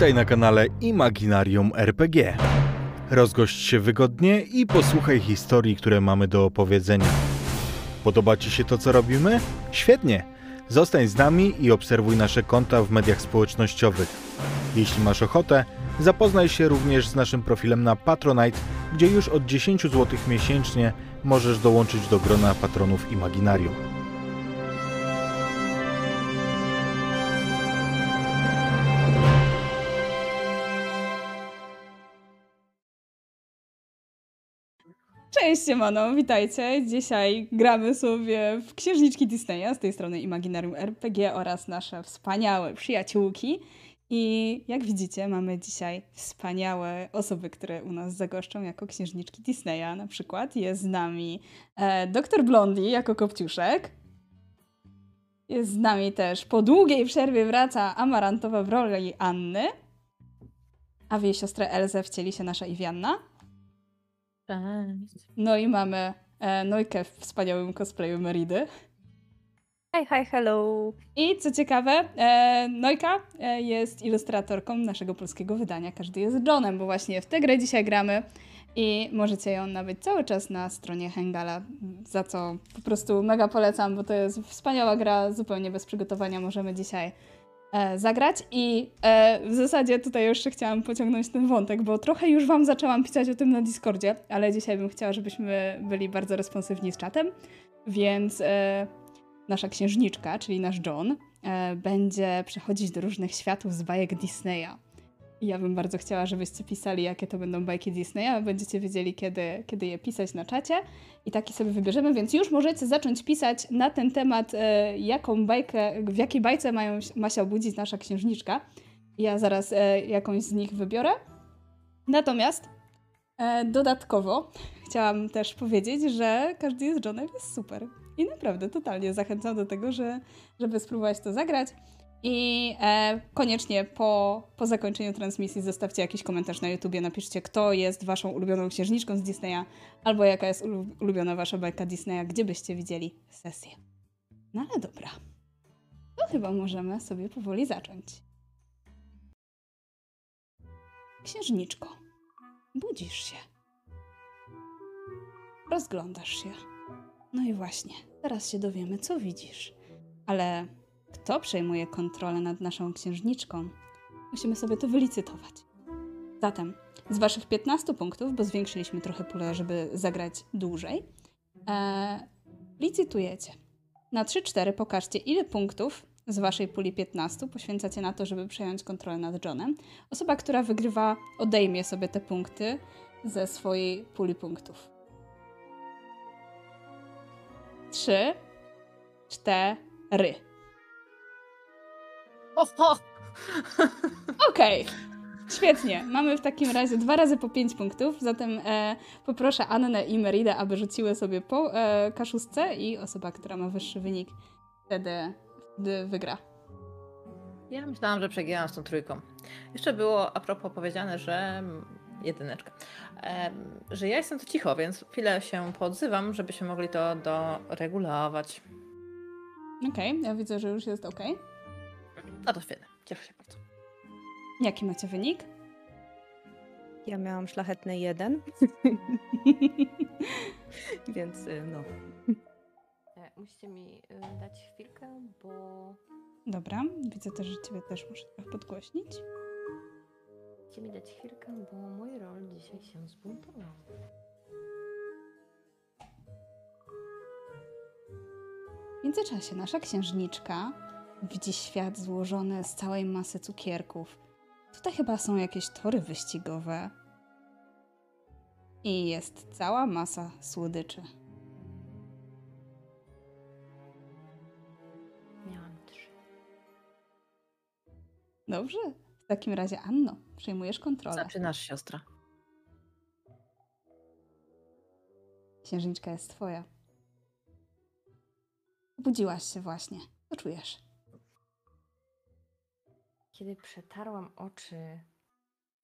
Witaj na kanale Imaginarium RPG. Rozgość się wygodnie i posłuchaj historii, które mamy do opowiedzenia. Podoba Ci się to, co robimy? Świetnie! Zostań z nami i obserwuj nasze konta w mediach społecznościowych. Jeśli masz ochotę, zapoznaj się również z naszym profilem na Patronite, gdzie już od 10 zł miesięcznie możesz dołączyć do grona patronów Imaginarium. Cześć, siemano, witajcie. Dzisiaj gramy sobie w księżniczki Disneya, z tej strony Imaginarium RPG oraz nasze wspaniałe przyjaciółki. I jak widzicie, mamy dzisiaj wspaniałe osoby, które u nas zagoszczą jako księżniczki Disneya. Na przykład jest z nami e, dr Blondie jako Kopciuszek. Jest z nami też po długiej przerwie wraca Amarantowa w roli Anny. A w jej siostrę Elzę wcieli się nasza Iwianna. Cześć. No i mamy e, Nojkę w wspaniałym cosplayu Meridy. Hi, hi, hello. I co ciekawe, e, Nojka e, jest ilustratorką naszego polskiego wydania. Każdy jest Johnem, bo właśnie w tę grę dzisiaj gramy i możecie ją nabyć cały czas na stronie Hengala, za co po prostu mega polecam, bo to jest wspaniała gra, zupełnie bez przygotowania możemy dzisiaj zagrać i e, w zasadzie tutaj jeszcze chciałam pociągnąć ten wątek, bo trochę już Wam zaczęłam pisać o tym na Discordzie, ale dzisiaj bym chciała, żebyśmy byli bardzo responsywni z czatem, więc e, nasza księżniczka, czyli nasz John, e, będzie przechodzić do różnych światów z bajek Disneya. Ja bym bardzo chciała, żebyście pisali, jakie to będą bajki Disneya. Będziecie wiedzieli, kiedy, kiedy je pisać na czacie. I taki sobie wybierzemy, więc już możecie zacząć pisać na ten temat, e, jaką bajkę, w jakiej bajce mają, ma się obudzić nasza księżniczka. Ja zaraz e, jakąś z nich wybiorę. Natomiast e, dodatkowo chciałam też powiedzieć, że każdy jest Johnem jest super. I naprawdę totalnie zachęcam do tego, że, żeby spróbować to zagrać. I e, koniecznie po, po zakończeniu transmisji zostawcie jakiś komentarz na YouTubie, napiszcie, kto jest waszą ulubioną księżniczką z Disneya, albo jaka jest ulu- ulubiona wasza bajka Disneya, gdzie byście widzieli sesję. No ale dobra. To chyba możemy sobie powoli zacząć. Księżniczko, budzisz się. Rozglądasz się. No i właśnie, teraz się dowiemy, co widzisz. Ale kto przejmuje kontrolę nad naszą księżniczką? Musimy sobie to wylicytować. Zatem, z Waszych 15 punktów, bo zwiększyliśmy trochę pulę, żeby zagrać dłużej, e, licytujecie. Na 3-4 pokażcie, ile punktów z Waszej puli 15 poświęcacie na to, żeby przejąć kontrolę nad Johnem. Osoba, która wygrywa, odejmie sobie te punkty ze swojej puli punktów. 3, 4. Okej. Okay. Świetnie. Mamy w takim razie dwa razy po pięć punktów, zatem e, poproszę Annę i Meridę, aby rzuciły sobie po e, kaszusce i osoba, która ma wyższy wynik, wtedy, wtedy wygra. Ja myślałam, że przegięłam z tą trójką. Jeszcze było a propos powiedziane, że jedyneczka, e, że ja jestem tu cicho, więc chwilę się podzywam, żebyśmy mogli to doregulować. Okej, okay, ja widzę, że już jest okej. Okay. No to świetnie, cieszę się bardzo. Jaki macie wynik? Ja miałam szlachetny jeden, więc y, no. E, Musicie mi y, dać chwilkę, bo Dobra, widzę też, że ciebie też muszę trochę podgłośnić. musicie mi dać chwilkę, bo mój rol dzisiaj się zbuntował. W międzyczasie nasza księżniczka widzi świat złożony z całej masy cukierków. Tutaj chyba są jakieś tory wyścigowe. I jest cała masa słodyczy. Miałam trzy. Dobrze? W takim razie, Anno, przejmujesz kontrolę. Zaczynasz, siostra. Księżniczka jest twoja. Obudziłaś się właśnie. Co czujesz? Kiedy przetarłam oczy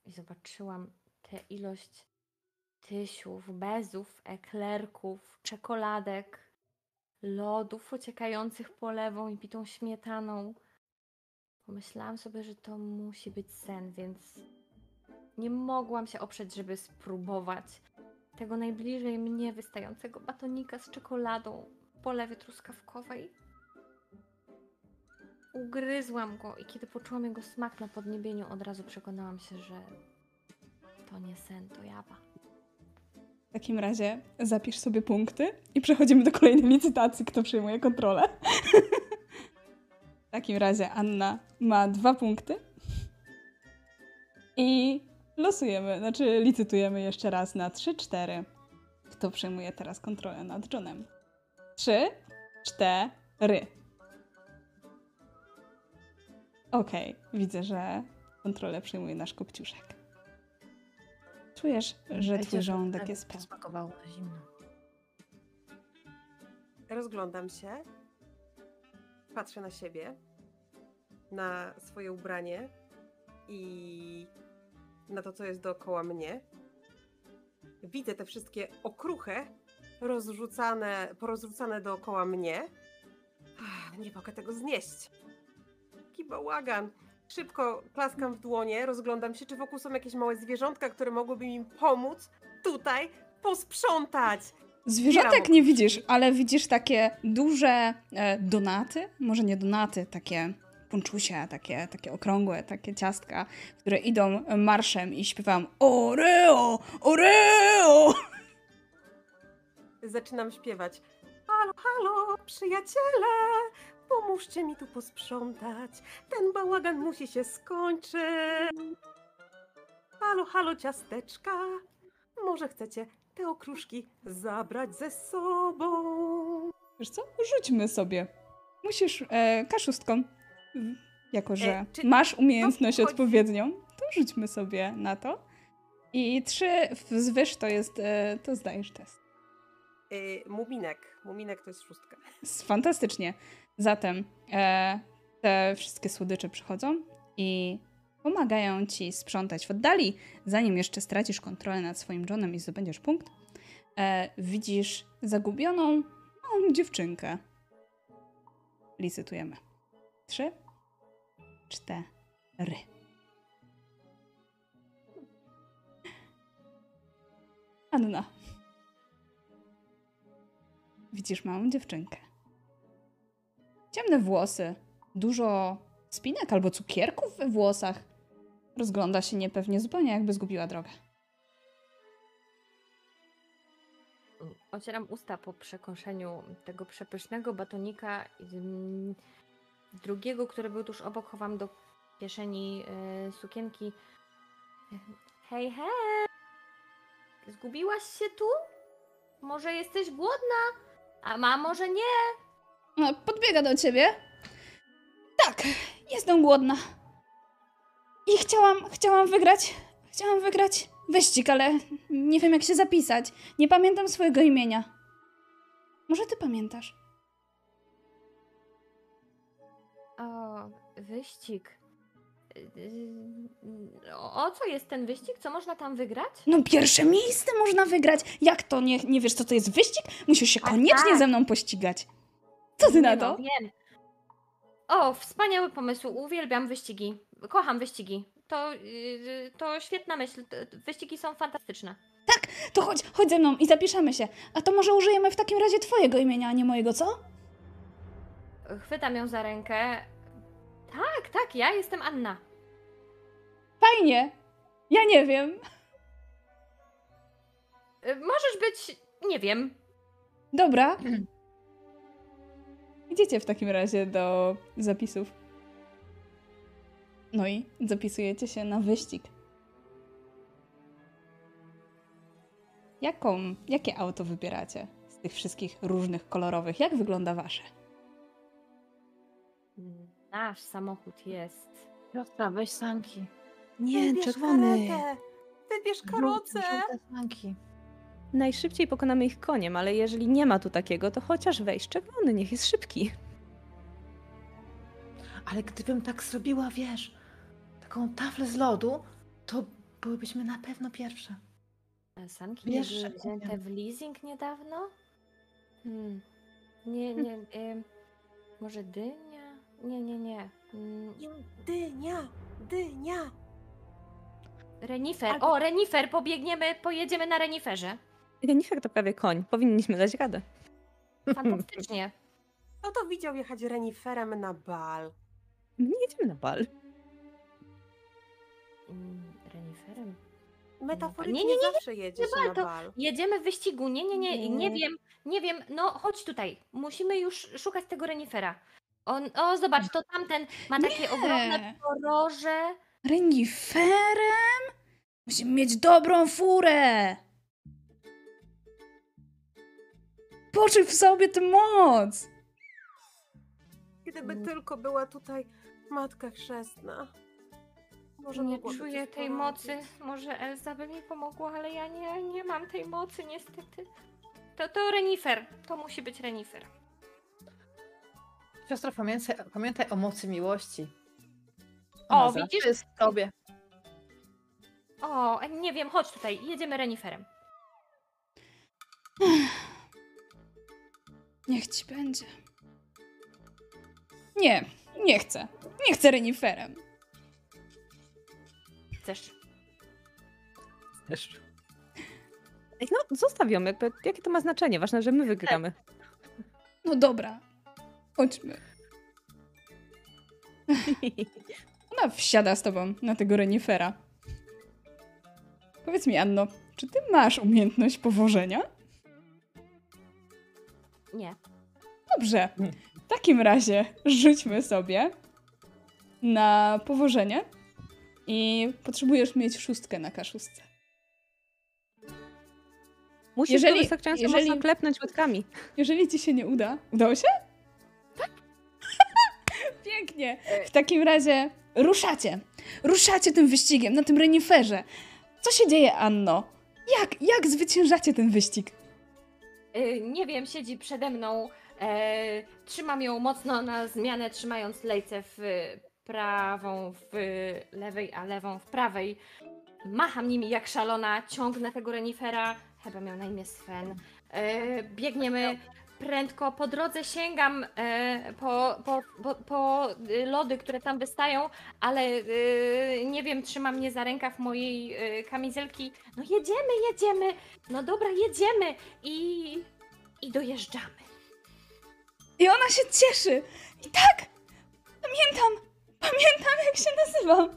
i zobaczyłam tę ilość tysiów, bezów, eklerków, czekoladek, lodów ociekających polewą i pitą śmietaną, Pomyślałam sobie, że to musi być sen, więc nie mogłam się oprzeć, żeby spróbować tego najbliżej mnie wystającego batonika z czekoladą w polewie truskawkowej. Ugryzłam go i kiedy poczułam jego smak na podniebieniu, od razu przekonałam się, że to nie sen, to jawa. W takim razie zapisz sobie punkty i przechodzimy do kolejnej licytacji, kto przyjmuje kontrolę. w takim razie Anna ma dwa punkty. I losujemy, znaczy licytujemy jeszcze raz na 3-4. Kto przejmuje teraz kontrolę nad Johnem? 3, 4. Okej, widzę, że kontrolę przejmuje nasz kopciuszek. Czujesz, że twój żołądek jest pełny. Smakowało to zimno. Rozglądam się, patrzę na siebie, na swoje ubranie i na to, co jest dookoła mnie. Widzę te wszystkie okruche rozrzucane, porozrzucane dookoła mnie. Ach, Nie mogę tego znieść. Bałagan. Szybko klaskam w dłonie, rozglądam się, czy wokół są jakieś małe zwierzątka, które mogłyby mi pomóc tutaj posprzątać. Zwierzątek nie widzisz, ale widzisz takie duże e, donaty, może nie donaty, takie ponczusie, takie, takie okrągłe, takie ciastka, które idą marszem i śpiewam Oreo, Oreo! Zaczynam śpiewać. Halo, halo, przyjaciele! Pomóżcie mi tu posprzątać. Ten bałagan musi się skończyć. Halo, halo, ciasteczka. Może chcecie te okruszki zabrać ze sobą? Wiesz co? Rzućmy sobie. Musisz e, kaszustką, jako że E, czy masz umiejętność wchodzi- odpowiednią, to rzućmy sobie na to. I trzy w- zwyż to jest, e, to zdajesz test. Yy, muminek. Muminek to jest szóstka. Fantastycznie. Zatem e, te wszystkie słodycze przychodzą i pomagają ci sprzątać w oddali, zanim jeszcze stracisz kontrolę nad swoim Johnem i zdobędziesz punkt. E, widzisz zagubioną małą dziewczynkę. Licytujemy. Trzy, cztery. Anna. Widzisz małą dziewczynkę. Ciemne włosy, dużo spinek albo cukierków we włosach. Rozgląda się niepewnie, zupełnie jakby zgubiła drogę. Ocieram usta po przekąszeniu tego przepysznego batonika. Drugiego, który był tuż obok, chowam do kieszeni e, sukienki. Hej, hej! Zgubiłaś się tu? Może jesteś głodna? A ma może nie? No, podbiega do ciebie. Tak, jestem głodna. I chciałam, chciałam wygrać, chciałam wygrać wyścig, ale nie wiem jak się zapisać. Nie pamiętam swojego imienia. Może ty pamiętasz? O, wyścig. O o co jest ten wyścig? Co można tam wygrać? No pierwsze miejsce można wygrać. Jak to? Nie, nie wiesz co to jest wyścig? Musisz się A koniecznie tak. ze mną pościgać. Co ty na to? No, wiem. O, wspaniały pomysł. Uwielbiam wyścigi. Kocham wyścigi. To, yy, to świetna myśl. Wyścigi są fantastyczne. To chodź, chodź ze mną i zapiszemy się. A to może użyjemy w takim razie twojego imienia, a nie mojego, co? Chwytam ją za rękę. Tak, tak, ja jestem Anna. Fajnie. Ja nie wiem. Y, Możesz być, nie wiem. Dobra. Idziecie w takim razie do zapisów. No i zapisujecie się na wyścig. Jaką, jakie auto wybieracie z tych wszystkich różnych kolorowych? Jak wygląda wasze? Nasz samochód jest. Piotra, weź sanki. Nie, Wybierz czerwony. karetę. Wybierz karocę. Żółte sanki. Najszybciej pokonamy ich koniem, ale jeżeli nie ma tu takiego, to chociaż weź czerwony, niech jest szybki. Ale gdybym tak zrobiła, wiesz, taką taflę z lodu, to byłybyśmy na pewno pierwsze. Sanki nie Wiesz, były że- wzięte w leasing niedawno? Hmm. Nie, nie. em, może dynia? Nie, nie, nie. Mm, Dynia, dynia. Renifer. Albo- O, renifer, pobiegniemy, pojedziemy na reniferze. Renifer to prawie koń. Powinniśmy dać radę. Fantastycznie. Kto to widział jechać reniferem na bal? Nie jedziemy na bal. Mm, Reniferem? Metaforycznie Nie, nie, nie, zawsze jedzie nie się bal, na bal. Jedziemy w wyścigu. Nie, nie, nie, nie Nie. wiem, nie wiem. No, chodź tutaj. Musimy już szukać tego renifera. On, o, zobacz, to tamten ma takie ogromne poroże. Reniferem? Musimy mieć dobrą furę! Poczuj w sobie tę moc! Gdyby Mm. tylko była tutaj matka chrzestna. Może Nie czuję tej mocy. Może Elza by mi pomogła, ale ja nie, nie mam tej mocy niestety. To, to renifer. To musi być renifer. Siostro, pamiętaj, pamiętaj o mocy miłości. O, Ona zawsze widzisz? jest w tobie. O, nie wiem, chodź tutaj. Jedziemy reniferem. Niech ci będzie. Nie, nie chcę. Nie chcę reniferem. Chcesz? Też. Ej, No, zostaw ją. Jakby, jakie to ma znaczenie? Ważne, że my wygramy. No dobra, chodźmy. Ona wsiada z tobą na tego renifera. Powiedz mi, Anno, czy ty masz umiejętność powożenia? Nie. Dobrze. W takim razie rzućmy sobie na powożenie i potrzebujesz mieć szóstkę na kaszustce. Musisz Jeżeli- jeżeli, wystarczająco jeżeli- mocno klepnąć łydkami. Jeżeli ci się nie uda. Udało się? Tak. Pięknie. W takim razie ruszacie. Ruszacie tym wyścigiem na tym reniferze. Co się dzieje, Anno? Jak, jak zwyciężacie ten wyścig? Y, nie wiem, siedzi przede mną. E, trzymam ją mocno na zmianę, trzymając lejce w prawą, w lewej, a lewą w prawej. Macham nimi jak szalona, ciągnę tego renifera. Chyba miał na imię Sven. E, biegniemy prędko. Po drodze sięgam e, po, po, po, po y, lody, które tam wystają, ale y, nie wiem, trzyma mnie za rękaw mojej y, kamizelki. No jedziemy, jedziemy. No dobra, jedziemy. I, i dojeżdżamy. I ona się cieszy. I tak, pamiętam, pamiętam jak się nazywam.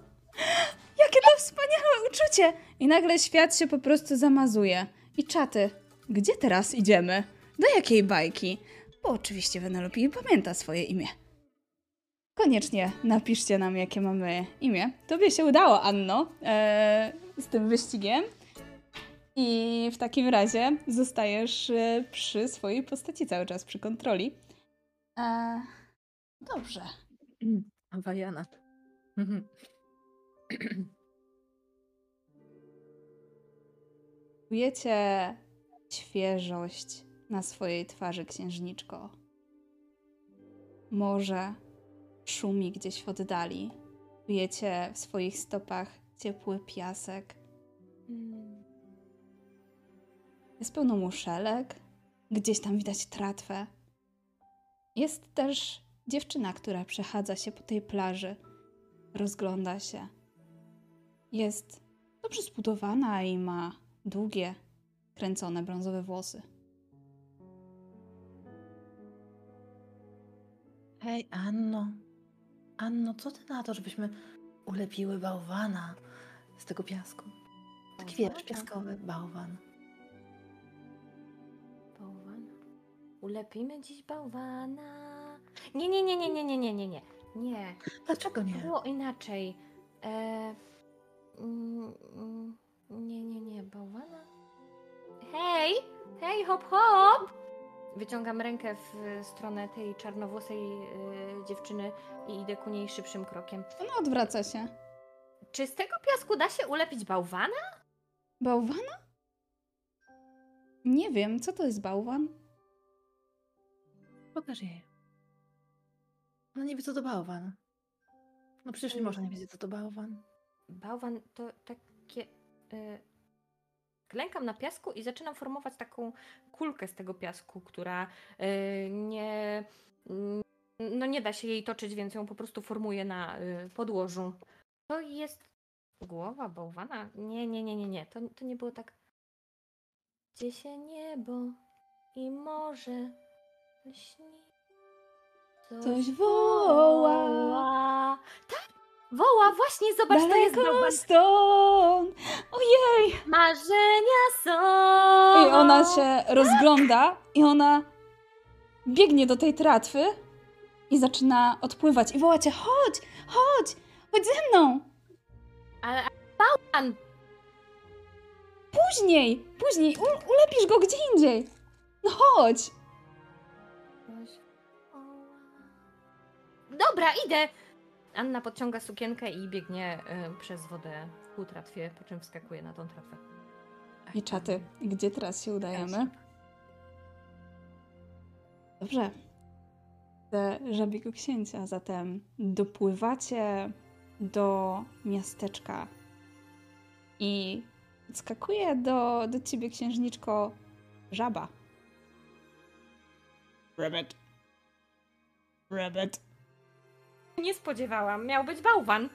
Jakie to wspaniałe uczucie. I nagle świat się po prostu zamazuje. I czaty, gdzie teraz idziemy? Do jakiej bajki? Bo oczywiście Venelope pamięta swoje imię. Koniecznie napiszcie nam, jakie mamy imię. Tobie się udało, Anno, e, z tym wyścigiem. I w takim razie zostajesz e, przy swojej postaci cały czas, przy kontroli. E, dobrze. Wajana. Czujecie świeżość na swojej twarzy, księżniczko. Morze szumi gdzieś w oddali. Czujecie w swoich stopach ciepły piasek. Jest pełno muszelek. Gdzieś tam widać tratwę. Jest też dziewczyna, która przechadza się po tej plaży. Rozgląda się. Jest dobrze zbudowana i ma długie, kręcone brązowe włosy. Hej, Anno. Anno, co ty na to, żebyśmy ulepiły bałwana z tego piasku? Taki wiesz, piaskowy bałwan. Bałwana. Ulepimy dziś bałwana. Nie, nie, nie, nie, nie, nie, nie, nie, nie. Nie, Dlaczego nie? było inaczej. E, mm, mm, nie, nie, nie, bałwana. Hej, hej, hop, hop! Wyciągam rękę w stronę tej czarnowłosej e, dziewczyny i idę ku niej szybszym krokiem. Ona odwraca się. Czy z tego piasku da się ulepić bałwana? Bałwana? Nie wiem, co to jest bałwan? Pokaż jej. Ona nie wie, co to bałwan. No przecież nie można nie wiedzieć, co to bałwan. Bałwan to takie. Y, klękam na piasku i zaczynam formować taką kulkę z tego piasku, która y, nie, No nie da się jej toczyć, więc ją po prostu formuje na y, podłożu. To jest głowa bałwana? Nie, nie, nie, nie, nie. To, to nie było tak. Gdzie się niebo i morze lśni. Coś woła. Tak, woła, właśnie, zobacz, to jest Daleko stąd. Ojej! Marzenia są. I ona się rozgląda i ona biegnie do tej tratwy i zaczyna odpływać i woła cię, chodź, chodź, chodź ze mną. Ale bałwan! Później, później, u, ulepisz go gdzie indziej. No chodź. Dobra, idę! Anna podciąga sukienkę i biegnie y, przez wodę ku tratwie, po czym wskakuje na tą tratwę. I czaty, gdzie teraz się udajemy? Dobrze. Ze żabiego księcia, zatem dopływacie do miasteczka i skakuje do, do ciebie księżniczko żaba. Rabbit. Rabbit. Nie spodziewałam, miał być bałwan.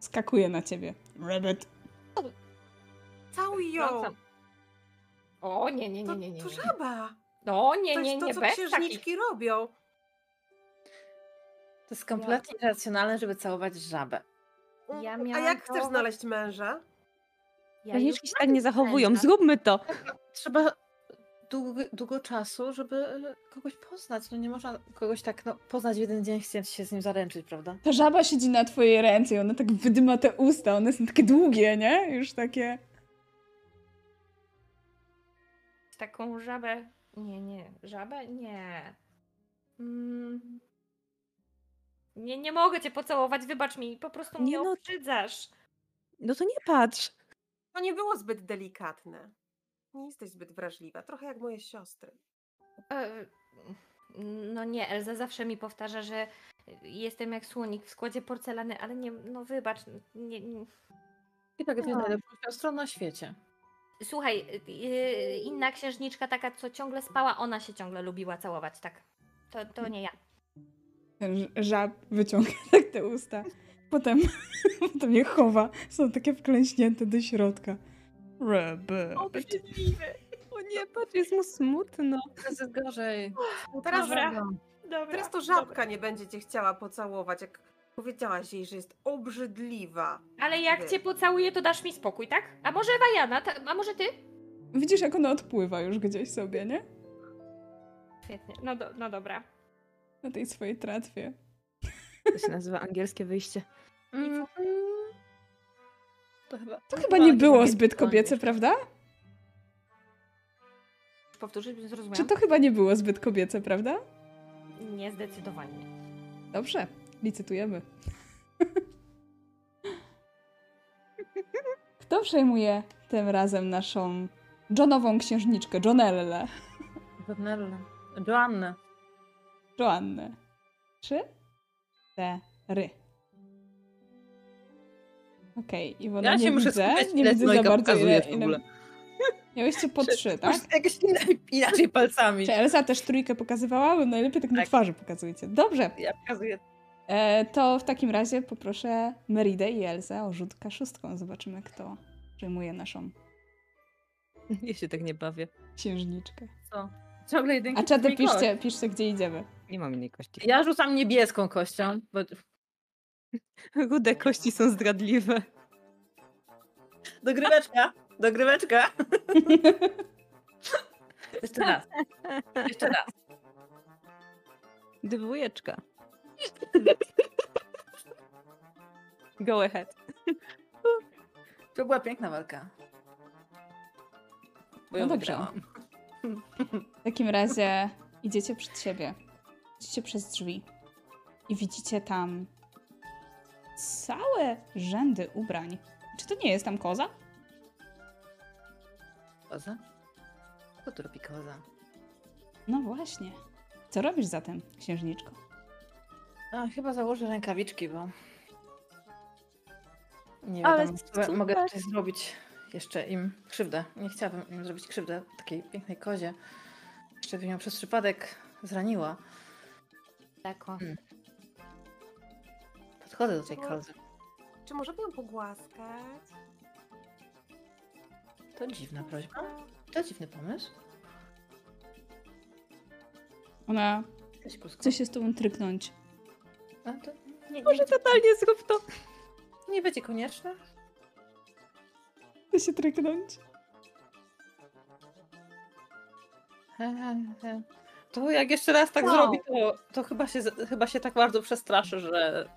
Skakuje na ciebie. Rabbit. Całuj ją! O, nie, nie, To, nie, nie, nie. to nie. żaba! O, nie, To nie, jest to, nie, co bez takich. księżniczki robią. To jest kompletnie irracjonalne, żeby całować żabę. Ja A jak chcesz całować- znaleźć męża? Ja Księżniczki się tak nie zachowują, męża. zróbmy to. Trzeba długo, długo czasu, żeby e, kogoś poznać. No nie można kogoś tak no, poznać w jeden dzień, chcieć się z nim zaręczyć, prawda? Ta żaba siedzi na twojej ręce i ona tak wydyma te usta. One są takie długie, nie? Już takie... Taką żabę. Nie, nie. Żabę? Nie. Mm. Nie, nie mogę cię pocałować, wybacz mi. Po prostu mnie Nie no. obrzydzasz. No to nie patrz. To nie było zbyt delikatne. Nie jesteś zbyt wrażliwa, trochę jak moje siostry. E, No nie, Elza zawsze mi powtarza, że jestem jak słonik w składzie porcelany, ale nie, no wybacz. Nie, nie. I tak jest No. najlepszą siostrą na świecie. Słuchaj, yy, inna księżniczka taka, co ciągle spała, ona się ciągle lubiła całować, tak. To, to nie ja. Żab wyciąga tak te usta. Potem, potem je chowa. Są takie wklęśnięte do środka. Rabbit. O nie, patrz, jest mu smutno. Teraz jest gorzej. Teraz, Dobra. Dobra. teraz to żabka nie będzie cię chciała pocałować, jak powiedziałaś jej, że jest obrzydliwa. Ale jak Wy. cię pocałuję, to dasz mi spokój, tak? A może Wajana, ta, a może ty? Widzisz, jak ona odpływa już gdzieś sobie, nie? Świetnie, no, do, no dobra. Na tej swojej tratwie. To się nazywa angielskie wyjście. Mm. To chyba, To chyba nie było zbyt kobiece, prawda? Powtórzyć, więc zrozumiałam. Czy to chyba nie było zbyt kobiece, prawda? Nie, zdecydowanie. Dobrze, licytujemy. Kto przejmuje tym razem naszą Johnową księżniczkę, Johnelle, Joannę. Joannę. Joannę? Trzy, cztery. Okej, Iwona, Ja nie się muszę widzę, skupiać, nie widzę za bardzo, ile, w ogóle. Miałyście po trzy, tak? Inne, inaczej palcami. Czy Elsa też trójkę pokazywała? Bo najlepiej tak na Tak. twarzy pokazujecie. Dobrze, Ja pokazuję. e, to w takim razie poproszę Meridę i Elsę o rzut K6. Zobaczymy, kto przejmuje naszą Ja się tak nie bawię. księżniczkę. Co? Ciągle jedynki. A czaty piszcie, piszcie, gdzie idziemy. Nie mam innej kości. Ja rzucam niebieską kością, bo Rude kości są zdradliwe. Dogryweczka, dogryweczka. Jeszcze raz. Jeszcze raz. Dwójeczka. Go ahead. To była piękna walka. Bo ją No dobrze. wygrałam. W takim razie idziecie przed siebie. Idziecie przez drzwi i widzicie tam całe rzędy ubrań. Czy to nie jest tam koza? Koza? Co tu robi koza? No właśnie. Co robisz zatem, księżniczko? A, chyba założę rękawiczki, bo nie Ale wiadomo, czy super. mogę coś zrobić jeszcze im krzywdę. Nie chciałabym im zrobić krzywdę takiej pięknej kozie. Jeszcze żeby ją przez przypadek zraniła. Tako. Podchodzę do tej kozy. Czy możemy ją pogłaskać? To dziwna prośba. To dziwny pomysł. Ona kusko. chce się z tobą tryknąć. A, to nie, nie, Może totalnie zrób to. nie będzie konieczne. Chce się tryknąć. To jak jeszcze raz tak Wow. zrobi, to, to chyba, się, z- chyba się tak bardzo przestraszy, że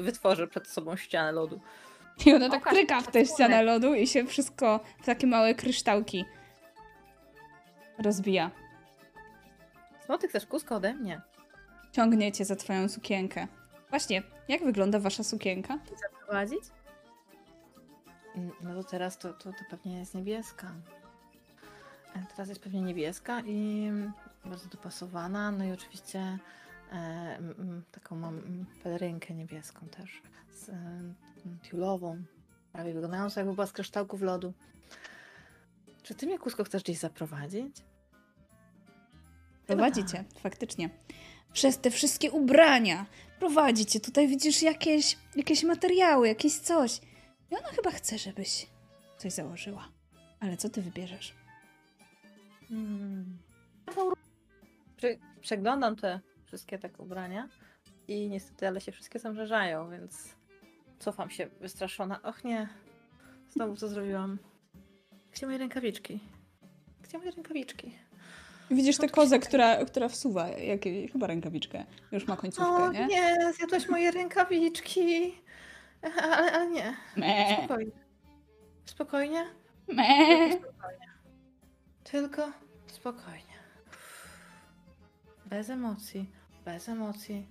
wytworzy przed sobą ścianę lodu. I ona tak Pokaż tryka w tę ścianę lodu i się wszystko w takie małe kryształki rozbija. No ty chcesz kusko ode mnie? Ciągnie cię za twoją sukienkę. Właśnie, jak wygląda wasza sukienka? Zaprowadzić? Mm, No to teraz to, to, to pewnie jest niebieska. E, Teraz jest pewnie niebieska i bardzo dopasowana. No i oczywiście taką mam pelerynkę niebieską też. Z e, tiulową. Prawie wyglądającą jakby była z kryształków lodu. Czy ty mnie, Kusko, chcesz gdzieś zaprowadzić? Prowadzicie, faktycznie. Przez te wszystkie ubrania. Prowadzicie. Tutaj widzisz jakieś, jakieś materiały, jakieś coś. I ona chyba chce, żebyś coś założyła. Ale co ty wybierzesz? Hmm. Prze- przeglądam te wszystkie tak ubrania i niestety, ale się wszystkie zamrzają, więc cofam się wystraszona. Och nie, znowu co zrobiłam. Gdzie moje rękawiczki? Gdzie moje rękawiczki? Widzisz tę kozę, która, która wsuwa jakie, chyba rękawiczkę. Już ma końcówkę, O nie? nie, zjadłaś moje rękawiczki. Ale, ale nie, Me, spokojnie. Spokojnie, me. tylko spokojnie. Tylko spokojnie. Bez emocji, bez emocji.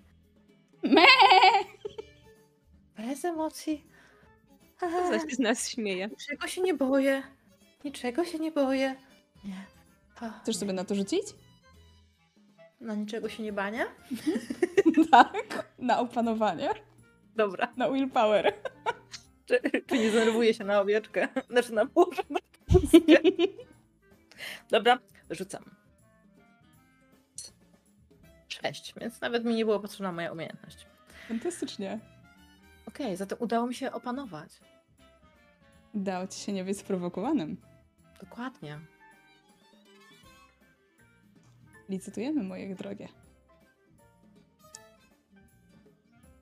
Me. Bez emocji. Się z nas śmieje? Niczego się nie boję. Niczego się nie boję. Nie. Ha, Chcesz nie. sobie na to rzucić? Na niczego się nie bania? tak. Na opanowanie. Dobra. Na willpower. Czy, czy nie zdenerwuję się na owieczkę? Znaczy na pustkę. Dobra, rzucam. Sześć, więc nawet mi nie było potrzebna moja umiejętność. Fantastycznie. Okej, zatem udało mi się opanować. Udało ci się nie być sprowokowanym. Dokładnie. Licytujemy, moje drogie.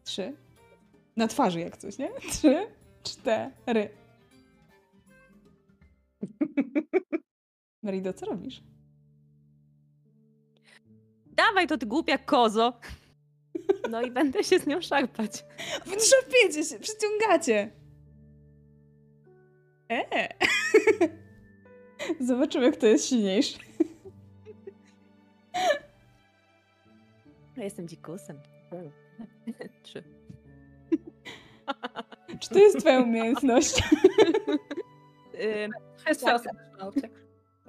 Trzy. Na twarzy jak coś, nie? Trzy, cztery. Merido, co robisz? Dawaj to ty głupia kozo. No i będę się z nią szarpać. Wydrzepiecie się, przyciągacie. Eee. Zobaczymy, kto jest silniejszy. Ja jestem dzikusem. Trzy. Czy to jest twoja umiejętność? Jest Tak.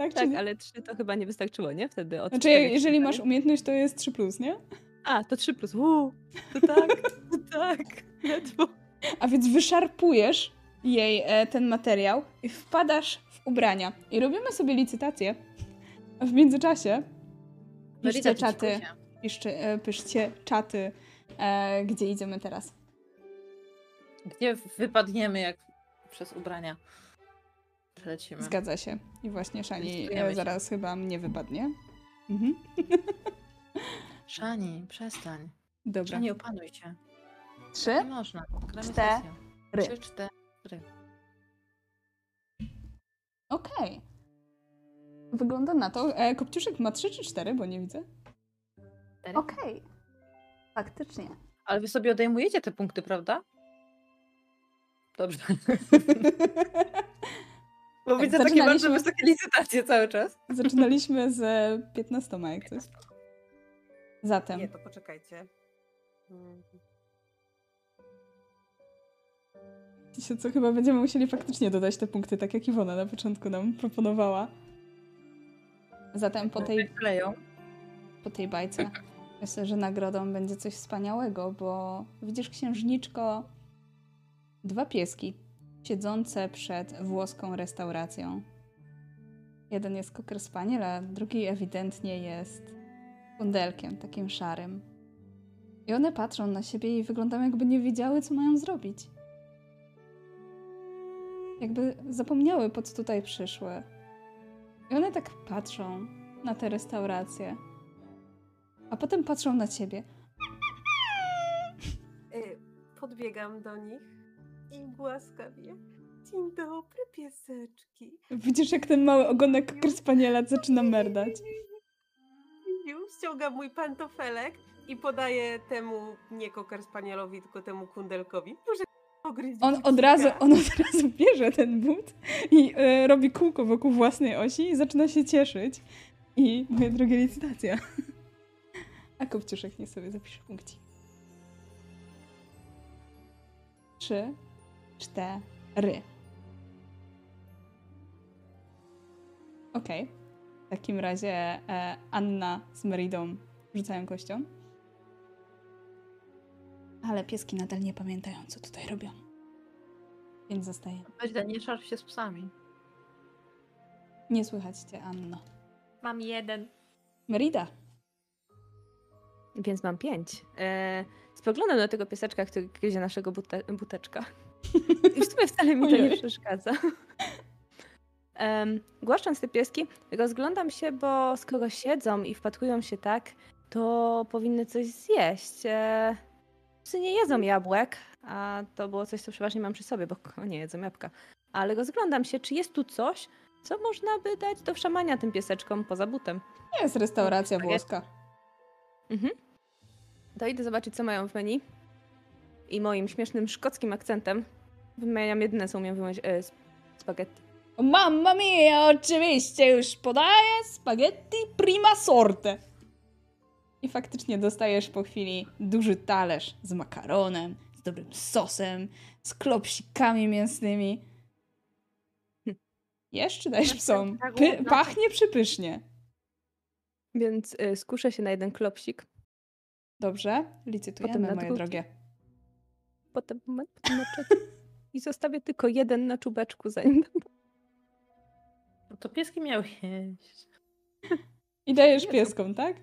Nauce. tak, czy tak, ale trzy to chyba nie wystarczyło, nie? Wtedy od Znaczy, jeżeli masz umiejętność, to jest 3+, plus, nie? A, to trzy plus. Uuu, to tak, to tak. Ledwo. A więc wyszarpujesz jej e, ten materiał i wpadasz w ubrania. I robimy sobie licytację. A w międzyczasie piszcie Merida, czaty, piszcie, e, piszcie czaty, e, gdzie idziemy teraz. Gdzie wypadniemy, jak przez ubrania przelecimy? Zgadza się. I właśnie Szani e, zaraz chyba mnie wypadnie. Mhm. Szani, przestań. Dobra. Szani, opanuj się. Trzy, Nie można. Gramy Cztery. Trzy, cztery. Okej. Wygląda na to. E, Kopciuszek ma trzy czy cztery, bo nie widzę. Cztery. Okej. Faktycznie. Ale wy sobie odejmujecie te punkty, prawda? Dobrze. Bo widzę takie bardzo wysokie licytacje cały czas. Zaczynaliśmy z 15 jak coś. Zatem. Nie, to poczekajcie. Mm, Wiecie co, chyba będziemy musieli faktycznie dodać te punkty, tak jak Iwona na początku nam proponowała. Zatem po tej, Kleją. po tej bajce myślę, że nagrodą będzie coś wspaniałego, bo widzisz, księżniczko, dwa pieski siedzące przed włoską restauracją. Jeden jest cocker spaniel, a drugi ewidentnie jest kundelkiem, takim szarym. I one patrzą na siebie i wyglądają jakby nie wiedziały, co mają zrobić. Jakby zapomniały, po co tutaj przyszły. I one tak patrzą na tę restaurację. A potem patrzą na ciebie. Y, Podbiegam do nich i głaskam je. Dzień dobry, pieseczki. Widzisz, jak ten mały ogonek cocker spaniela zaczyna merdać. Już ściągam mój pantofelek i podaję temu nie koker spanielowi, tylko temu kundelkowi. Pogryźć On od razu, on od razu bierze ten but i e, robi kółko wokół własnej osi i zaczyna się cieszyć. I moja droga licytacja. A Kopciuszek niech sobie zapisze punkcik. Trzy, cztery. Okej. W takim razie e, Anna z Meridą rzucają kością. Ale pieski nadal nie pamiętają, co tutaj robią. Więc zostaje. Weź, nie szarp się z psami. Nie słychać cię, Anno. Mam jeden. Merida. Więc mam pięć. E, spoglądam na tego pieseczka, który gryzie naszego bute buteczka. I w sumie wcale mi to nie przeszkadza. Um, głaszcząc te pieski, rozglądam się, bo skoro siedzą i wpatrują się tak, to powinny coś zjeść. E, psy nie jedzą jabłek, a to było coś, co przeważnie mam przy sobie, bo konie jedzą jabłka. Ale rozglądam się, czy jest tu coś, co można by dać do wszamania tym pieseczkom poza butem. Nie jest restauracja Spaghetti. włoska. Mhm. To idę zobaczyć, co mają w menu. I moim śmiesznym szkockim akcentem wymieniam jedyne, co umiem wymówić, e, sp- spaghetti. Mamma mia, oczywiście już podaję spaghetti prima sorte. I faktycznie dostajesz po chwili duży talerz z makaronem, z dobrym sosem, z klopsikami mięsnymi. Hm. Jesz czy dajesz psom? tak Py- głodna. pachnie przypysznie. Więc y, skuszę się na jeden klopsik, Dobrze, licytujemy, Potem na moje drugi. drogie. Potem, moment, potem. I zostawię tylko jeden na czubeczku, zanim No to pieski miały jeść. I dajesz pieskom, tak?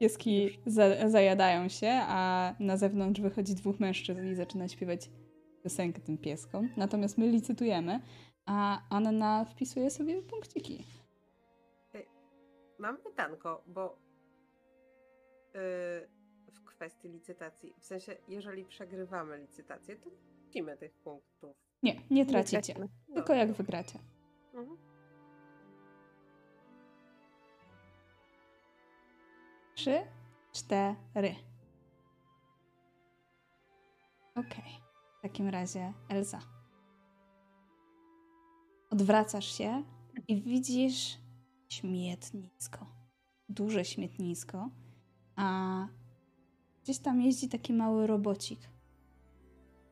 Pieski za zajadają się, a na zewnątrz wychodzi dwóch mężczyzn i zaczyna śpiewać piosenkę tym pieskom. Natomiast my licytujemy, a Anna wpisuje sobie punkciki. Mam pytanko, bo yy, kwestii licytacji, w sensie, jeżeli przegrywamy licytację, to tracimy tych punktów. Nie, nie nie tracicie. tracimy. Tylko jak wygracie. Mhm. Trzy, cztery. Okej. W takim razie Elza. Odwracasz się i widzisz śmietnisko. Duże śmietnisko. A gdzieś tam jeździ taki mały robocik,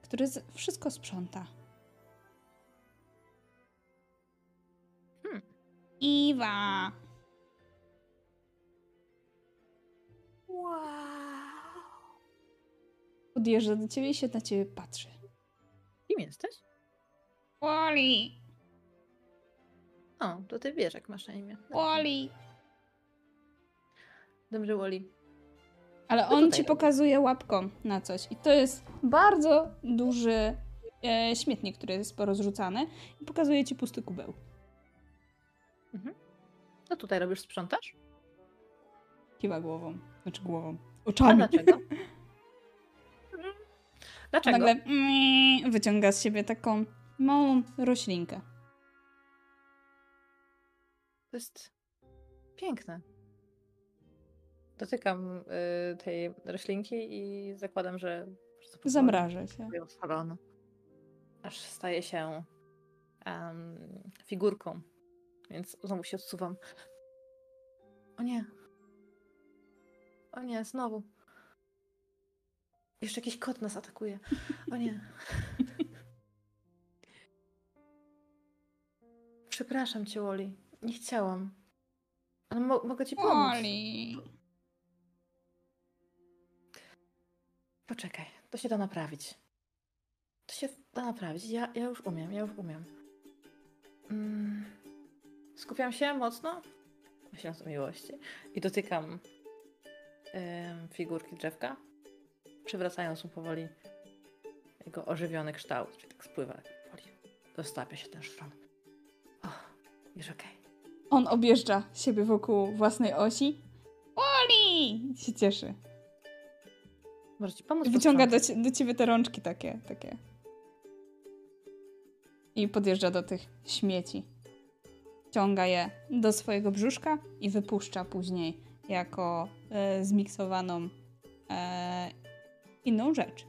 który wszystko sprząta. Hmm. Iwa! Wow! Podjeżdża do ciebie i się na ciebie patrzy. Kim jesteś? Wally! O, to ty wiesz, jak masz na imię. Wally! Dobrze, Wally. Ale Co on ci pokazuje łapką na coś. I to jest bardzo duży e, śmietnik, który jest porozrzucany. I pokazuje ci pusty kubeł. Co tutaj robisz? Sprzątasz? Kiwa głową. Znaczy głową. A Oczami. dlaczego? A Dlaczego? nagle mm, wyciąga z siebie taką małą roślinkę. To jest piękne. Dotykam y, tej roślinki i zakładam, że. Zamraża się. odpalono. Aż staje się em, figurką. Więc znowu się odsuwam. O nie. O nie, znowu. Jeszcze jakiś kot nas atakuje. O nie. Przepraszam cię, Woli. Nie chciałam. Ale mo- mogę ci pomóc. Wally! Poczekaj, to się da naprawić. To się da naprawić. Ja, ja już umiem, ja już umiem. Mm, skupiam się mocno, myśląc o miłości, i dotykam figurki drzewka, przywracając mu powoli jego ożywiony kształt, czyli tak spływa tak powoli. Dostapia się ten szron. O, już okej. On objeżdża siebie wokół własnej osi. Oli! Się cieszy. Może ci pomóc Wyciąga do, do ciebie te rączki takie, takie. I podjeżdża do tych śmieci. Ciąga je do swojego brzuszka i wypuszcza później jako e, zmiksowaną e, inną rzecz.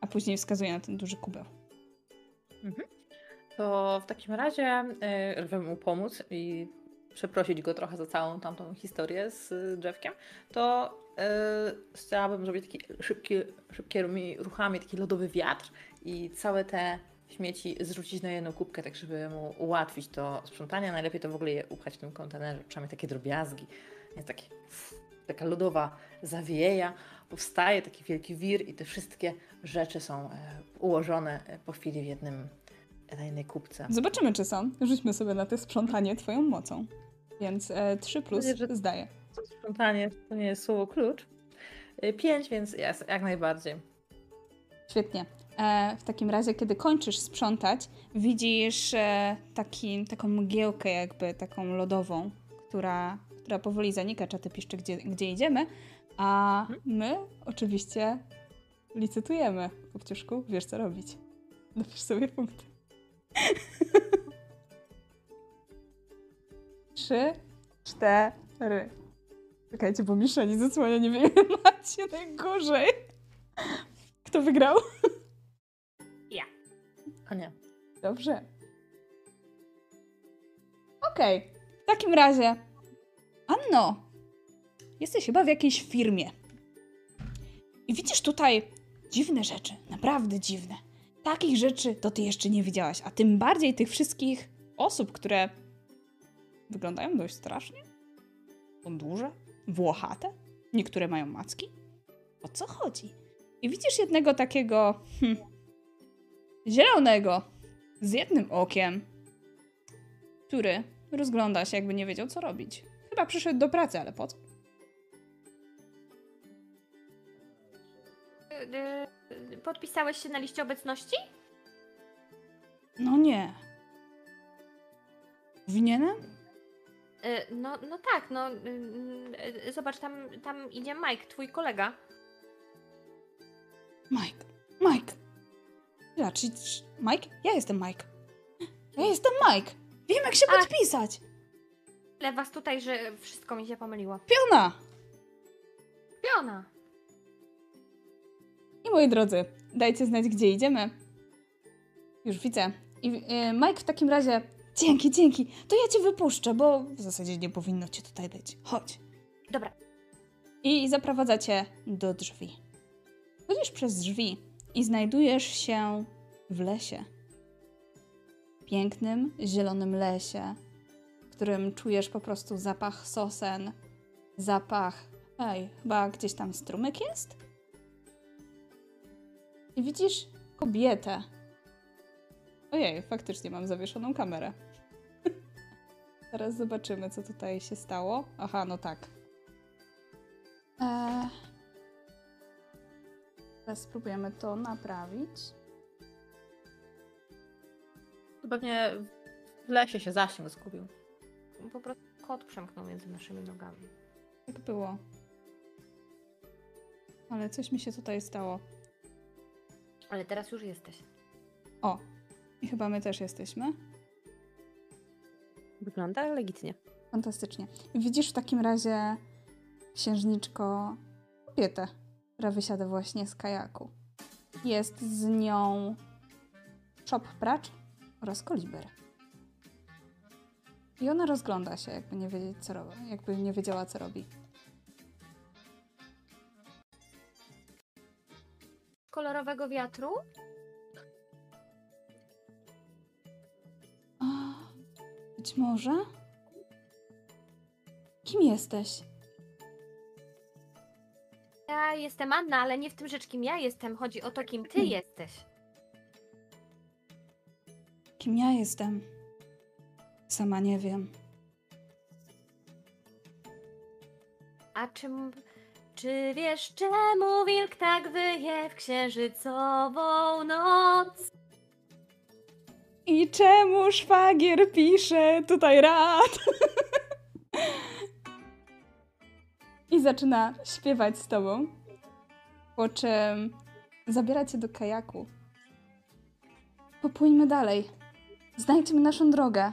A później wskazuje na ten duży kubeł. To w takim razie e, żeby mu pomóc i przeprosić go trochę za całą tamtą historię z y, drzewkiem, to e, chciałabym zrobić taki szybki, szybkimi ruchami taki lodowy wiatr i całe te śmieci zrzucić na jedną kubkę, tak żeby mu ułatwić to sprzątanie. Najlepiej to w ogóle je upchać w tym kontenerze, przynajmniej takie drobiazgi. Jest taki, taka lodowa zawieja, powstaje taki wielki wir i te wszystkie rzeczy są e, ułożone e, po chwili w jednym na jednej kubce. Zobaczymy, czy są. Rzućmy sobie na to sprzątanie twoją mocą. Więc e, 3 plus zdaje. Sprzątanie to nie jest słowo klucz. Y, Pięć, więc jest, jak najbardziej. Świetnie. E, w takim razie, kiedy kończysz sprzątać, widzisz e, taki, taką mgiełkę jakby, taką lodową, która, która powoli zanika, czaty piszczy, gdzie, gdzie idziemy, a my oczywiście licytujemy. Kopciuszku, wiesz co robić. Napisz sobie punkty. Trzy, cztery. Czekajcie, bo Misza nie zasłania, nie wiem, macie najgorzej. Kto wygrał? A nie. Dobrze. Okej. W takim razie. Anno, jesteś chyba w jakiejś firmie. I widzisz tutaj dziwne rzeczy. Naprawdę dziwne. Takich rzeczy to ty jeszcze nie widziałaś. A tym bardziej tych wszystkich osób, które wyglądają dość strasznie. Są duże, włochate. Niektóre mają macki. O co chodzi? I widzisz jednego takiego. Hm, zielonego, z jednym okiem, który rozgląda się, jakby nie wiedział, co robić. Chyba przyszedł do pracy, ale po co? Y, y, Podpisałeś się na liście obecności? No nie. Powinienem? Y, No, no tak, no. y, y, Zobacz, tam, tam idzie Mike, twój kolega. Mike. Mike. Ja, czy. Mike? Ja jestem Mike. Ja jestem Mike. Wiem, jak się A. podpisać. Tyle was tutaj, że wszystko mi się pomyliło. Piona. Piona! I moi drodzy, dajcie znać, gdzie idziemy. Już widzę. I y, Mike w takim razie. Dzięki, dzięki. To ja cię wypuszczę, bo w zasadzie nie powinno cię tutaj być. Chodź. Dobra, I zaprowadza cię do drzwi. Chodzisz przez drzwi i znajdujesz się w lesie. Pięknym, zielonym lesie, w którym czujesz po prostu zapach sosen, zapach. Ej, chyba gdzieś tam strumyk jest? I widzisz kobietę. Ojej, faktycznie mam zawieszoną kamerę. Teraz zobaczymy, co tutaj się stało. Aha, no tak. Eee, teraz spróbujemy to naprawić. To pewnie w lesie się zasięg zgubił. po prostu kot przemknął między naszymi nogami. Tak było. Ale coś mi się tutaj stało. Ale teraz już jesteś. O, i chyba my też jesteśmy. Wygląda legitnie. Fantastycznie. Widzisz w takim razie, księżniczko, kobietę, która wysiada właśnie z kajaku. Jest z nią Chop Pracz oraz Koliber. I ona rozgląda się, jakby nie wiedzieć, co robi, jakby nie wiedziała, co robi. Kolorowego wiatru? Być może? Kim jesteś? Ja jestem Anna, ale nie w tym rzecz, kim ja jestem. Chodzi o to, kim ty jesteś. Kim ja jestem? Sama nie wiem. A czym, czy wiesz, czemu wilk tak wyje w księżycową noc? I czemu szwagier pisze tutaj rad? I zaczyna śpiewać z tobą, po czym zabiera cię do kajaku. Popłyńmy dalej. Znajdźmy naszą drogę.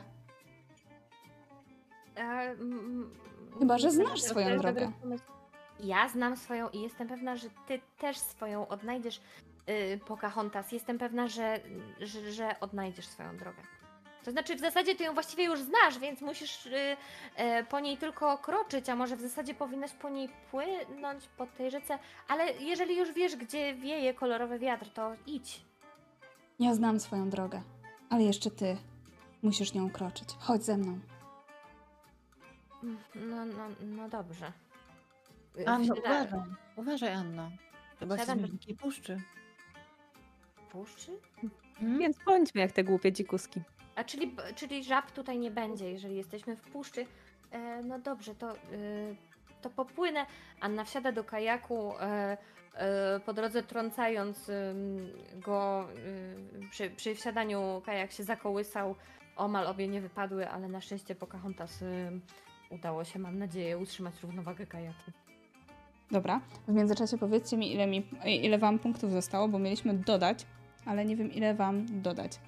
E, Chyba, że znasz swoją drogę. Ja znam swoją i jestem pewna, że ty też swoją odnajdziesz, yy, Pocahontas. Jestem pewna, że, że, że odnajdziesz swoją drogę. To znaczy, w zasadzie ty ją właściwie już znasz, więc musisz yy, yy, po niej tylko kroczyć, a może w zasadzie powinnaś po niej płynąć po tej rzece, ale jeżeli już wiesz, gdzie wieje kolorowy wiatr, to idź. Ja znam swoją drogę, ale jeszcze ty musisz nią kroczyć. Chodź ze mną. No, no, no dobrze. Anno, uważaj. Uważaj, Anno. Chyba jesteśmy w puszczy. Puszczy? Hmm? Więc bądźmy jak te głupie dzikuski. A czyli, czyli żab tutaj nie będzie, jeżeli jesteśmy w puszczy. E, no dobrze, to, e, to popłynę. Anna wsiada do kajaku, e, e, po drodze trącając go y, przy, przy wsiadaniu kajak się zakołysał. Omal obie nie wypadły, ale na szczęście Pocahontas ym, udało się, mam nadzieję, utrzymać równowagę kajaku. Dobra, w międzyczasie powiedzcie mi, ile, mi, ile wam punktów zostało, bo mieliśmy dodać, ale nie wiem, ile wam dodać.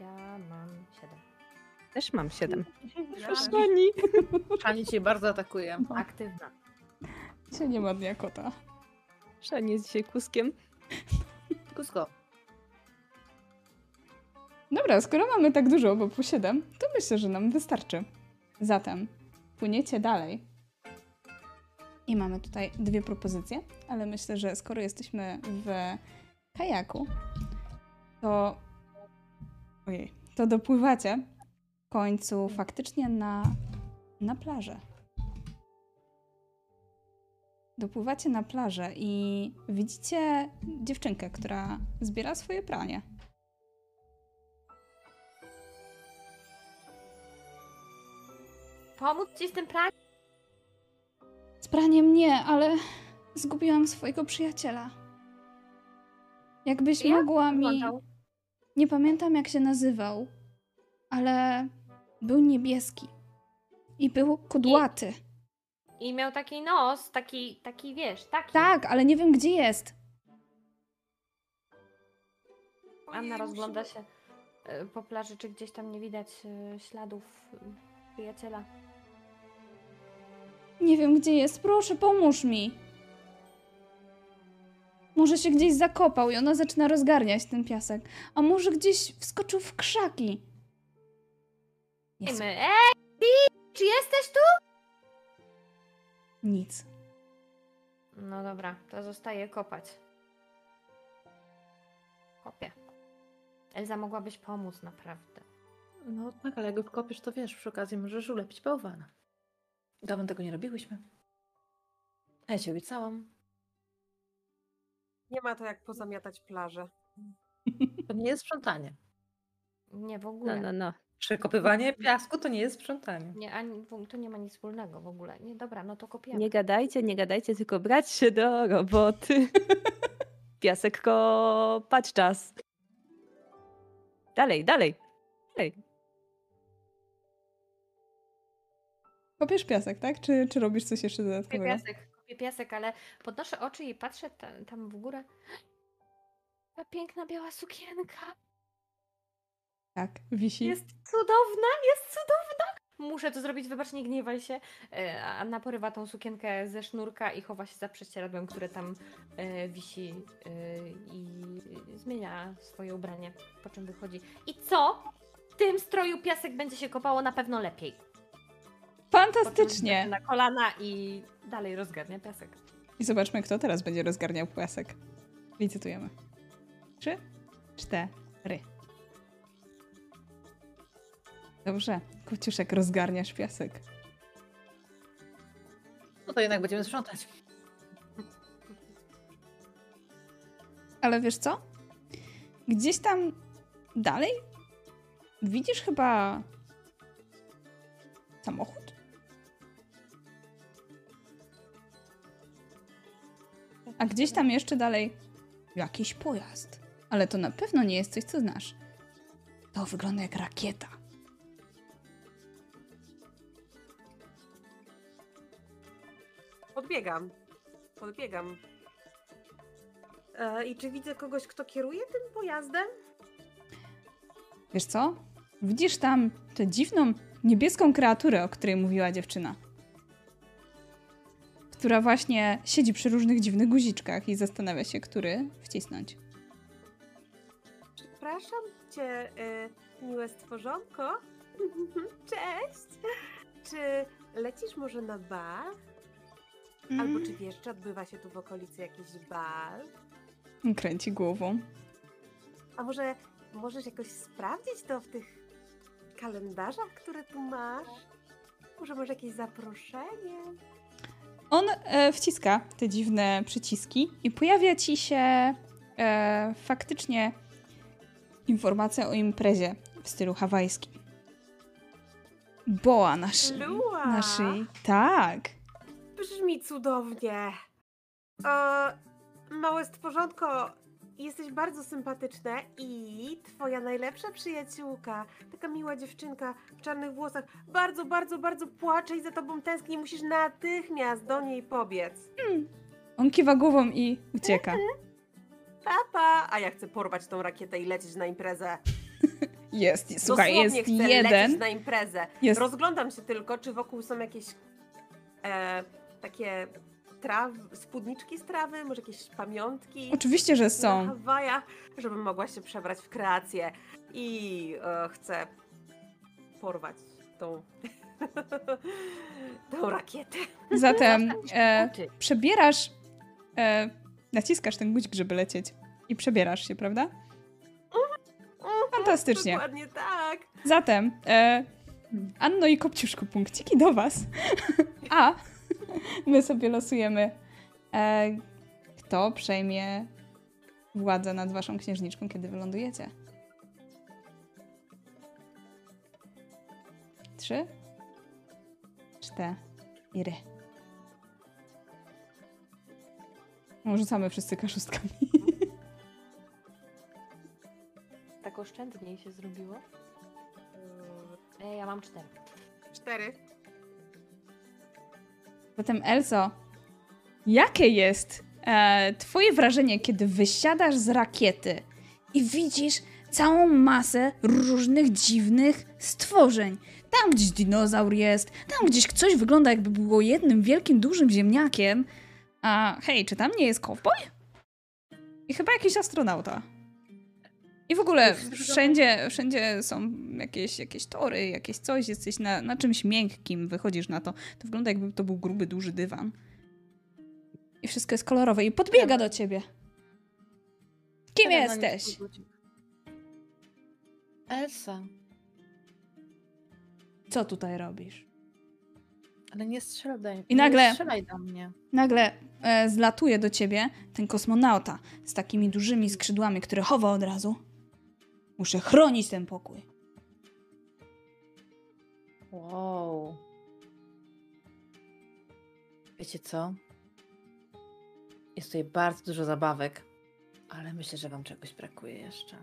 Ja mam 7. Też mam siedem. Ja- Szani. Szani cię bardzo atakuje. Aktywna. Dzisiaj nie ma dnia kota. Szani jest dzisiaj kuskiem. Kusko. Dobra, skoro mamy tak dużo, bo po 7, to myślę, że nam wystarczy. Zatem płyniecie dalej. I mamy tutaj dwie propozycje, ale myślę, że skoro jesteśmy w kajaku, to. Ojej, to dopływacie w końcu faktycznie na, na plażę. Dopływacie na plażę i widzicie dziewczynkę, która zbiera swoje pranie. Pomóc ci z tym planiem? Z praniem nie, ale zgubiłam swojego przyjaciela. Jakbyś Jak mogła mi. Wyglądał? Nie pamiętam jak się nazywał, ale był niebieski. I był kudłaty. I miał taki nos, taki, taki wiesz, taki. Tak, ale nie wiem gdzie jest. Anna rozgląda się e, po plaży, czy gdzieś tam nie widać e, śladów e, przyjaciela. Nie wiem gdzie jest. Proszę, pomóż mi. Może się gdzieś zakopał i ona zaczyna rozgarniać ten piasek. A może gdzieś wskoczył w krzaki. My, ej, ty, czy jesteś tu? nic. No dobra, to zostaje kopać. Kopię. Elza, mogłabyś pomóc naprawdę. No tak, ale jak go wkopiesz, to wiesz, przy okazji możesz ulepić bałwana. Dawno tego nie robiłyśmy. Ja cię obiecałam. Nie ma to jak pozamiatać plażę. To nie jest sprzątanie. Nie, w No, ogóle. no, no. Przekopywanie piasku to nie jest sprzątanie. Nie, ani, tu nie ma nic wspólnego w ogóle. Nie, dobra, no to kopiemy. Nie gadajcie, nie gadajcie, tylko brać się do roboty. Piasek kopać czas. Dalej, dalej. Dalej. Kopiesz piasek, tak? Czy, czy robisz coś jeszcze Kopię dodatkowego? piasek, kopię piasek, ale podnoszę oczy i patrzę ta, tam w górę. Ta piękna biała sukienka. Tak, wisi. Jest cudowna, jest cudowna. Muszę to zrobić, wybacz, nie gniewaj się. E, Anna porywa tą sukienkę ze sznurka i chowa się za prześcieradłem, które tam e, wisi e, i zmienia swoje ubranie, po czym wychodzi. I co? W tym stroju piasek będzie się kopało na pewno lepiej. Fantastycznie! Na kolana i dalej rozgarnia piasek. I zobaczmy, kto teraz będzie rozgarniał piasek. Licytujemy. Trzy, cztery. Dobrze, Kociuszek, rozgarniasz piasek. No to jednak będziemy sprzątać. Ale wiesz co? Gdzieś tam dalej widzisz chyba a gdzieś tam jeszcze dalej jakiś pojazd. Ale to na pewno nie jest coś, co znasz. To wygląda jak rakieta. Podbiegam. Podbiegam. E, I czy widzę kogoś, kto kieruje tym pojazdem? Wiesz co? Widzisz tam tę dziwną, niebieską kreaturę, o której mówiła dziewczyna. Która właśnie siedzi przy różnych dziwnych guziczkach i zastanawia się, który wcisnąć. Przepraszam cię, y, miłe stworzonko. Cześć. Czy lecisz może na bal? Albo czy wiesz, czy odbywa się tu w okolicy jakiś bal? Mm, Kręci głową. A może możesz jakoś sprawdzić to w tych kalendarzach, które tu masz? Może może jakieś zaproszenie? On e, wciska te dziwne przyciski i pojawia ci się e, faktycznie informacja o imprezie w stylu hawajskim. Boa na szyi. Lua! Na szyi. Tak. Brzmi cudownie. E, małe stworzonko, jesteś bardzo sympatyczne i twoja najlepsza przyjaciółka, taka miła dziewczynka w czarnych włosach, bardzo, bardzo, bardzo płacze i za tobą tęskni. Musisz natychmiast do niej pobiec. On kiwa głową i ucieka. Papa! A ja chcę porwać tą rakietę i lecieć na imprezę. Jest, słuchaj, Dosłownie jest chcę lecieć jeden. na imprezę. Jest, Rozglądam się tylko, czy wokół są jakieś e, takie traw, spódniczki z trawy, może jakieś pamiątki. oczywiście, że na są. Hawajach, żebym mogła się przebrać w kreację i e, chcę porwać tą, tą rakietę. Zatem e, przebierasz, e, naciskasz ten guzik, żeby lecieć i przebierasz się, prawda? Fantastycznie. Dokładnie tak. Zatem, e, Anno i Kopciuszku, punkciki do was. A my sobie losujemy, e, kto przejmie władzę nad waszą księżniczką, kiedy wylądujecie. Trzy, cztery. No, Rzucamy wszyscy kaszustkami. Tak oszczędniej się zrobiło. E, ja mam cztery. Cztery. Zatem Elzo, jakie jest e, twoje wrażenie, kiedy wysiadasz z rakiety i widzisz całą masę różnych dziwnych stworzeń? Tam gdzieś dinozaur jest, tam gdzieś coś wygląda jakby było jednym wielkim, dużym ziemniakiem. A hej, czy tam nie jest cowboy? I chyba jakiś astronauta. I w ogóle wszędzie, wszędzie są jakieś, jakieś tory, jakieś coś, jesteś na, na czymś miękkim, wychodzisz na to. To wygląda jakby to był gruby, duży dywan. I wszystko jest kolorowe i podbiega do ciebie. Kim jesteś? Elsa, Co tutaj robisz? ale nie strzelaj. I nagle- Nie strzelaj do mnie. Nagle e, zlatuje do ciebie ten kosmonauta z takimi dużymi skrzydłami, który chowa od razu. Muszę chronić ten pokój. Wow. Wiecie co? Jest tutaj bardzo dużo zabawek, ale myślę, że wam czegoś brakuje jeszcze.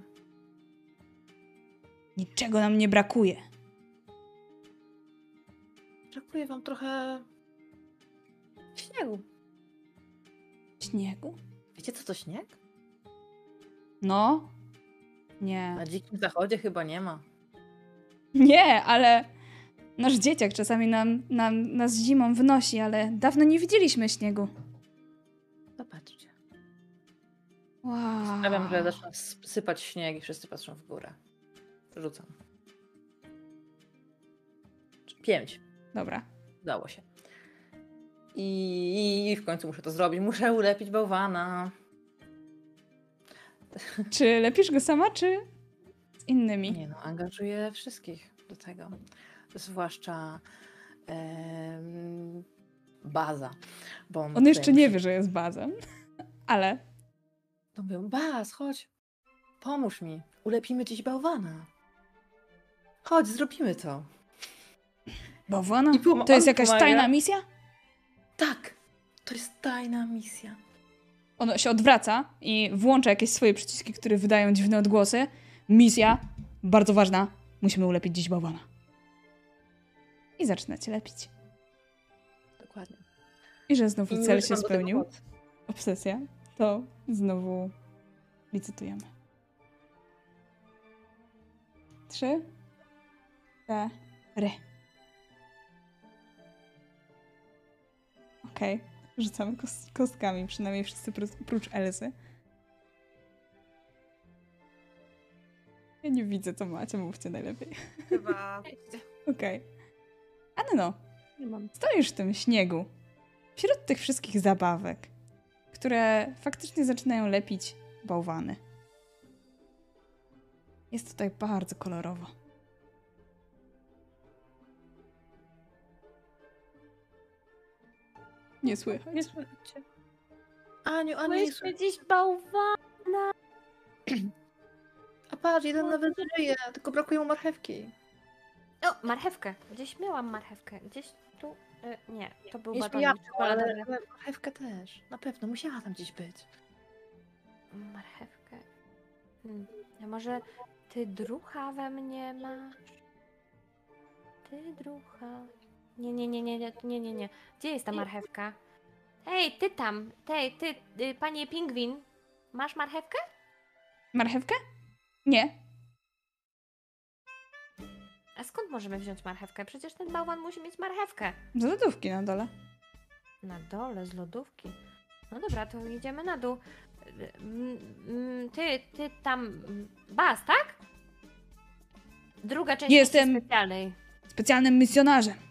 Niczego nam nie brakuje. Brakuje wam trochę śniegu. Śniegu? Wiecie co to śnieg? No. Nie. Na dzikim zachodzie chyba nie ma. Nie, ale nasz dzieciak czasami nam, nam, nas zimą wnosi, ale dawno nie widzieliśmy śniegu. Zobaczcie. Wow. Sprawiam, że zaczyna sypać śnieg i wszyscy patrzą w górę. Rzucam. Pięć. Dobra. Udało się. I w końcu muszę to zrobić. Muszę ulepić bałwana. Czy lepisz go sama, czy z innymi? Nie no, angażuję wszystkich do tego. Zwłaszcza em, baza. Bo On tutaj jeszcze nie wie, że jest bazem, ale To był Baz, chodź. Pomóż mi. Ulepimy dziś bałwana. Chodź, zrobimy to. bałwana? To jest on jakaś tajna misja? Tak, to jest tajna misja. Ono się odwraca i włącza jakieś swoje przyciski, które wydają dziwne odgłosy. Misja, bardzo ważna, musimy ulepić dziś bałwana. I zaczynacie lepić. Dokładnie. I że znowu I cel się spełnił, obsesja, to znowu licytujemy. Trzy, cztery. Okej, rzucamy kos- kostkami, przynajmniej wszyscy pró- oprócz Elzy. Ja nie widzę, co macie, mówcie najlepiej. Chyba Okej. No, Nie mam. stoisz w tym śniegu, wśród tych wszystkich zabawek, które faktycznie zaczynają lepić bałwany. Jest tutaj bardzo kolorowo. Nie słychać. Nie słychać. Aniu, Aniu, nie słyszę. dziś bałwana. A patrz, jeden nawet żyje, tylko brakuje mu marchewki. O, marchewkę. Gdzieś miałam marchewkę. Gdzieś tu. E, nie, to był Nie batonik śmiałam, ale, czekoladowy. ale marchewkę też. Na pewno, musiała tam gdzieś być. Marchewkę. Hmm. A może ty drucha we mnie masz? Ty drucha. Nie, nie, nie, nie, nie, nie, nie. Gdzie jest ta marchewka? Hej, ty tam, tej, ty, y, panie pingwin, masz marchewkę? Marchewkę? Nie. A skąd możemy wziąć marchewkę? Przecież ten bałwan musi mieć marchewkę. Z lodówki na dole. Na dole z lodówki. No dobra, to idziemy na dół. Y, mm, mm, Ty, ty tam. Bas, tak? Druga część Jestem- specjalnej. Specjalnym misjonarzem.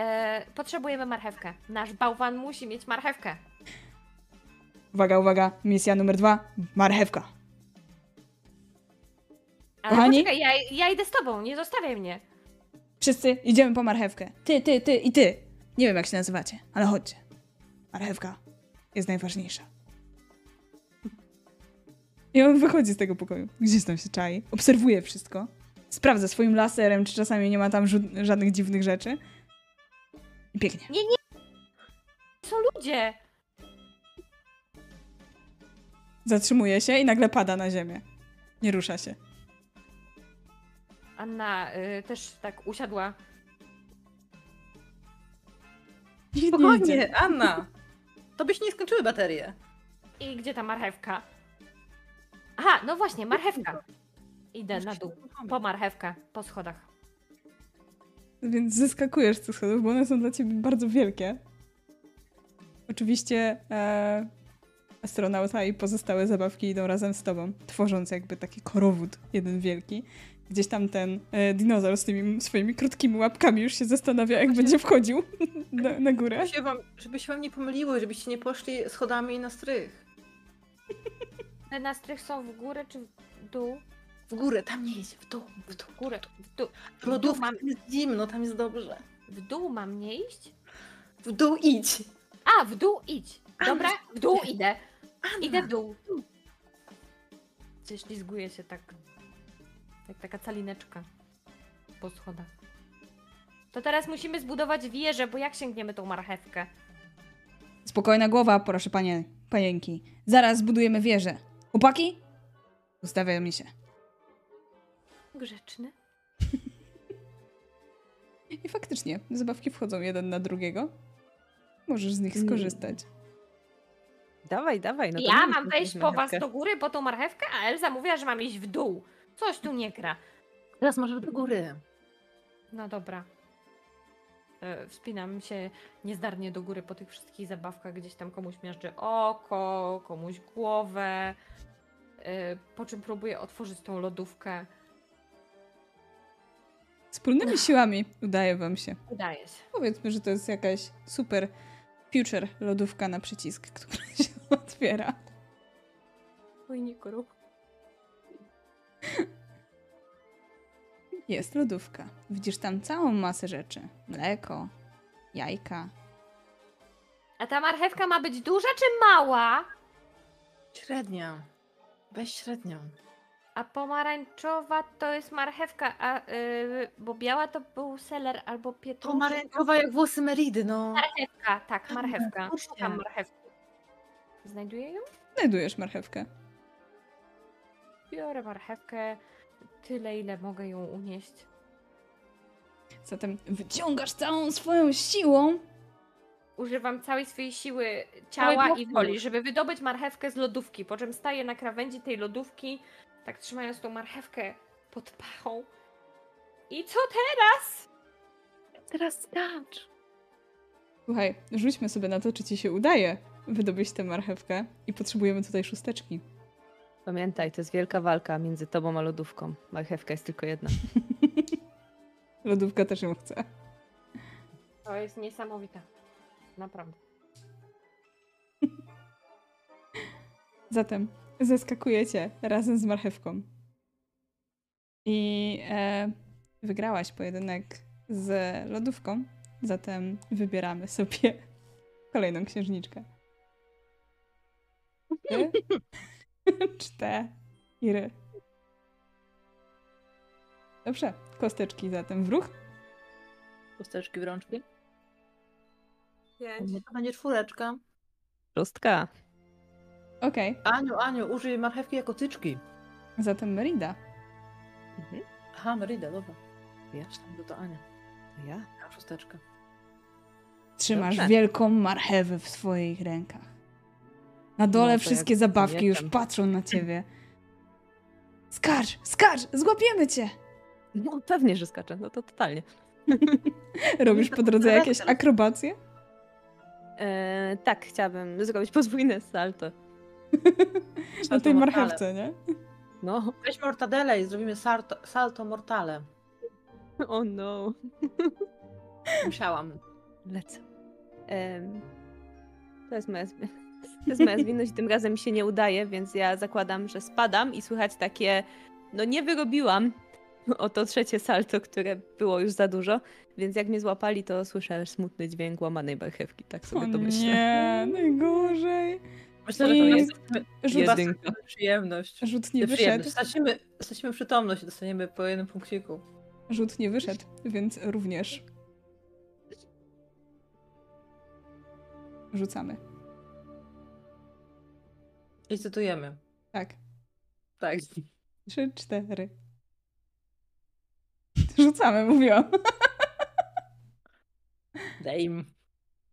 E, potrzebujemy marchewkę. Nasz bałwan musi mieć marchewkę. Uwaga, uwaga, misja numer dwa. Marchewka. Ale Kochani? poczekaj, ja, ja idę z tobą, nie zostawiaj mnie. Wszyscy idziemy po marchewkę. Ty, ty, ty i ty. Nie wiem, jak się nazywacie, ale chodźcie. Marchewka jest najważniejsza. I on wychodzi z tego pokoju. Gdzieś tam się czai. Obserwuje wszystko. Sprawdza swoim laserem, czy czasami nie ma tam żu- żadnych dziwnych rzeczy. I pięknie. Są ludzie. Zatrzymuje się i nagle pada na ziemię. Nie rusza się. Anna y, też tak usiadła. Nie idzie. Spokojnie, Anna! To byś nie skończyły baterie. I gdzie ta marchewka? Aha, no właśnie, marchewka. Idę na dół. Po marchewkę, po schodach. Więc zyskakujesz z tych schodów, bo one są dla ciebie bardzo wielkie. Oczywiście e, astronauta i pozostałe zabawki idą razem z tobą, tworząc jakby taki korowód, jeden wielki. Gdzieś tam ten e, dinozaur z tymi swoimi krótkimi łapkami już się zastanawia, jak będzie wchodził na, na górę. Żeby się, wam, żeby się wam nie pomyliły, żebyście nie poszli schodami na strych. Te na strych są w górę czy w dół? W górę, tam nie idź, w dół, w dół. W górę, w dół. W lodówce mam- tam jest zimno, tam jest dobrze. W dół mam nie iść? W dół idź. A, w dół idź. Dobra, w dół idę. Anna. Idę w dół. Ześlizguje się tak. Jak taka calineczka. Po schodach. To teraz musimy zbudować wieżę, bo jak sięgniemy tą marchewkę? Spokojna głowa, proszę panie, panienki. Zaraz zbudujemy wieżę. Chłopaki? Ustawiamy się. Grzeczny. I faktycznie, zabawki wchodzą jeden na drugiego. Możesz z nich skorzystać. Dawaj, dawaj. No ja mam tą wejść po was do góry po tą marchewkę, a Elza mówiła, że mam iść w dół. Coś tu nie gra. Teraz może do góry. No dobra. E, Wspinam się niezdarnie do góry po tych wszystkich zabawkach. Gdzieś tam komuś miażdżę oko, komuś głowę. e, Po czym próbuję otworzyć tą lodówkę. Wspólnymi siłami udaje wam się. Udaje się. Powiedzmy, że to jest jakaś super future lodówka na przycisk, która się otwiera. Ujniku. Jest lodówka. Widzisz tam całą masę rzeczy. Mleko, jajka. A ta marchewka ma być duża czy mała? Średnia. Weź średnią. A pomarańczowa to jest marchewka, a yy, bo biała to był seler albo pietruszka. Pomarańczowa jak włosy Meridy, no. Marchewka, tak, marchewka. Słusznie. Szukam marchewki. Znajduję ją? Znajdujesz marchewkę. Biorę marchewkę tyle, ile mogę ją unieść. Zatem wyciągasz całą swoją siłą. Używam całej swojej siły ciała i woli, żeby wydobyć marchewkę z lodówki, po czym staję na krawędzi tej lodówki, tak trzymając tą marchewkę pod pachą. I co teraz? Teraz skacz. Słuchaj, rzućmy sobie na to, czy ci się udaje wydobyć tę marchewkę i potrzebujemy tutaj szósteczki. Pamiętaj, to jest wielka walka między tobą a lodówką. Marchewka jest tylko jedna. Lodówka też ją chce. To jest niesamowite. Naprawdę. Zatem zeskakujecie razem z marchewką. I e, wygrałaś pojedynek z lodówką. Zatem wybieramy sobie kolejną księżniczkę. Trzy, cztery. Dobrze, kosteczki zatem w ruch. Chusteczki w rączki. Pięć. To będzie czwóreczka. Szóstka. Okej, Aniu, Aniu, użyj marchewki jako tyczki. zatem Merida. Aha, Merida, dobra. Ja? Myślałam, że to Ania. To ja? A szósteczka. Trzymasz Dobrze. wielką marchewę w swoich rękach. Na dole No to wszystkie zabawki już patrzą na ciebie. Skacz, skacz, złapiemy cię! No pewnie, że skaczę. No to totalnie. Robisz po drodze jakieś akrobacje? E, tak, chciałabym zrobić podwójne salto. Na tej marchewce, nie? No. Weź mortadele i zrobimy salto, salto mortale. Oh no. Musiałam. Lecę. Em, to jest moja zwi- To jest moja zwinność i tym razem mi się nie udaje, więc ja zakładam, że spadam i słychać takie, no nie wyrobiłam o to trzecie salto, które było już za dużo, więc jak mnie złapali, to słyszę smutny dźwięk łamanej marchewki, tak O sobie to myślę. nie, najgorzej. Myślę, że to I jest Rzut, Jedynka. przyjemność. rzut nie wyszedł. Stracimy, stracimy przytomność i dostaniemy po jednym punkciku. Rzut nie wyszedł, więc również rzucamy. Licytujemy. Tak, Tak. trzy, cztery. Rzucamy, mówiłam. Im.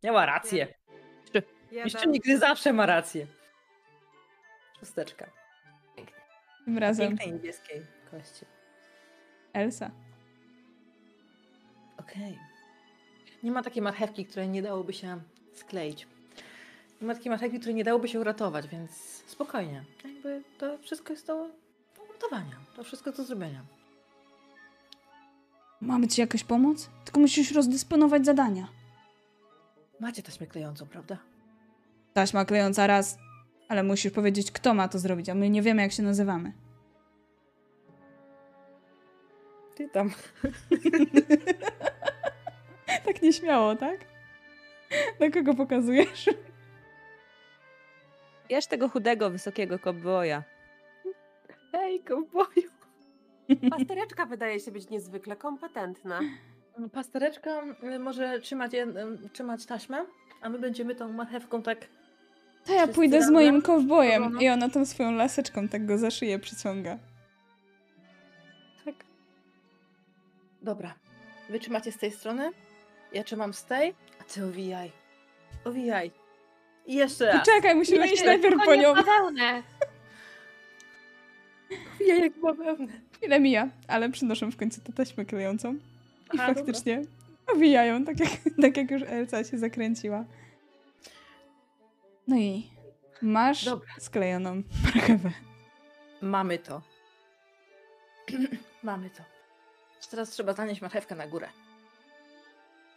Miała rację. Jeden. Mistrzyni gry zawsze ma rację. Szósteczka. Tym razem Pięknej niebieskiej kości. Elsa. Okej. Nie ma takiej marchewki, której nie dałoby się skleić. Nie ma takiej marchewki, której nie dałoby się uratować, więc spokojnie. Jakby to wszystko jest do uratowania. To wszystko do zrobienia. Mamy ci jakoś pomóc? Tylko musisz rozdysponować zadania. Macie taśmę klejącą, prawda? Taśma klejąca raz, ale musisz powiedzieć, kto ma to zrobić, a my nie wiemy, jak się nazywamy. Ty tam. tak nieśmiało, tak? Na kogo pokazujesz? Bierz tego chudego, wysokiego kobboja. Hej, kowboju. Pastereczka wydaje się być niezwykle kompetentna. Pastereczka y, może trzymać, y, trzymać taśmę, a my będziemy tą marchewką tak... To ja Wszyscy pójdę z moim kowbojem. Dobra. I ona tą swoją laseczką tak go za szyję przyciąga. tak. Dobra. Wy trzymacie z tej strony, ja trzymam z tej, a ty owijaj. Owijaj. I jeszcze raz. Czekaj, musimy iść najpierw po nią. bawełnę! Owijaj jak bawełnę. Chwilę mija, ale przynoszę w końcu tę taśmę klejącą. I Aha, faktycznie owijają, tak jak, tak jak już Elsa się zakręciła. No i masz Dobra. sklejoną marchewę. Mamy to. Mamy to. Teraz trzeba zanieść marchewkę na górę.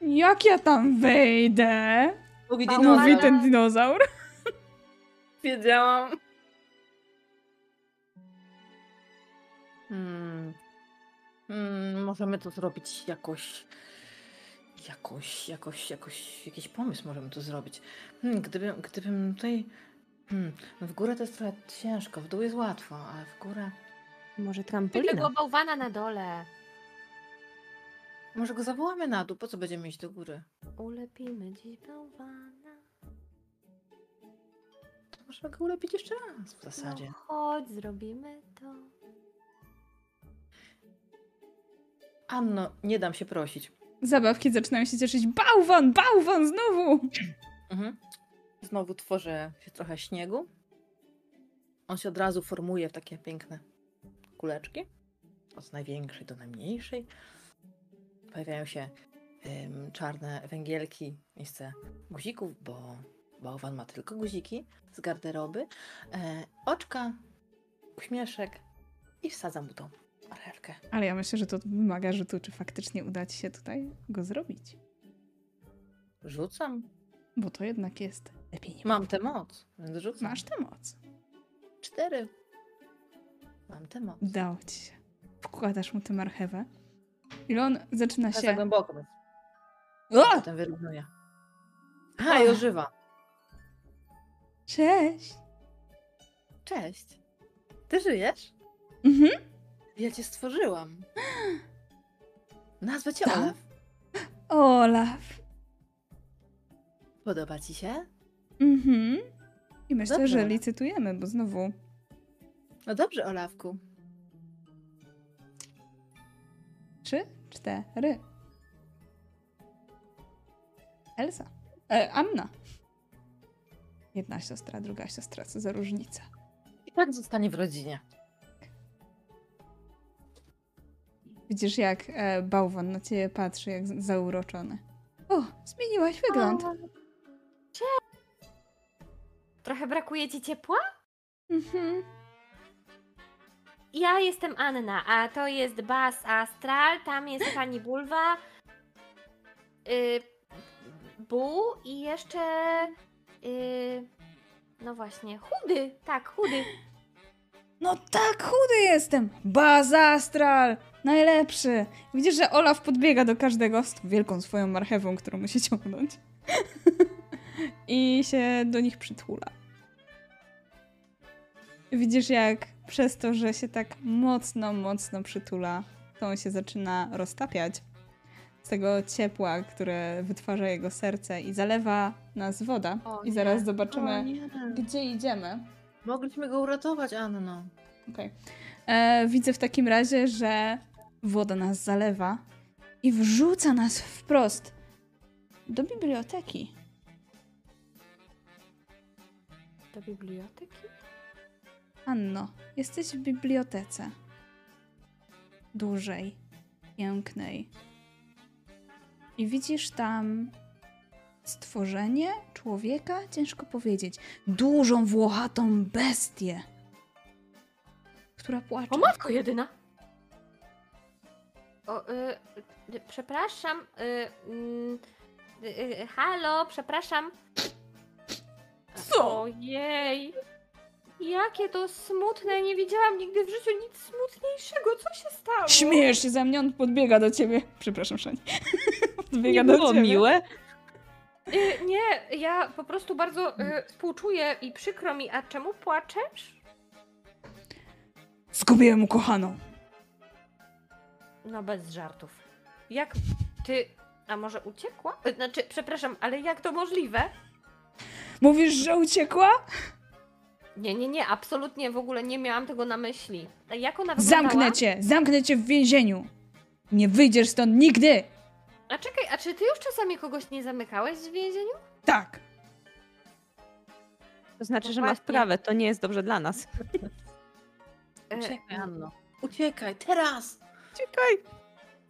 Jak ja tam wejdę? Mówi Mówi Mówi dinozaur. ten dinozaur. Wiedziałam. Hmm. Hmm, możemy to zrobić jakoś. Jakoś, jakoś, jakoś, jakiś pomysł możemy to zrobić. Hmm, gdybym, gdybym tutaj. Hmm, w górę to jest trochę ciężko, w dół jest łatwo, ale w górę. Może Tego trampolina? bałwana na dole. Może go zawołamy na dół, po co będziemy iść do góry? Ulepimy dziś bałwana. To możemy go ulepić jeszcze raz w zasadzie. No, chodź, zrobimy to. Anno, nie dam się prosić. Zabawki zaczynają się cieszyć. Bałwan, bałwan, znowu! Mhm. Znowu tworzę się trochę śniegu. On się od razu formuje w takie piękne kuleczki. Od największej do najmniejszej. Pojawiają się ym, czarne węgielki miejsce guzików, bo bałwan ma tylko guziki z garderoby. E, oczka, uśmieszek i wsadzam mu tą marchewkę. Ale ja myślę, że to wymaga rzutu, czy faktycznie uda ci się tutaj go zrobić. Rzucam. Bo to jednak jest lepiej nie Mam tę moc, więc rzucam. Masz tę moc. cztery. Mam tę moc. Udało ci się. Wkładasz mu tę marchewę. I on zaczyna Ja za się... głęboko, więc O! potem wyrównuję. A, i ożywa. Cześć! Cześć. Ty żyjesz? Mhm. Ja cię stworzyłam. Nazwę cię? Olaf. Olaf. Podoba ci się? Mhm. I myślę, Dobrze, że licytujemy, bo znowu No dobrze, Olafku. trzy, cztery. Elsa. E, Anna. Jedna siostra, druga siostra, co za różnica. I tak zostanie w rodzinie. Widzisz, jak e, bałwan na ciebie patrzy, jak zauroczony. O, zmieniłaś wygląd. Trochę brakuje ci ciepła? Mhm. Ja jestem Anna, a to jest Bas Astral, tam jest pani Bulwa, y, Bu i jeszcze. y, no właśnie, chudy, tak, chudy. No tak, chudy jestem! Bazastral! Najlepszy! Widzisz, że Olaf podbiega do każdego z wielką swoją marchewą, którą musi ciągnąć. I się do nich przytula. Widzisz, jak przez to, że się tak mocno, mocno przytula, to on się zaczyna roztapiać z tego ciepła, które wytwarza jego serce i zalewa nas woda. O I zaraz nie. zobaczymy, nie. gdzie idziemy. Mogliśmy go uratować, Anno. Okej. E, Widzę w takim razie, że woda nas zalewa i wrzuca nas wprost do biblioteki. Do biblioteki? Anno, jesteś w bibliotece. Dużej, pięknej. I widzisz tam stworzenie człowieka, ciężko powiedzieć. Dużą, włochatą bestię, która płacze. O matko jedyna! O, y, y, przepraszam, y, mm, y, y, halo, przepraszam. Co? Ojej! Jakie to smutne, nie widziałam nigdy w życiu nic smutniejszego, co się stało? Śmiejesz się ze mnie, on podbiega do ciebie. Przepraszam, Szani. podbiega Nie do było ciebie. miłe. Y, nie, ja po prostu bardzo y, współczuję i przykro mi, a czemu płaczesz? Zgubiłem ukochaną. No bez żartów. Jak ty, a może uciekła? Y, Znaczy, przepraszam, ale jak to możliwe? Mówisz, że uciekła? Nie, nie, nie, absolutnie w ogóle nie miałam tego na myśli. A Jak ona wyglądała? Zamknę cię, zamknę cię w więzieniu. Nie wyjdziesz stąd nigdy. A czekaj, a czy ty już czasami kogoś nie zamykałeś w więzieniu? Tak. To znaczy, że ma Dokładnie. sprawę, to nie jest dobrze dla nas. E, Uciekaj, Anno. Uciekaj, teraz! Czekaj.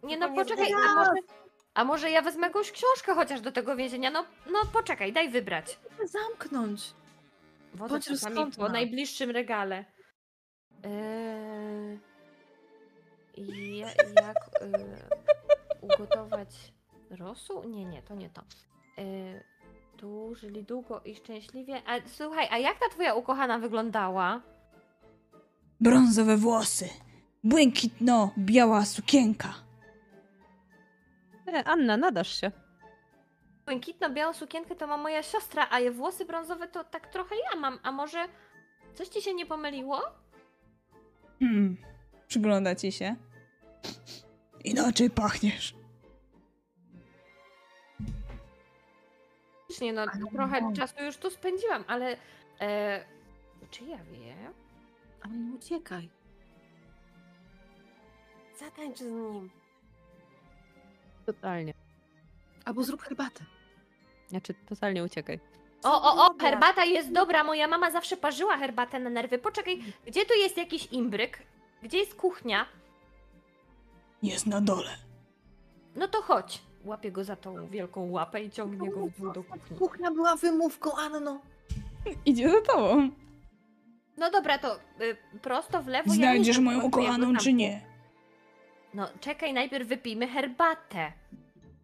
nie no, poczekaj, a może, a może ja wezmę jakąś książkę chociaż do tego więzienia? No, no poczekaj, daj wybrać. Zamknąć. Wodę Bądź czasami rozsądna. po najbliższym regale. Eee, i ja- jak e, ugotować rosół? Nie, nie, to nie to. Eee, tu żyli długo i szczęśliwie. A słuchaj, a jak ta twoja ukochana wyglądała? Brązowe włosy. Błękitno-biała sukienka. E, Anna, nadasz się. Błękitno-białą sukienkę to ma moja siostra, a je włosy brązowe to tak trochę ja mam. A może coś ci się nie pomyliło? Hmm. Przygląda ci się. Inaczej pachniesz. Faktycznie, no trochę czasu już tu spędziłam, ale E, czy ja wiem? Ale nie uciekaj. Zatańcz z nim. Totalnie. Albo zrób herbatę. Znaczy, totalnie uciekaj. O, o, o, herbata jest dobra. Moja mama zawsze parzyła herbatę na nerwy. Poczekaj, gdzie tu jest jakiś imbryk? Gdzie jest kuchnia? Jest na dole. No to chodź. Łapię go za tą wielką łapę i ciągnie go w dół do kuchni. Kuchnia była wymówką, Anno. Idzie za tobą. No dobra, to y, prosto w lewo. ja Znajdziesz wiem, moją jakby czy nie? No czekaj, najpierw wypijmy herbatę.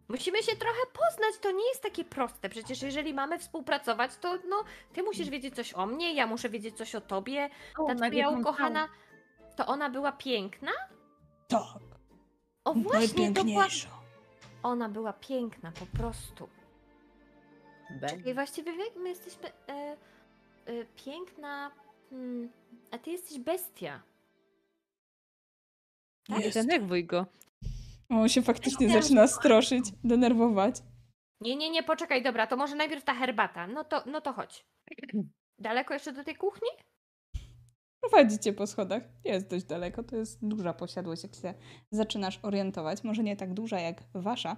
Musimy się trochę poznać, to nie jest takie proste. Przecież jeżeli mamy współpracować, to no, ty musisz wiedzieć coś o mnie, ja muszę wiedzieć coś o tobie. Ta twoja ukochana, to ona była piękna? Tak. O właśnie, to była... Ona była piękna, po prostu. Czekaj, właściwie jak my jesteśmy... E, e, piękna... Hmm, a ty jesteś bestia. Nie Jest. denerwuj go. On się faktycznie Ja zaczyna stroszyć, denerwować. Nie, nie, nie, poczekaj, dobra, to może najpierw ta herbata. No to, no to chodź. Daleko jeszcze do tej kuchni? Prowadzicie po schodach. Jest dość daleko, to jest duża posiadłość, jak się zaczynasz orientować. Może nie tak duża jak wasza,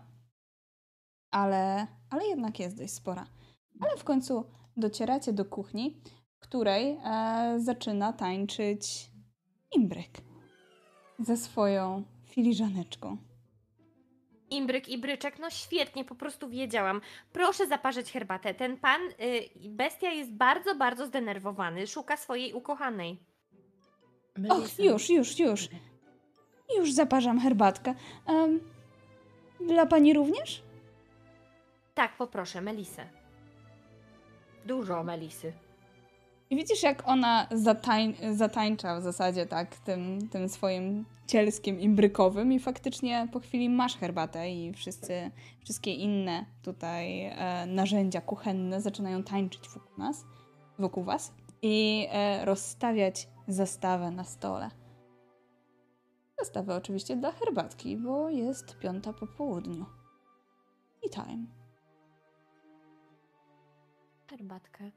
ale, ale jednak jest dość spora. Ale w końcu docieracie do kuchni, w której e, zaczyna tańczyć imbryk ze swoją filiżaneczką. Imbryk i bryczek, no świetnie, po prostu wiedziałam. Proszę zaparzyć herbatę. Ten pan, y, bestia jest bardzo, bardzo zdenerwowany. Szuka swojej ukochanej. Och, już, już, już. Już zaparzam herbatkę. Em, dla pani również? Tak, poproszę, Melisę. Dużo Melisy. I widzisz, jak ona zatań, zatańcza w zasadzie tak tym, tym swoim cielskiem imbrykowym i faktycznie po chwili masz herbatę i wszyscy, wszystkie inne tutaj e, narzędzia kuchenne zaczynają tańczyć wokół nas, wokół was i e, rozstawiać zastawę na stole. Zastawę oczywiście dla herbatki, bo jest piąta po południu. I time. Herbatkę.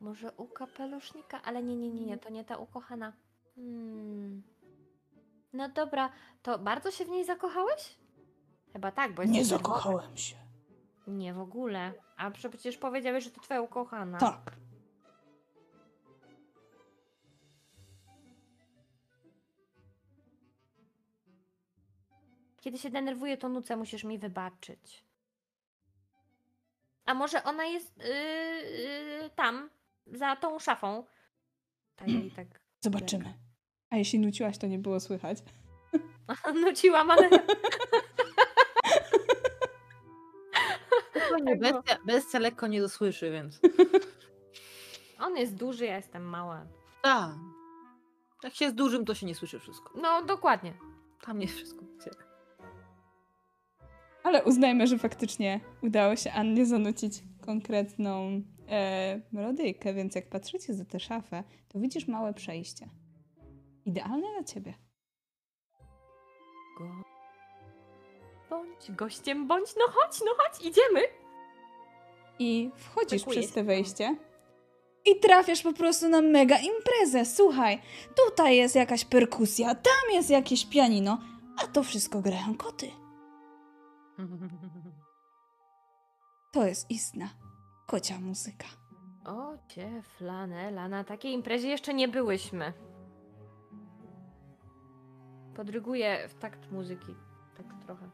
Może u kapelusznika? Ale nie, nie, nie, nie, to nie ta ukochana. Hmm. No dobra, to bardzo się w niej zakochałeś? Chyba tak, bo Nie jesteś zakochałem się. Nie, w ogóle. A przecież powiedziałeś, że to twoja ukochana. Tak. Kiedy się denerwuję, to nucę, musisz mi wybaczyć. A może ona jest yy, yy, tam, za tą szafą? Tak jej tak Zobaczymy. A jeśli nuciłaś, to nie było słychać. nuciłam, ale... Spokojnie, bestia, bestia lekko nie dosłyszy, więc... On jest duży, ja jestem mała. Tak. Jak się jest dużym, to się nie słyszy wszystko. No, dokładnie. Tam nie wszystko. Ale uznajmy, że faktycznie udało się Annie zanucić konkretną e, melodyjkę, więc jak patrzycie za tę szafę, to widzisz małe przejście. Idealne dla ciebie. Go... Bądź gościem, bądź, no chodź, no chodź, idziemy. I wchodzisz Brakuje przez te wejście i trafiasz po prostu na mega imprezę. Słuchaj, tutaj jest jakaś perkusja, tam jest jakieś pianino, a to wszystko grają koty. To jest istna kocia muzyka. O, cię, flanela, na takiej imprezie jeszcze nie byłyśmy. Podryguję w takt muzyki, tak trochę.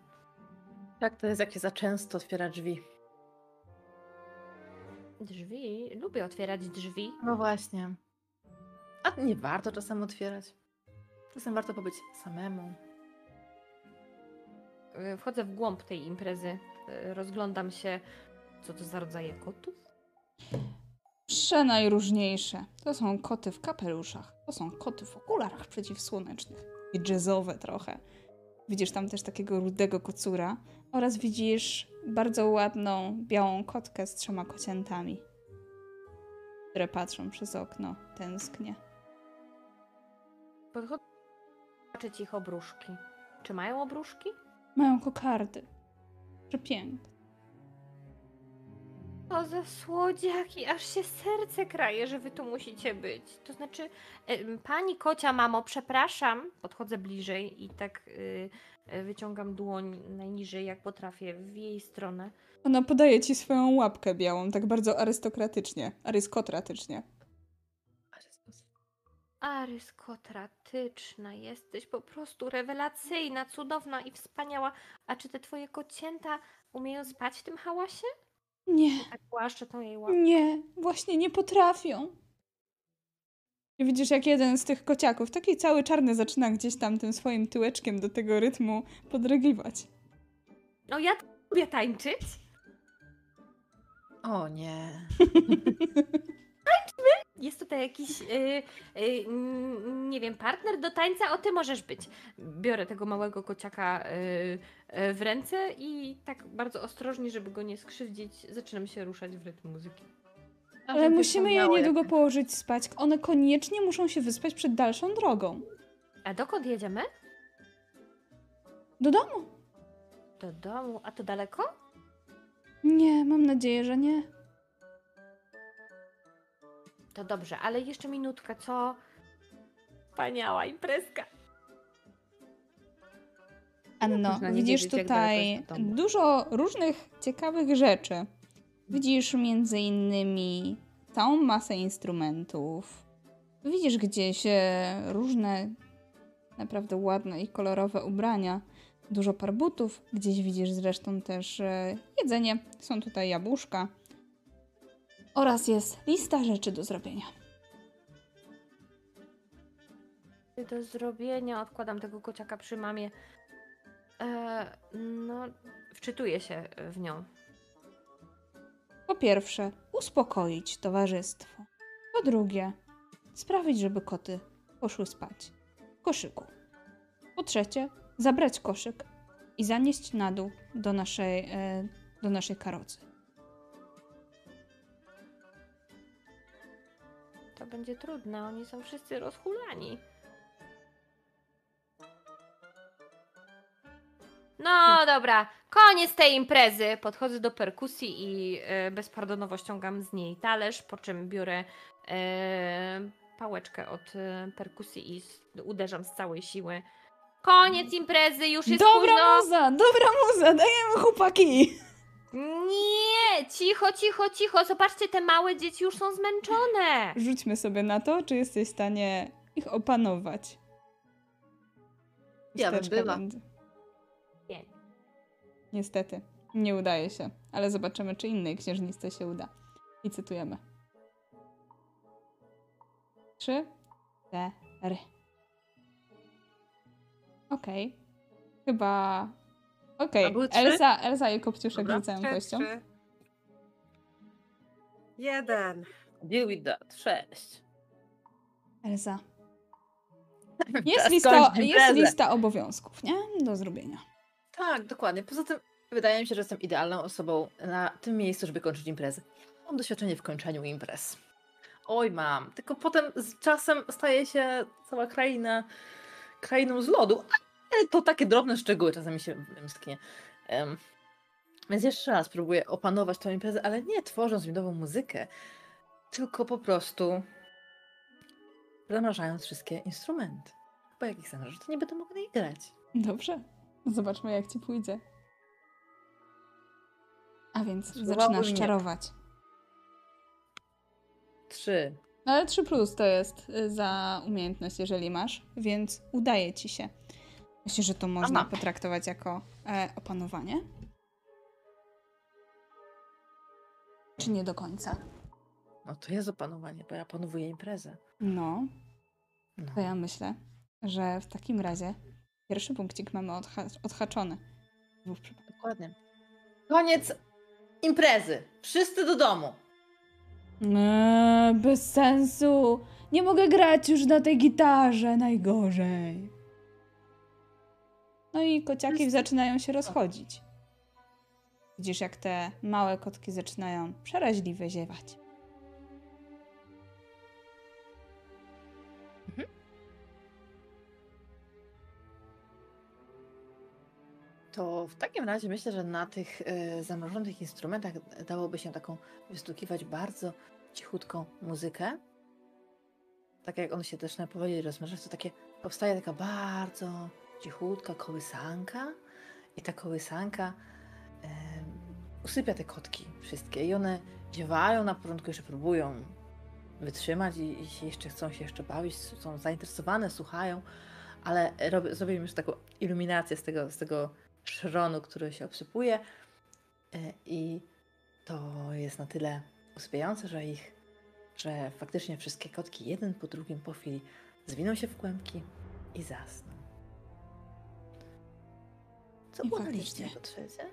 Tak to jest, jak się za często otwiera drzwi. Drzwi, lubię otwierać drzwi. No właśnie. A nie warto czasem otwierać. Czasem warto pobyć samemu. Wchodzę w głąb tej imprezy, rozglądam się, co to za rodzaje kotów. Przenajróżniejsze. To są koty w kapeluszach, to są koty w okularach przeciwsłonecznych. I jazzowe trochę. Widzisz tam też takiego rudego kocura oraz widzisz bardzo ładną białą kotkę z trzema kociętami, które patrzą przez okno tęsknie. Podchodzę, zobaczyć ich obruszki. Czy mają obruszki? Mają kokardy. Przepiękne. To za słodziaki, aż się serce kraje, że wy tu musicie być. To znaczy, em, pani kocia, mamo, przepraszam. Podchodzę bliżej i tak y, y, wyciągam dłoń najniżej, jak potrafię, w jej stronę. Ona podaje ci swoją łapkę białą, tak bardzo arystokratycznie, aryskotratycznie. Aryskotratyczna jesteś, po prostu rewelacyjna, cudowna i wspaniała. A czy te twoje kocięta umieją spać w tym hałasie? Nie, Tak tą jej łapkę. nie, właśnie nie potrafią. I widzisz, jak jeden z tych kociaków, taki cały czarny, zaczyna gdzieś tam tym swoim tyłeczkiem do tego rytmu podrygiwać. No ja lubię tańczyć. O nie. Jest tutaj jakiś, y, y, mm, nie wiem, partner do tańca? O, ty możesz być. Biorę tego małego kociaka y, y, w ręce i tak bardzo ostrożnie, żeby go nie skrzywdzić, zaczynam się ruszać w rytm muzyki. Ale musimy je niedługo położyć spać. One koniecznie muszą się wyspać przed dalszą drogą. A dokąd jedziemy? Do domu. Do domu. A to daleko? Nie, mam nadzieję, że nie. To dobrze, ale jeszcze minutka, co? Wspaniała imprezka. Anno, Można nie widzisz wiedzieć, jak daleko tutaj jest do domu. dużo różnych ciekawych rzeczy. Widzisz między innymi całą masę instrumentów. Widzisz gdzieś e, różne naprawdę ładne i kolorowe ubrania. Dużo parbutów. Gdzieś widzisz zresztą też e, jedzenie. Są tutaj jabłuszka. Oraz jest lista rzeczy do zrobienia. Do zrobienia odkładam tego kociaka przy mamie. E, no, wczytuję się w nią. Po pierwsze, uspokoić towarzystwo. Po drugie, sprawić, żeby koty poszły spać w koszyku. Po trzecie, zabrać koszyk i zanieść na dół do naszej, e, do naszej karocy. To będzie trudne, oni są wszyscy rozhulani. No dobra, koniec tej imprezy. Podchodzę do perkusji i e, bezpardonowo ściągam z niej talerz, po czym biorę e, pałeczkę od e, perkusji i s- uderzam z całej siły. Koniec imprezy, już jest Dobra późno. muza, dobra muza, dajemy chłopaki! Nie, cicho, cicho, cicho. Zobaczcie, te małe dzieci już są zmęczone. Rzućmy sobie na to, czy jesteś w stanie ich opanować. Ja bym była. będzie. Nie. Niestety, nie udaje się, ale zobaczymy, czy innej księżniczce się uda. I cytujemy. Trzy, cztery. Okej. Chyba... Okej, trzy? Elsa, Elsa i Kopciuszek Dobra. rzucają Trzy, kością. trzy. Jeden. Deal with that. Sześć. Elsa. Jest lista, jest imprezę. lista obowiązków, nie? Do zrobienia. Tak, dokładnie. Poza tym wydaje mi się, że jestem idealną osobą na tym miejscu, żeby kończyć imprezy. Mam doświadczenie w kończeniu imprez. Oj, mam. Tylko potem z czasem staje się cała kraina krainą z lodu. Ale to takie drobne szczegóły czasami się wymsknie. Um, więc jeszcze raz próbuję opanować tą imprezę, ale nie tworząc mi nową muzykę, tylko po prostu zamrażając wszystkie instrumenty. Bo jak ich zamrażę, to nie będę mogła nich grać. Dobrze. Zobaczmy, jak ci pójdzie. A więc zaczynasz mnie. czarować. Trzy. No ale 3 plus to jest y, za umiejętność, jeżeli masz, więc udaje ci się. Myślę, że to można Aha. potraktować jako e, opanowanie. Czy nie do końca? No to jest opanowanie, bo ja panowuję imprezę. No, No. to ja myślę, że w takim razie pierwszy punkcik mamy odha- odhaczony. Dokładnie. Koniec imprezy. Wszyscy do domu. Eee, bez sensu. Nie mogę grać już na tej gitarze, najgorzej. No i kociaki zaczynają się rozchodzić. Widzisz, jak te małe kotki zaczynają przeraźliwie ziewać. To w takim razie myślę, że na tych y, zamrożonych instrumentach dałoby się taką wystukiwać bardzo cichutką muzykę. Tak jak on się też powoli rozmnaża, to takie powstaje taka bardzo cichutka kołysanka i ta kołysanka em, usypia te kotki wszystkie i one ziewają na początku, jeszcze próbują wytrzymać i, i jeszcze chcą się jeszcze bawić, są zainteresowane, słuchają, ale robię, zrobię już taką iluminację z tego, z tego szronu, który się obsypuje e, i to jest na tyle usypiające, że ich, że faktycznie wszystkie kotki jeden po drugim po chwili zwiną się w kłębki i zasną. Co trzecie?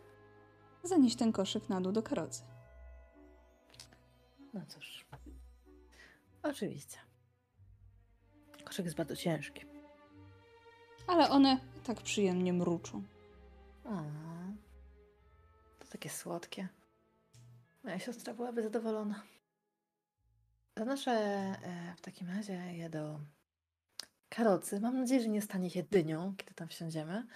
Zanieś ten koszyk na dół do karocy. No cóż. Oczywiście. Koszyk jest bardzo ciężki. Ale one tak przyjemnie mruczą. O, to takie słodkie. Moja siostra byłaby zadowolona. Zanoszę e, w takim razie je do karocy. Mam nadzieję, że nie stanie się dynią, kiedy tam wsiądziemy.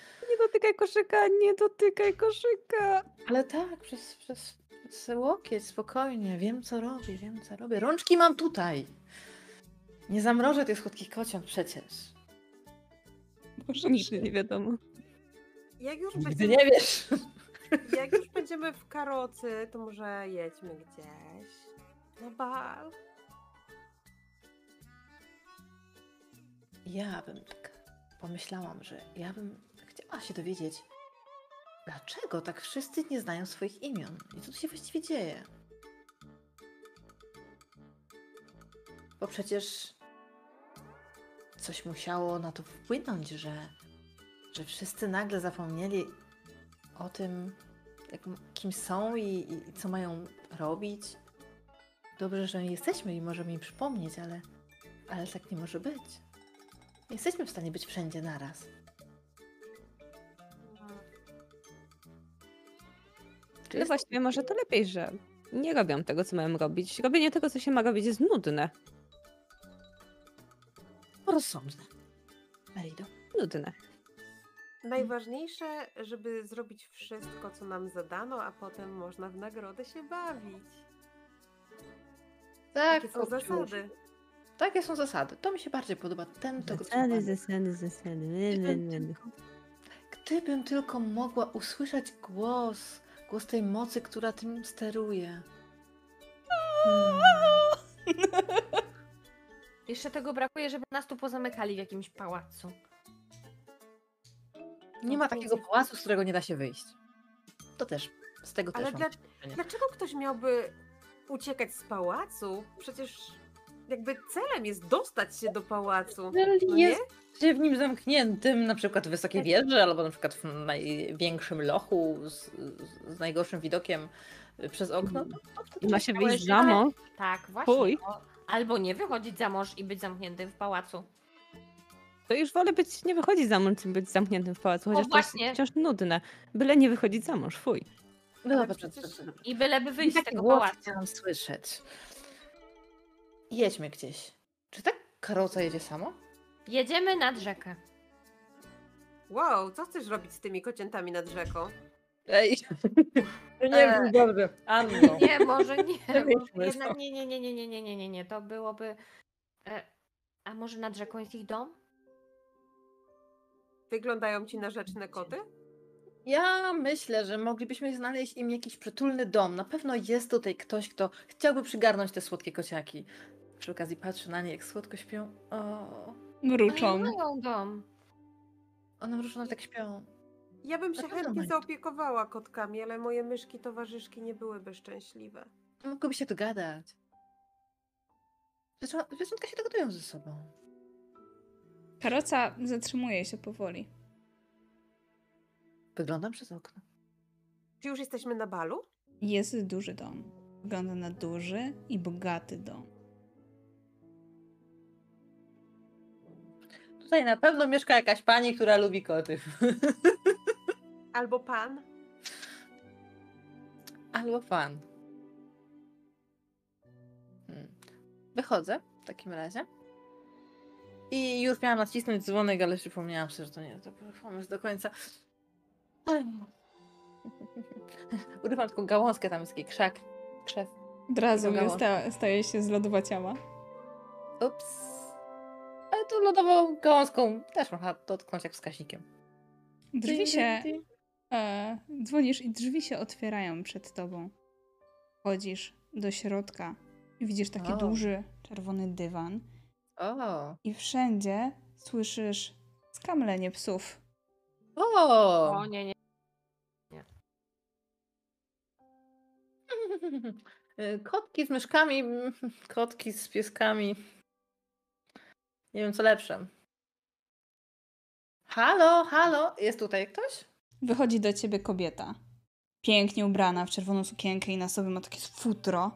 Dotykaj koszyka, nie dotykaj koszyka. Ale tak, przez, przez, przez łokieć, spokojnie. Wiem, co robię, wiem, co robię. Rączki mam tutaj. Nie zamrożę tych słodkich kociąg przecież. Boże, Nigdy nie wiadomo. Jak już, Nigdy będziemy, nie wiesz. jak już będziemy w karocy, to może jedźmy gdzieś na bal. Ja bym tak pomyślałam, że ja bym chciała się dowiedzieć, dlaczego tak wszyscy nie znają swoich imion i co tu się właściwie dzieje. Bo przecież coś musiało na to wpłynąć, że, że wszyscy nagle zapomnieli o tym, jak, kim są i, i, i co mają robić. Dobrze, że jesteśmy i możemy im przypomnieć, ale, ale tak nie może być. Jesteśmy w stanie być wszędzie naraz. Czy No jest- właściwie może to lepiej, że nie robią tego, co mają robić. Robienie tego, co się ma robić, jest nudne. rozsądne? Merido. Nudne. Najważniejsze, żeby zrobić wszystko, co nam zadano, a potem można w nagrodę się bawić. Tak, Takie są zasady. Takie są zasady. To mi się bardziej podoba. Ten to Zasady, zasady, zasady. Gdybym tylko mogła usłyszeć głos, głos tej mocy, która tym steruje. Hmm. Jeszcze tego brakuje, żeby nas tu pozamykali w jakimś pałacu. Nie ma takiego pałacu, z którego nie da się wyjść. To też. Z tego Ale też dla, mam doświadczenie. dlaczego ktoś miałby uciekać z pałacu? Przecież jakby celem jest dostać się do pałacu. No nie? jest się w nim zamkniętym, na przykład w wysokiej wieży, albo na przykład w największym lochu z, z najgorszym widokiem przez okno. Ma się wyjść za mąż. Tak, właśnie. Fuj. No, albo nie wychodzić za mąż i być zamkniętym w pałacu. To już wolę być, nie wychodzić za mąż, niż być zamkniętym w pałacu, chociaż to jest właśnie. wciąż nudne. Byle nie wychodzić za mąż, fuj. No dobrze, przecież-. I byleby wyjść z tego pałacu. chciałam słyszeć. Jedźmy gdzieś. Czy ta karoca jedzie sama? Jedziemy nad rzekę. Wow, co chcesz robić z tymi kociętami nad rzeką? Ej, to nie dobrze. Anno. Nie, może nie. Może jednak to. nie, nie, nie, nie, nie, nie, nie, nie, nie. To byłoby. E, a może nad rzeką jest ich dom? Wyglądają ci na rzeczne koty? Ja myślę, że moglibyśmy znaleźć im jakiś przytulny dom. Na pewno jest tutaj ktoś, kto chciałby przygarnąć te słodkie kociaki. Przy okazji patrzę na nie, jak słodko śpią. O, Mruczą. Oni mają dom. one różno tak śpią. Ja bym się chętnie zaopiekowała kotkami, ale moje myszki towarzyszki nie byłyby szczęśliwe. Mogłoby się dogadać. Zwierzątka się dogadują ze sobą. Karoca zatrzymuje się powoli. Wyglądam przez okno. Czy już jesteśmy na balu? Jest duży dom. Wygląda na duży i bogaty dom. Tutaj na pewno mieszka jakaś pani, która lubi koty. Albo pan? Albo fan. Hmm. Wychodzę w takim razie. I już miałam nacisnąć dzwonek, ale przypomniałam sobie, że to nie to był pomysł do końca. Urywam tylko gałązkę, tam jest taki krzak. Krzew. Od razu sta- staje się z lodowaciała. Ups. Tu lodową gałązką też można dotknąć jak wskaźnikiem. Drzwi się... E, dzwonisz i drzwi się otwierają przed tobą. Wchodzisz do środka i widzisz taki O. duży, czerwony dywan O. i wszędzie słyszysz skamlenie psów. O! O nie, nie. Y, Kotki z myszkami, kotki z pieskami. Nie wiem, co lepsze. Halo, halo, jest tutaj ktoś? Wychodzi do ciebie kobieta. Pięknie ubrana w czerwoną sukienkę i na sobie ma takie futro.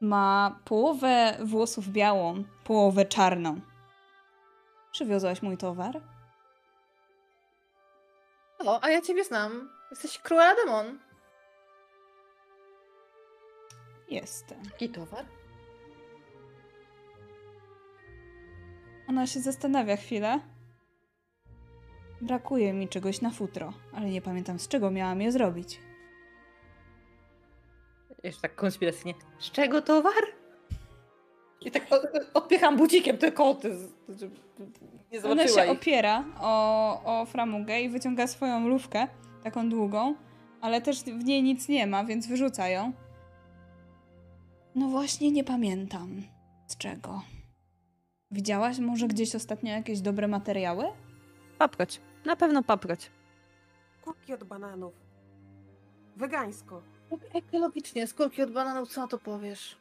Ma połowę włosów białą, połowę czarną. Przywiozłaś mój towar? O, a ja ciebie znam. Jesteś Cruella Demon. Jestem. Jaki towar? Ona się zastanawia chwilę. Brakuje mi czegoś na futro, ale nie pamiętam z czego miałam je zrobić. Jeszcze tak konspiracyjnie. Z czego towar? I tak odpycham bucikiem te koty, nie Ona zobaczyła się ich. opiera o, o framugę i wyciąga swoją lufkę, taką długą, ale też w niej nic nie ma, więc wyrzuca ją. No właśnie nie pamiętam z czego. Widziałaś może gdzieś ostatnio jakieś dobre materiały? Paproć. Na pewno paproć. Kurki od bananów. Wegańsko. Ekologicznie, skórki od bananów, co na to powiesz?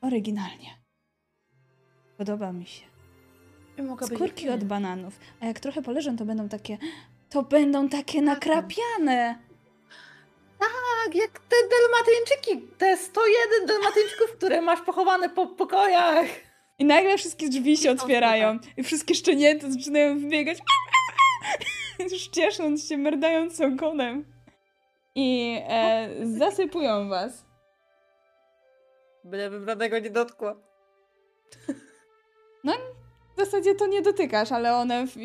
Oryginalnie. Podoba mi się. Nie mogę być Skórki od bananów. A jak trochę poleżą, to będą takie. To będą takie nakrapiane. Tak, jak te dalmatyńczyki, te 101 dalmatyńczyków, które masz pochowane po pokojach. I nagle wszystkie drzwi się otwierają. I wszystkie szczenięta zaczynają wybiegać. Już ciesząc się, merdając ogonem. I e, zasypują was. Bylebym żadnego nie dotkła. W zasadzie to nie dotykasz, ale one. W,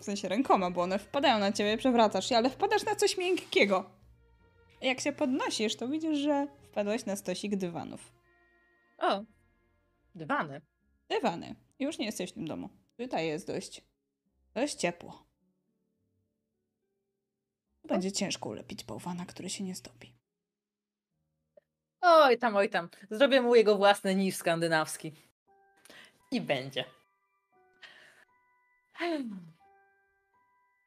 w sensie rękoma, bo one wpadają na ciebie, przewracasz się, ale wpadasz na coś miękkiego. Jak się podnosisz, to widzisz, że wpadłeś na stosik dywanów. O, dywany. Dywany. Już nie jesteś w tym domu. Tutaj jest dość. dość ciepło. Będzie ciężko ulepić bałwana, który się nie stopi. Oj tam, oj tam. Zrobię mu jego własny niż skandynawski. I będzie. Hmm.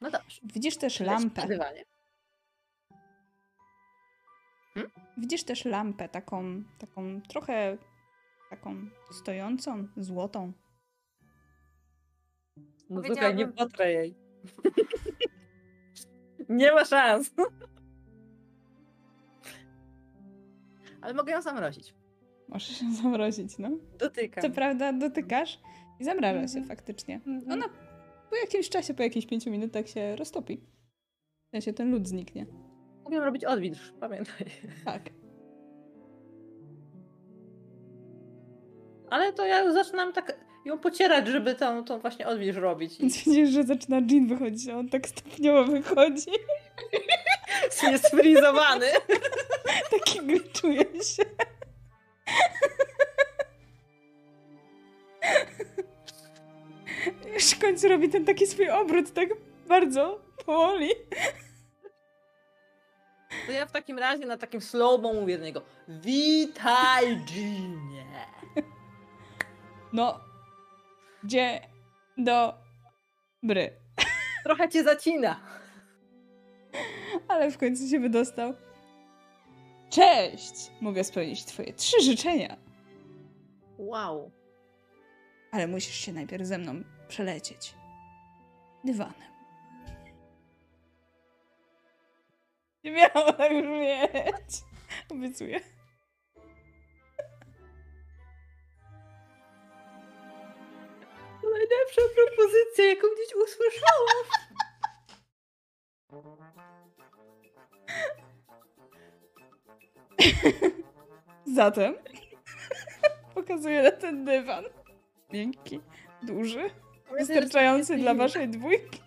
No dobrze. Widzisz też lampę. Dywanie. Widzisz też lampę, taką, taką trochę taką stojącą, złotą. No słuchaj, nie potrę jej. nie ma szans. Ale mogę ją zamrozić. Możesz się zamrozić, no. Dotykam. Co prawda dotykasz i zamraża się Mhm. faktycznie. Mhm. Ona po jakimś czasie, po jakichś pięciu minutach się roztopi. W sensie ten lód zniknie. Umiem robić odwilż, pamiętaj. Tak. Ale to ja zaczynam tak ją pocierać, żeby tą, tą właśnie odwilż robić. I widzisz, że zaczyna Jean wychodzić, a on tak stopniowo wychodzi. jest sfrizowany. Takiego czuje się. Już w końcu robi ten taki swój obrót, tak bardzo powoli. To ja w takim razie na takim slow-mo mówię do niego Witaj, Ginie. No, gdzie do bry. Trochę cię zacina. Ale w końcu się wydostał. Cześć! Mogę spełnić twoje trzy życzenia. Wow. Ale musisz się najpierw ze mną przelecieć. Dywanem. Nie miało tak brzmieć. Obiecuję. najlepsza propozycja, jaką dziś usłyszałam. Zatem pokazuję na ten dywan. Miękki, duży, wystarczający dla waszej dwójki.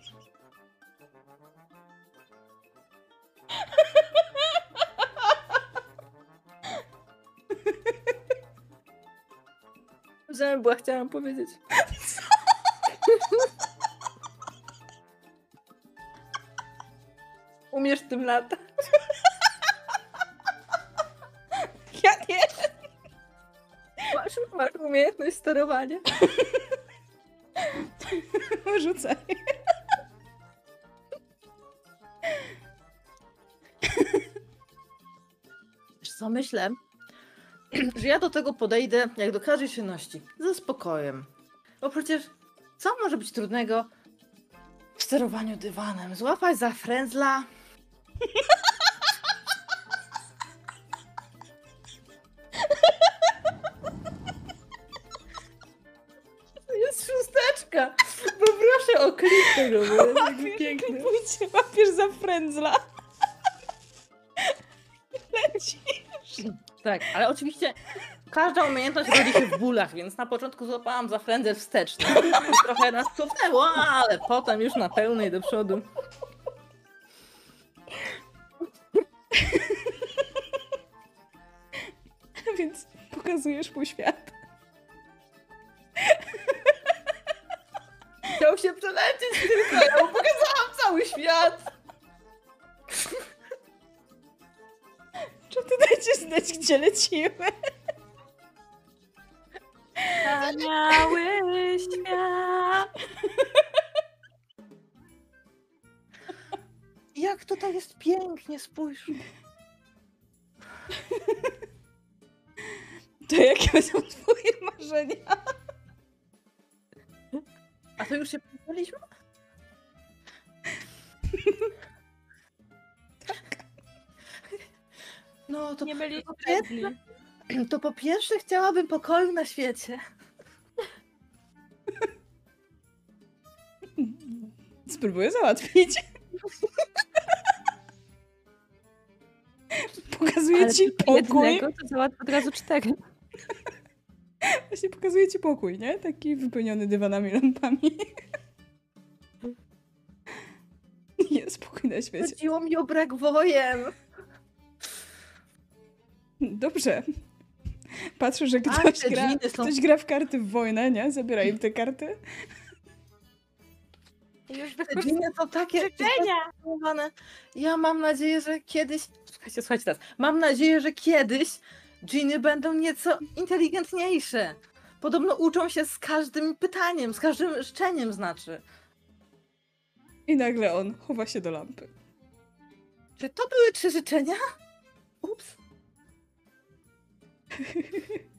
Żebym była, chciałam powiedzieć. Umiesz tym latać? Ja nie. Masz, masz umiejętność sterowania. Rzucaj. Wiesz co, myślę, że ja do tego podejdę jak do każdej czynności. Ze spokojem. Bo przecież co może być trudnego w sterowaniu dywanem? Złapać za frędzla? To jest szósteczka! Poproszę o klip tego, bo jest taki piękny. Klipujcie, łapiesz za frędzla. Leci. Tak, ale oczywiście każda umiejętność rodzi się w bólach, więc na początku złapałam za frędzel wsteczny. Trochę nas cofnęło, ale potem już na pełnej do przodu. Więc pokazujesz mu świat. Chciał się przelecieć tylko, ja mu pokazałam cały świat. Czy ty dajcie znać, gdzie lecimy? Wspaniały świat. Jak tutaj jest pięknie, spójrz. To jakie są twoje marzenia? A to już się pytaliśmy? No to, Nie byli pierwsze, to po pierwsze chciałabym pokoju na świecie. Spróbuję załatwić. Pokazuję Ale ci pokój. jednego, to załatw od razu cztery. Właśnie pokazuję ci pokój, nie? Taki wypełniony dywanami, lampami. Jest pokój na świecie. Chodziło mi o brak wojen. Dobrze. Patrzę, że ktoś gra, są- ktoś gra w karty w wojnę, nie? Zabiera im te karty. Już Te dżiny są takie życzenia. zdenerwowane. Ja mam nadzieję, że kiedyś... Słuchajcie, słuchajcie teraz. Mam nadzieję, że kiedyś dżiny będą nieco inteligentniejsze. Podobno uczą się z każdym pytaniem, z każdym życzeniem znaczy. I nagle on chowa się do lampy. Czy to były trzy życzenia? Ups.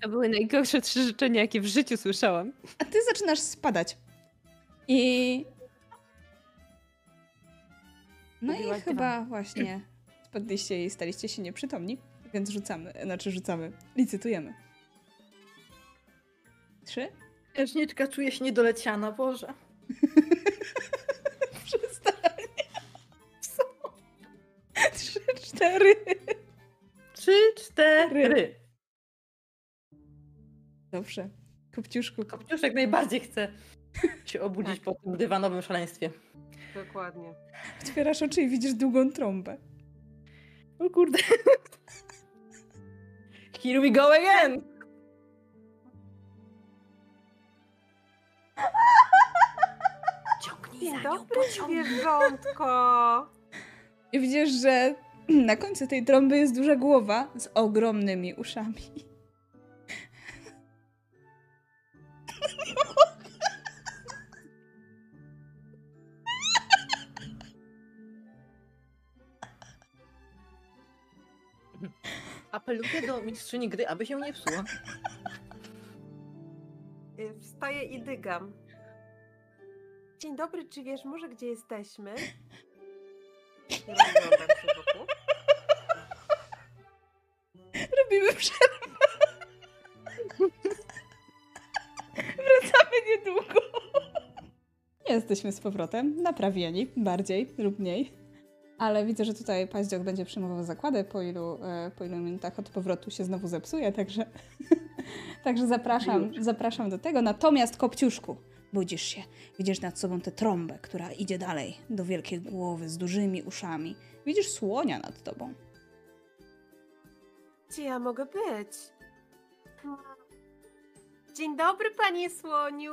To były najgorsze trzy życzenia, jakie w życiu słyszałam. A ty zaczynasz spadać. I. No i Ubiłaś chyba właśnie spadliście i staliście się nieprzytomni, więc rzucamy, znaczy rzucamy, licytujemy. Trzy? Księżniczka czuje się niedoleciana, Boże. Przestań. Trzy, cztery. Trzy, cztery. Dobrze. Kopciuszku, Kopciuszek najbardziej chce się obudzić po tym dywanowym szaleństwie. Dokładnie. otwierasz oczy i widzisz długą trąbę. O kurde. Here we go again! Ciągnij Dzień za nią, dobry, pociągnij. zwierzątko! I widzisz, że na końcu tej trąby jest duża głowa z ogromnymi uszami. Apeluję do mistrzyni gry, aby się nie psuła. Y, Wstaję i dygam. Dzień dobry, czy wiesz może gdzie jesteśmy? Nie rozglądam się wokół. Robimy przerwę. Wracamy niedługo. Jesteśmy z powrotem, naprawieni, bardziej lub mniej. Ale widzę, że tutaj paździok będzie przyjmował zakłady, po ilu, e, po ilu minutach od powrotu się znowu zepsuje, także, także zapraszam, zapraszam do tego. Natomiast Kopciuszku, budzisz się, widzisz nad sobą tę trąbę, która idzie dalej do wielkiej głowy z dużymi uszami. Widzisz słonia nad tobą. Gdzie ja mogę być? Dzień dobry, panie słoniu.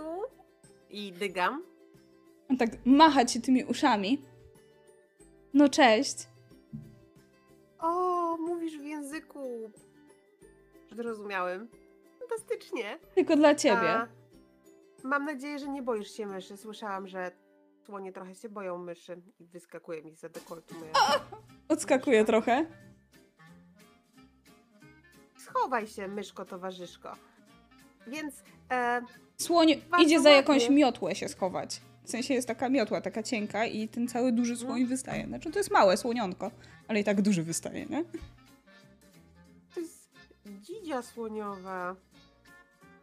I dygam. On tak macha ci tymi uszami. No cześć. O, mówisz w języku zrozumiałym. Fantastycznie. Tylko dla ciebie. A, mam nadzieję, że nie boisz się myszy. Słyszałam, że słonie trochę się boją myszy i wyskakuje mi za dekoltu moja. Odskakuje trochę. Schowaj się, myszko towarzyszko. Więc e, Słoń idzie za jakąś miotłę się schować. W sensie jest taka miotła, taka cienka i ten cały duży słoń wystaje. Znaczy to jest małe słonionko, ale i tak duży wystaje, nie? to jest dzidzia słoniowa.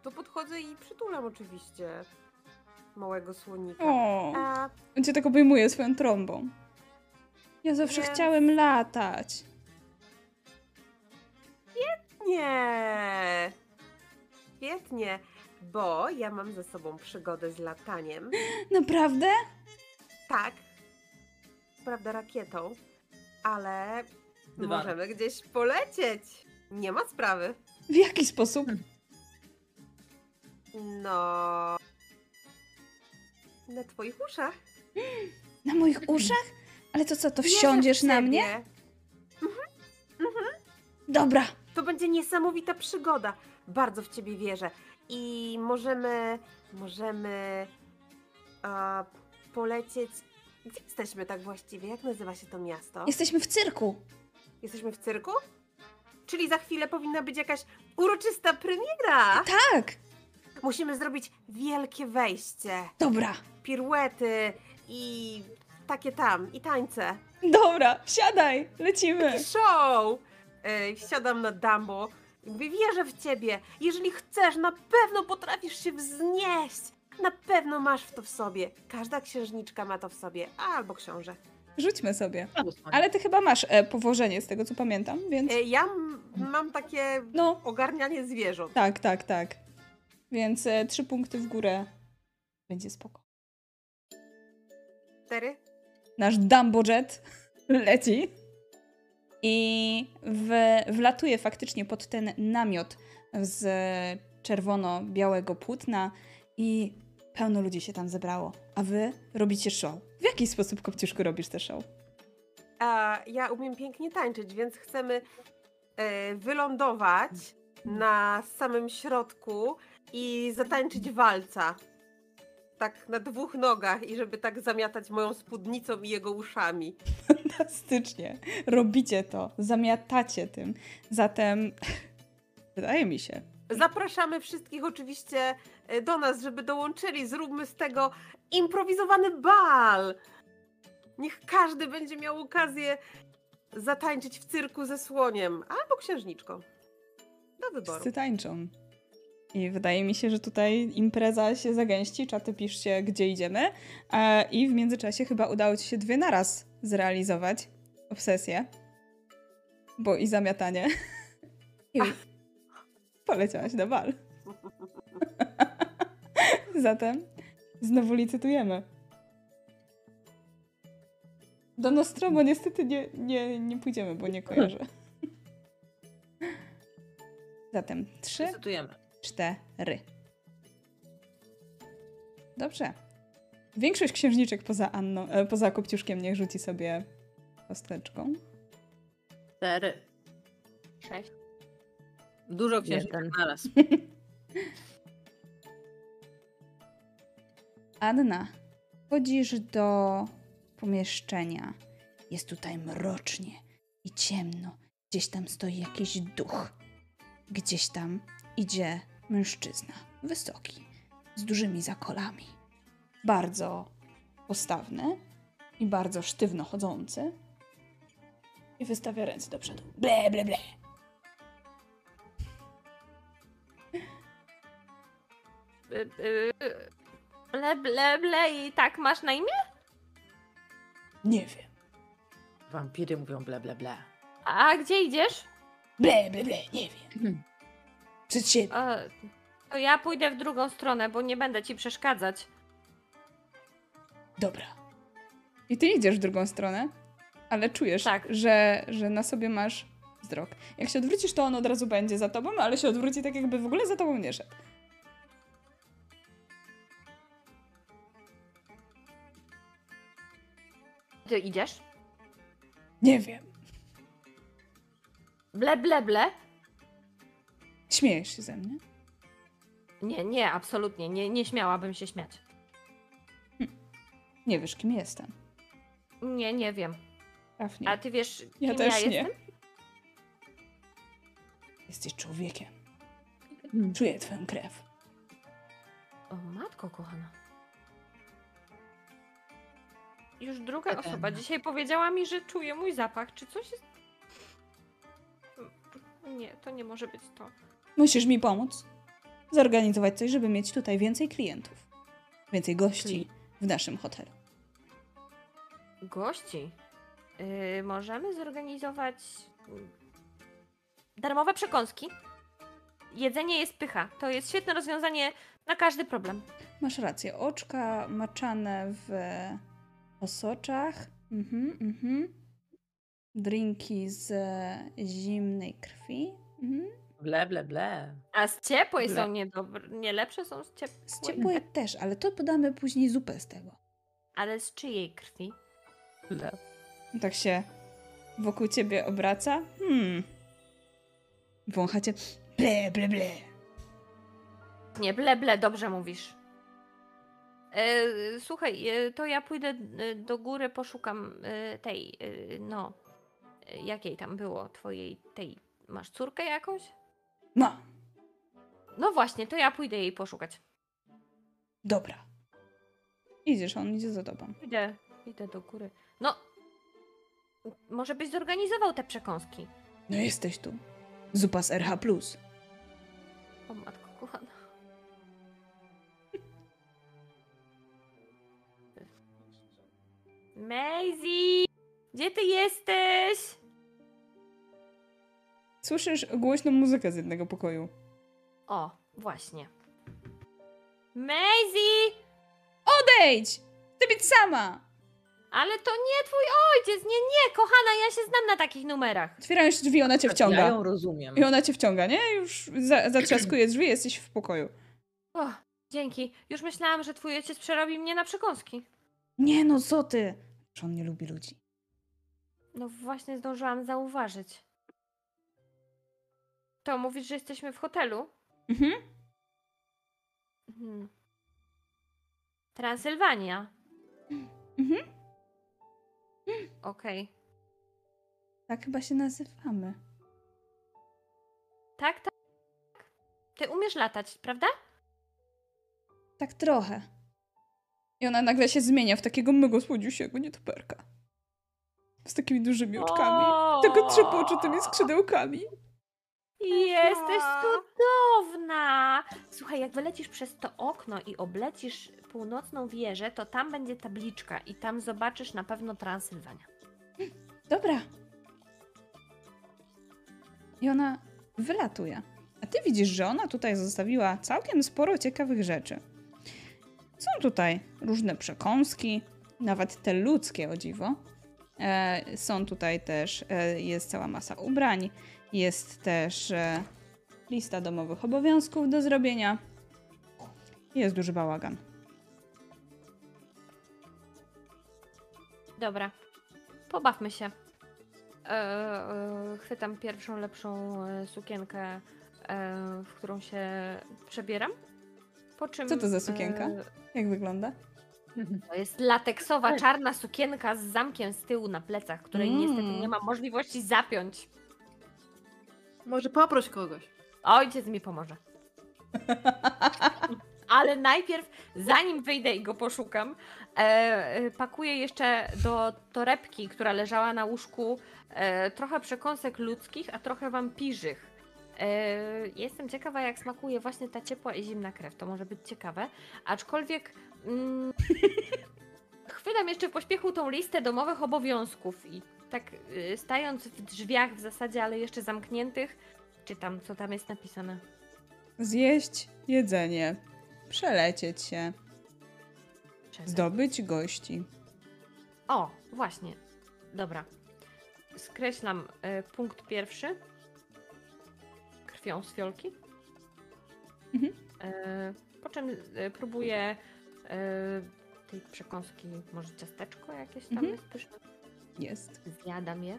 To podchodzę i przytulam oczywiście małego słonika. O, A, on cię tak obejmuje swoją trąbą. Ja zawsze Więc- chciałem latać. nie! Świetnie, bo ja mam ze sobą przygodę z lataniem. Naprawdę? Tak, prawda, rakietą, ale Dywanem. możemy gdzieś polecieć. Nie ma sprawy. W jaki sposób? No. Na twoich uszach. Na moich uszach? Ale to co, to wsiądziesz na mnie? ciebie. Dobra. To będzie niesamowita przygoda. Bardzo w ciebie wierzę. I możemy. Możemy. A, polecieć. Gdzie jesteśmy tak właściwie? Jak nazywa się to miasto? Jesteśmy w cyrku. Jesteśmy w cyrku? Czyli za chwilę powinna być jakaś uroczysta premiera. Tak. Musimy zrobić wielkie wejście. Dobra. Piruety i takie tam, i tańce. Dobra, wsiadaj. Lecimy. Show! Ej, wsiadam na Dumbo wierzę w ciebie. Jeżeli chcesz, na pewno potrafisz się wznieść. Na pewno masz w to w sobie. Każda księżniczka ma to w sobie, albo książę. Rzućmy sobie. Ale ty chyba masz e, powożenie z tego, co pamiętam, więc... E, Ja mam takie No, ogarnianie zwierząt. tak, tak, tak. Więc e, trzy punkty w górę. Będzie spoko. Cztery? Nasz Dumbo Jet leci i w, wlatuje faktycznie pod ten namiot z czerwono-białego płótna i pełno ludzi się tam zebrało. A wy robicie show. W jaki sposób, Kopciuszku, robisz te show? A ja umiem pięknie tańczyć, więc chcemy e, wylądować na samym środku i zatańczyć walca. Tak na dwóch nogach i żeby tak zamiatać moją spódnicą i jego uszami. Fantastycznie. Robicie to, zamiatacie tym. Zatem wydaje mi się, Zapraszamy wszystkich oczywiście e, do nas, żeby dołączyli. Zróbmy z tego improwizowany bal. Niech każdy będzie miał okazję zatańczyć w cyrku ze słoniem albo księżniczką. Do wyboru. wszyscy tańczą. I wydaje mi się, że tutaj impreza się zagęści, czaty piszcie, gdzie idziemy. E, I w międzyczasie chyba udało ci się dwie naraz zrealizować obsesję. Bo i zamiatanie. I poleciałaś na bal. Zatem znowu licytujemy. Do Nostromo niestety nie, nie, nie pójdziemy, bo nie kojarzę. Zatem trzy, Decydujemy. Cztery. Dobrze. Większość księżniczek poza Anną, e, poza Kopciuszkiem niech rzuci sobie kosteczką. Cztery. Sześć. Dużo księżniczek naraz. Anna, wchodzisz do pomieszczenia. Jest tutaj mrocznie i ciemno. Gdzieś tam stoi jakiś duch. Gdzieś tam idzie mężczyzna, wysoki, z dużymi zakolami. Bardzo postawny i bardzo sztywno chodzący. I wystawia ręce do przodu. Ble, ble, ble. Y, y, Ble, ble, ble i tak masz na imię? Nie wiem. Wampiry mówią ble, ble, ble. A gdzie idziesz? Ble, ble, ble, nie wiem. Przed siebie. E, to ja pójdę w drugą stronę, bo nie będę ci przeszkadzać. Dobra. I ty idziesz w drugą stronę, ale czujesz, tak. że, że na sobie masz wzrok. Jak się odwrócisz, to on od razu będzie za tobą, ale się odwróci tak, jakby w ogóle za tobą nie szedł. Ty idziesz? Nie wiem. Ble, ble, ble. Śmiejesz się ze mnie? Nie, nie, absolutnie. Nie, nie śmiałabym się śmiać. Nie wiesz, kim jestem. Nie, nie wiem. Trafnie. A ty wiesz, kim Ja ja, też nie. jestem? Jesteś człowiekiem. Czuję twoją krew. O, matko kochana. Już druga osoba dzisiaj powiedziała mi, że czuje mój zapach. Czy coś jest... Nie, to nie może być to. Musisz mi pomóc. Zorganizować coś, żeby mieć tutaj więcej klientów. Więcej gości w naszym hotelu. Gości. Yy, możemy zorganizować mm, darmowe przekąski. Jedzenie jest pycha. To jest świetne rozwiązanie na każdy problem. Masz rację. Oczka maczane w osoczach. Mhm, mhm. Drinki z zimnej krwi. Mhm. Ble, ble, ble. A z ciepłej Ble. są niedobre, nie lepsze są z ciepłej. Z ciepłej też, ale to podamy później zupę z tego. Ale z czyjej krwi? ble. Tak się wokół ciebie obraca. Hmm. Wąchacie. Ble, ble, ble. Nie, ble, ble, dobrze mówisz. E, słuchaj, e, to ja pójdę e, do góry, poszukam e, tej, no, jakiej tam było, twojej, tej, masz córkę jakąś? No, No właśnie, to ja pójdę jej poszukać. dobra. Idziesz, on idzie za tobą. Idę, idę do góry. No, może byś zorganizował te przekąski. No jesteś tu. Zupa z RH+. O matko kochana. Maisie! Gdzie ty jesteś? Słyszysz głośną muzykę z jednego pokoju. O, właśnie. Maisie! Odejdź! Chcę być sama! Ale to nie twój ojciec! Nie, nie, kochana, ja się znam na takich numerach. Otwierasz drzwi, ona cię Ja wciąga. ją rozumiem. I ona cię wciąga, nie? Już za, zatrzaskuje drzwi, jesteś w pokoju. O, dzięki. Już myślałam, że twój ojciec przerobi mnie na przekąski. Nie no, co ty? Że on nie lubi ludzi. No właśnie zdążyłam zauważyć. To mówisz, że jesteśmy w hotelu? Mhm. Mhm. Transylwania. Mhm. Okej. Tak chyba się nazywamy. Tak, tak. Ty umiesz latać, prawda? Tak trochę. I ona nagle się zmienia w takiego mego słodziusiego nietoperka. Z takimi dużymi oczkami. O! Tylko trzepoczutymi skrzydełkami. Jesteś cudowna! Słuchaj, jak wylecisz przez to okno i oblecisz północną wieżę, to tam będzie tabliczka i tam zobaczysz na pewno Transylwania. Dobra. I ona wylatuje. A ty widzisz, że ona tutaj zostawiła całkiem sporo ciekawych rzeczy. Są tutaj różne przekąski, nawet te ludzkie o dziwo. E, są tutaj też, e, jest cała masa ubrań, jest też e, lista domowych obowiązków do zrobienia. Jest duży bałagan. Dobra, pobawmy się. E, e, chwytam pierwszą lepszą e, sukienkę, e, w którą się przebieram. Po czym. Co to za sukienka? e, Jak wygląda? To jest lateksowa, czarna sukienka z zamkiem z tyłu na plecach, której Mm. niestety nie mam możliwości zapiąć. Może poproś kogoś. Ojciec mi pomoże. Ale najpierw, zanim wyjdę i go poszukam, e, pakuję jeszcze do torebki, która leżała na łóżku, e, trochę przekąsek ludzkich, a trochę wampirzych. E, jestem ciekawa, jak smakuje właśnie ta ciepła i zimna krew. To może być ciekawe. Aczkolwiek mm, chwytam jeszcze w pośpiechu tą listę domowych obowiązków i tak y, stając w drzwiach w zasadzie, ale jeszcze zamkniętych, czytam, co tam jest napisane. Zjeść jedzenie, przelecieć się, zdobyć gości. O, właśnie. Dobra. Skreślam e, punkt pierwszy. Krwią z fiolki. Mhm. E, po czym e, próbuję e, tej przekąski może ciasteczko jakieś tam Mhm. jest pyszne? Jest. Zjadam je.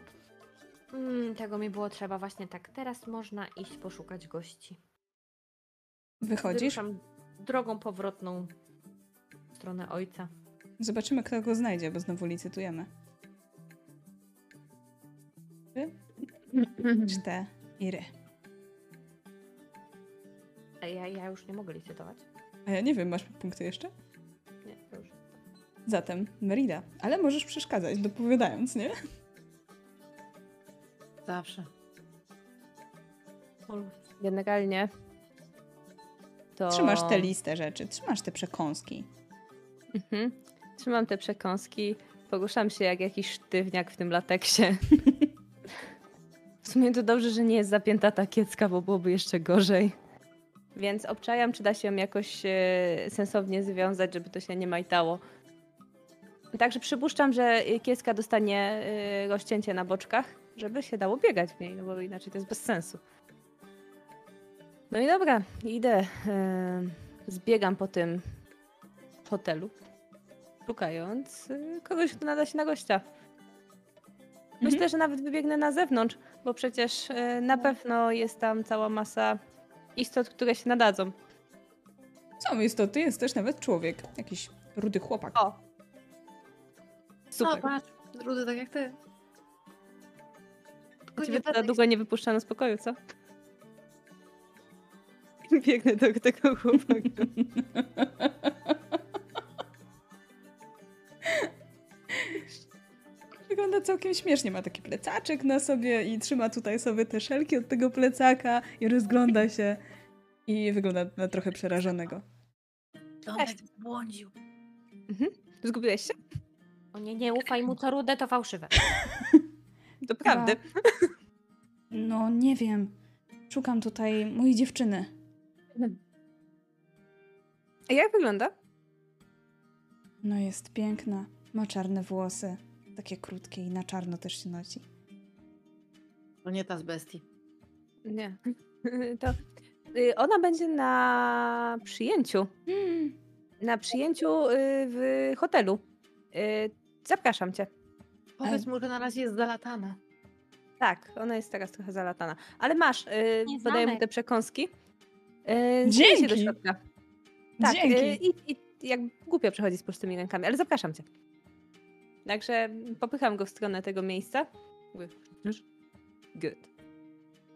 Mm, tego mi było trzeba właśnie tak. Teraz można iść poszukać gości. Wychodzisz? Wyruszam drogą powrotną w stronę ojca. Zobaczymy, kto go znajdzie, bo znowu licytujemy. Trzy, cztery. A ja, ja już nie mogę licytować. A ja nie wiem, masz punkty jeszcze? Zatem Merida. Ale możesz przeszkadzać, dopowiadając, nie? Zawsze. Generalnie to... Trzymasz tę listę rzeczy, trzymasz te przekąski. Mhm. Trzymam te przekąski, poruszam się jak jakiś sztywniak w tym lateksie. W sumie to dobrze, że nie jest zapięta ta kiecka, bo byłoby jeszcze gorzej. Więc obczajam, czy da się ją jakoś e, sensownie związać, żeby to się nie majtało. Także przypuszczam, że kiecka dostanie e, rozcięcie na boczkach, żeby się dało biegać w niej, no bo inaczej to jest bez sensu. No i dobra, idę. E, zbiegam po tym hotelu, szukając y, kogoś, kto nada się na gościa. Myślę, że nawet wybiegnę na zewnątrz, bo przecież y, na pewno jest tam cała masa istot, które się nadadzą. Są istoty, jest też nawet człowiek. Jakiś rudy chłopak. O! Super. O, patrz, rudy tak jak ty. Tylko Ciebie będę długo nie wypuszczano z pokoju, co? Biegnę do tego chłopaka. Wygląda całkiem śmiesznie. Ma taki plecaczek na sobie i trzyma tutaj sobie te szelki od tego plecaka i rozgląda się. I wygląda na trochę przerażonego. Ząbek błądził. Zgubiłeś się? O nie, nie ufaj mu, co rude to fałszywe. Doprawdy. No, nie wiem. Szukam tutaj mojej dziewczyny. A jak wygląda? No, jest piękna. Ma czarne włosy. Takie krótkie i na czarno też się nosi. To nie ta z bestii. Nie. To y, ona będzie na przyjęciu. Mm. Na przyjęciu y, w hotelu. Y, Zapraszam cię. Powiedz mu, że na razie jest zalatana. Tak, ona jest teraz trochę zalatana. Ale masz, y, Nie podaję mu te przekąski. Y, Dzięki. się do środka. Tak, Dzięki. y, i, i jak głupio przechodzi z pustymi rękami, ale zapraszam cię. Także popycham go w stronę tego miejsca. Mówię, "Już? Good.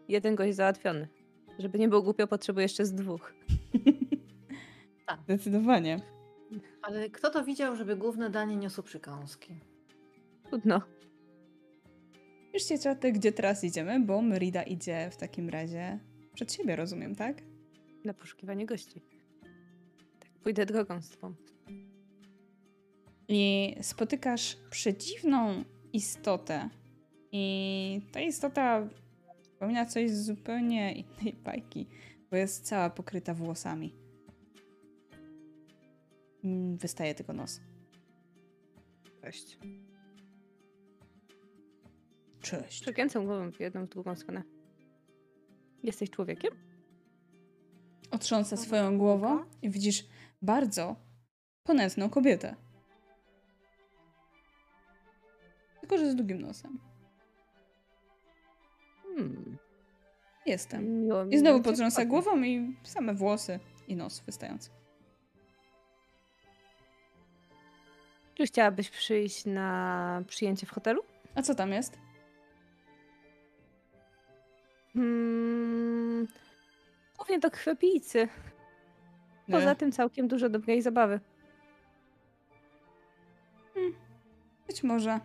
Jeden gość załatwiony. Żeby nie było głupio, potrzebuję jeszcze z dwóch. Zdecydowanie. Ale kto to widział, żeby główne danie niosło przekąski? Trudno. Już się czaty, gdzie teraz idziemy, bo Merida idzie w takim razie przed siebie, rozumiem, tak? Na poszukiwanie gości. Tak, pójdę drogą z tobą. I spotykasz przedziwną istotę. I ta istota przypomina coś z zupełnie innej bajki, bo jest cała pokryta włosami. Mm, Wystaje tylko nos. Cześć. Cześć. Przekręcam głową w jedną, w drugą stronę. Jesteś człowiekiem? Otrząsa swoją głową i widzisz bardzo ponętną kobietę. Tylko, że z długim nosem. Hmm. Jestem. Miło mi I znowu potrząsa głową i same włosy i nos wystający. Czy chciałabyś przyjść na przyjęcie w hotelu? A co tam jest? Hmm, głównie do krwiopijcy. Poza E, tym całkiem dużo dobrej zabawy. Być może.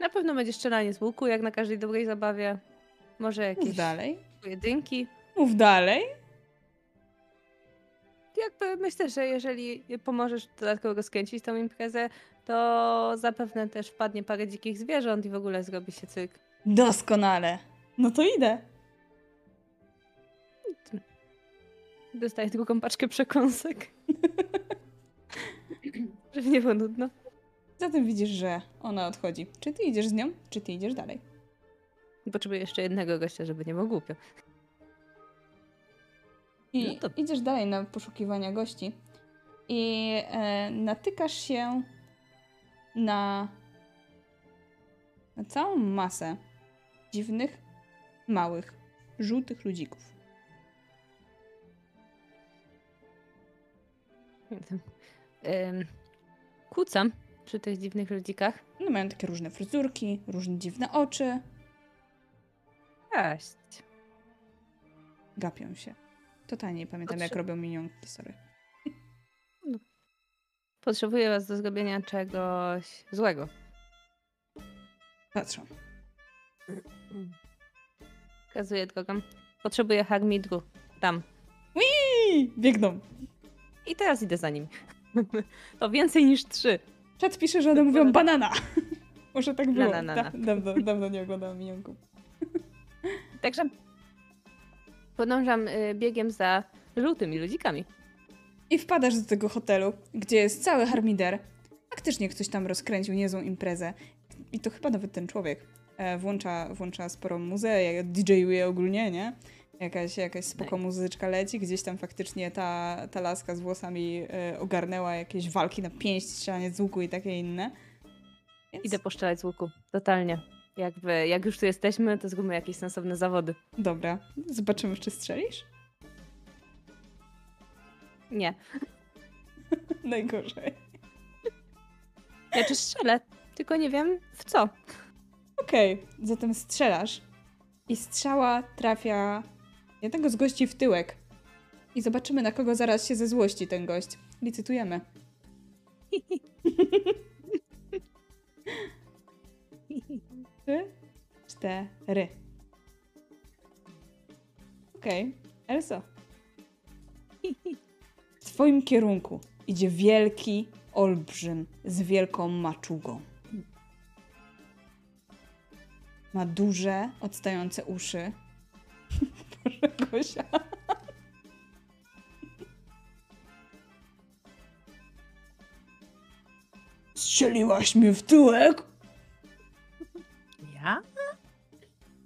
Na pewno będzie strzelanie z łuku, jak na każdej dobrej zabawie. Może Mów jakieś dalej. pojedynki. Mów dalej. Jakby myślę, że jeżeli pomożesz dodatkowo rozkręcić tą imprezę, to zapewne też wpadnie parę dzikich zwierząt i w ogóle zrobi się cyrk. Doskonale. No to idę. Dostaję drugą paczkę przekąsek. Żeby nie było nudno. Zatem widzisz, że ona odchodzi. Czy ty idziesz z nią, czy ty idziesz dalej? Potrzebuję jeszcze jednego gościa, żeby nie było głupio. I No to- idziesz dalej na poszukiwania gości. i e, natykasz się na, na całą masę dziwnych, małych, żółtych ludzików. Kucam przy tych dziwnych ludzikach. One mają takie różne fryzurki, różne dziwne oczy, Cześć. gapią się. Totalnie nie pamiętam, jak Potrze- robią minionki, sorry. Potrzebuję was do zrobienia czegoś złego. Patrzą. Wskazuję drogą. Potrzebuję harmidru. Tam. I biegną. I teraz idę za nim. to więcej niż trzy. Czat pisze, że one mówią banana. Może tak było. Banana. Da, dawno, dawno nie oglądałam minionków. Także podążam y, biegiem za żółtymi ludzikami. I wpadasz do tego hotelu, gdzie jest cały harmider. Faktycznie ktoś tam rozkręcił niezłą imprezę. I to chyba nawet ten człowiek. E, włącza, włącza sporą muzę, jak DJ-uje ogólnie, nie? Jakaś, jakaś spoko muzyczka leci, gdzieś tam faktycznie ta, ta laska z włosami e, ogarnęła jakieś walki na pięść, strzelanie z łuku i takie inne. Więc... Idę poszczelać z łuku. Totalnie. Jakby, jak już tu jesteśmy, to zróbmy jakieś sensowne zawody. Dobra, zobaczymy, czy strzelisz? Nie. Najgorzej. Ja czy strzelę, tylko nie wiem w co. Okej, zatem strzelasz i strzała trafia jednego z gości w tyłek. I zobaczymy, na kogo zaraz się ze złości ten gość. Licytujemy. Trzy, cztery. Okej, Elso. W twoim kierunku idzie wielki olbrzym z wielką maczugą. Ma duże, odstające uszy. Boże, Gosia. Strzeliłaś mnie w tyłek? Ja?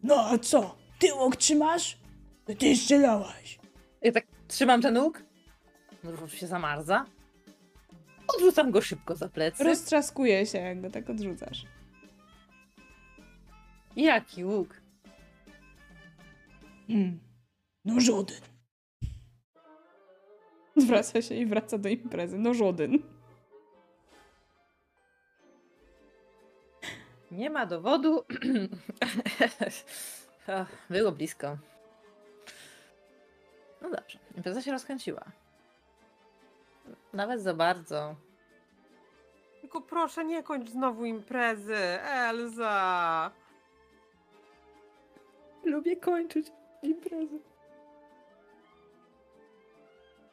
No a co? Tyłek trzymasz? To ty strzelałaś. Ja tak trzymam ten łuk. Róż się zamarza. Odrzucam go szybko za plecy. Roztrzaskuje się, jak go tak odrzucasz. Jaki łuk? Hmm. No żaden. Zwraca się i wraca do imprezy. No żaden. Nie ma dowodu. Było blisko. No dobrze, impreza się rozkręciła. Nawet za bardzo. Tylko proszę, nie kończ znowu imprezy, Elza! Lubię kończyć imprezę.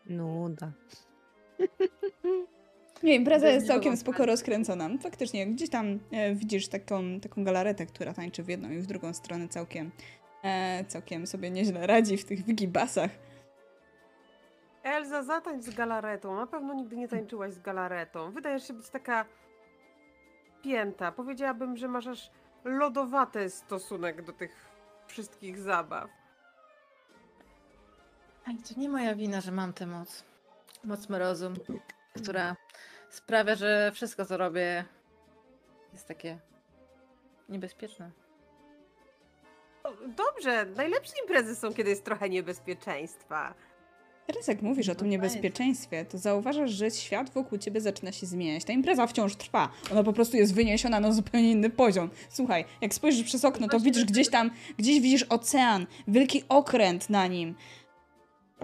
Nuda. Nie, impreza jest całkiem spoko rozkręcona. Faktycznie, gdzieś tam e, widzisz taką, taką galaretę, która tańczy w jedną i w drugą stronę całkiem, e, całkiem sobie nieźle radzi w tych wigibasach. Elza, zatańcz z galaretą. Na pewno nigdy nie tańczyłaś z galaretą. Wydajesz się być taka pięta. Powiedziałabym, że masz aż lodowaty stosunek do tych wszystkich zabaw. Aj, to nie moja wina, że mam tę moc. Moc mrozu, która sprawia, że wszystko, co robię, jest takie niebezpieczne. Dobrze, najlepsze imprezy są, kiedy jest trochę niebezpieczeństwa. Teraz jak mówisz o tym niebezpieczeństwie, to zauważasz, że świat wokół ciebie zaczyna się zmieniać. Ta impreza wciąż trwa. Ona po prostu jest wyniesiona na zupełnie inny poziom. Słuchaj, jak spojrzysz przez okno, to widzisz gdzieś tam, gdzieś widzisz ocean, wielki okręt na nim.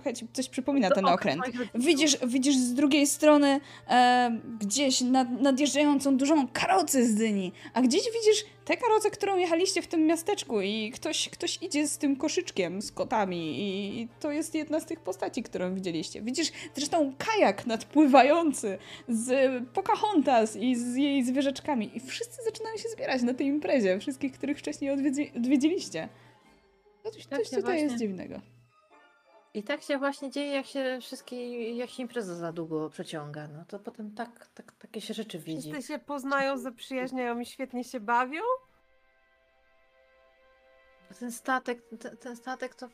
Trochę ci coś przypomina ten okręt. Widzisz, widzisz z drugiej strony e, gdzieś nad, nadjeżdżającą dużą karocę z dyni, a gdzieś widzisz tę karocę, którą jechaliście w tym miasteczku i ktoś, ktoś idzie z tym koszyczkiem z kotami i to jest jedna z tych postaci, którą widzieliście. Widzisz zresztą kajak nadpływający z Pocahontas i z jej zwierzaczkami i wszyscy zaczynają się zbierać na tej imprezie, wszystkich, których wcześniej odwiedzi, odwiedziliście. To coś, Tak coś tutaj jest dziwnego. I tak się właśnie dzieje, jak się wszystkie, jak się impreza za długo przeciąga. No to potem tak, tak takie się rzeczy widzi. Wszyscy się poznają, zaprzyjaźniają i świetnie się bawią? Ten statek, ten, ten statek to...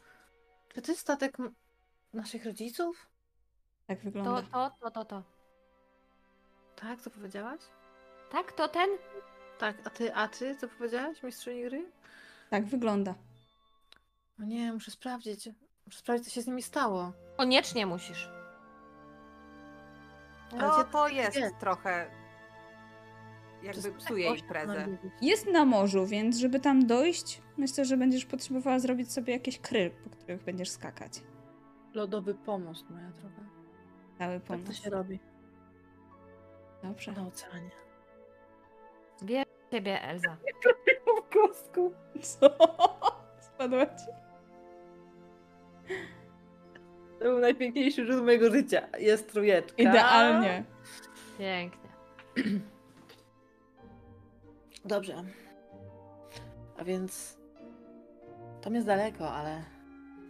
Czy to jest statek naszych rodziców? Tak To, wygląda. to, to, to, to. Tak, co powiedziałaś? Tak, to ten? Tak, a ty, a ty, co powiedziałaś, mistrzyni gry? Tak wygląda. No nie, muszę sprawdzić. Muszę sprawdzić, co się z nimi stało. Koniecznie musisz. Ale No gdzie- to jest gdzie? trochę jakby Przez- psuje Oś- imprezę. Jest na morzu, więc żeby tam dojść, myślę, że będziesz potrzebowała zrobić sobie jakieś kry, po których będziesz skakać. Lodowy pomost, moja droga. Cały Tak to pomysł. się robi Dobrze. na oceanie. Wierzę w ciebie, Elza. W kostku. Co? Spadła ci? To był najpiękniejszy rzut mojego życia. Jest trójeczka. Idealnie. Pięknie. Dobrze. A więc tam jest daleko, ale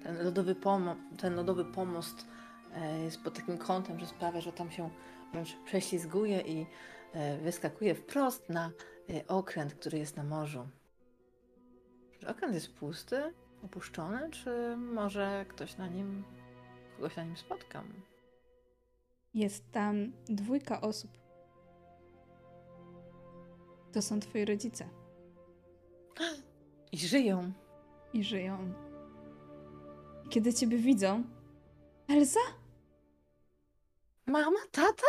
ten lodowy, pomo- ten lodowy pomost e, jest pod takim kątem, że sprawia, że tam się wręcz prześlizguje i e, wyskakuje wprost na e, okręt, który jest na morzu. Okręt jest pusty, opuszczony, czy może ktoś na nim, kogoś na nim spotkam? Jest tam dwójka osób. To są twoi rodzice I żyją. i żyją. Kiedy ciebie widzą, Elza? Mama, tata?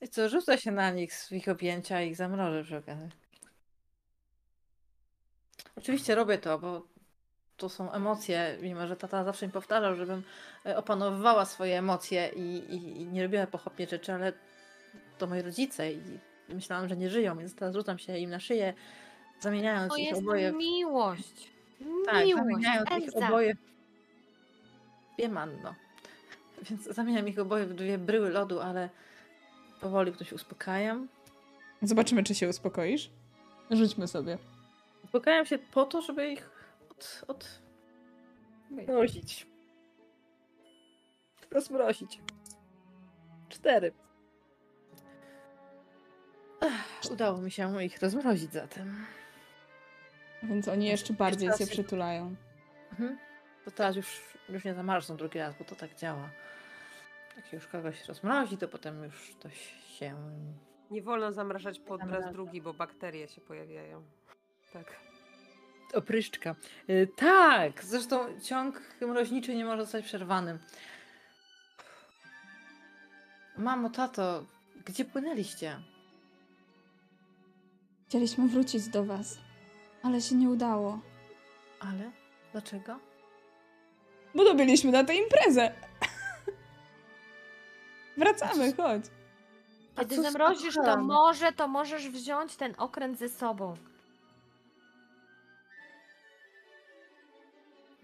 I co, rzuca się na nich z ich objęcia i ich zamrożę przy okazji. Oczywiście robię to, bo to są emocje, mimo że tata zawsze mi powtarzał, żebym e, opanowywała swoje emocje i, i, i nie robiła pochopnie rzeczy, ale to moi rodzice i myślałam, że nie żyją, więc teraz rzucam się im na szyję, zamieniając To ich jest oboje w miłość. tak, miłość. zamieniając ich Elza. oboje. Wiem, Anno. Więc zamieniam ich oboje w dwie bryły lodu, ale powoli ktoś uspokajam. Zobaczymy, czy się uspokoisz. Rzućmy sobie. Uspokajam się po to, żeby ich od... od... Mrozić. Rozmrozić. Cztery. Ech, udało mi się ich rozmrozić zatem. Więc oni jeszcze bardziej się przytulają. Mhm. To teraz już, już nie zamarzną drugi raz, bo to tak działa. Jak już kogoś rozmrozi, to potem już to się... Nie wolno zamrażać po raz drugi, bo bakterie się pojawiają. Tak. Opryszczka. Y, tak! Zresztą ciąg mroźniczy nie może zostać przerwany. Mamo, tato, gdzie płynęliście? Chcieliśmy wrócić do was, ale się nie udało. Ale? Dlaczego? Bo dobyliśmy na tę imprezę. Wracamy, chodź. A Kiedy zamrozisz to może, to możesz wziąć ten okręt ze sobą.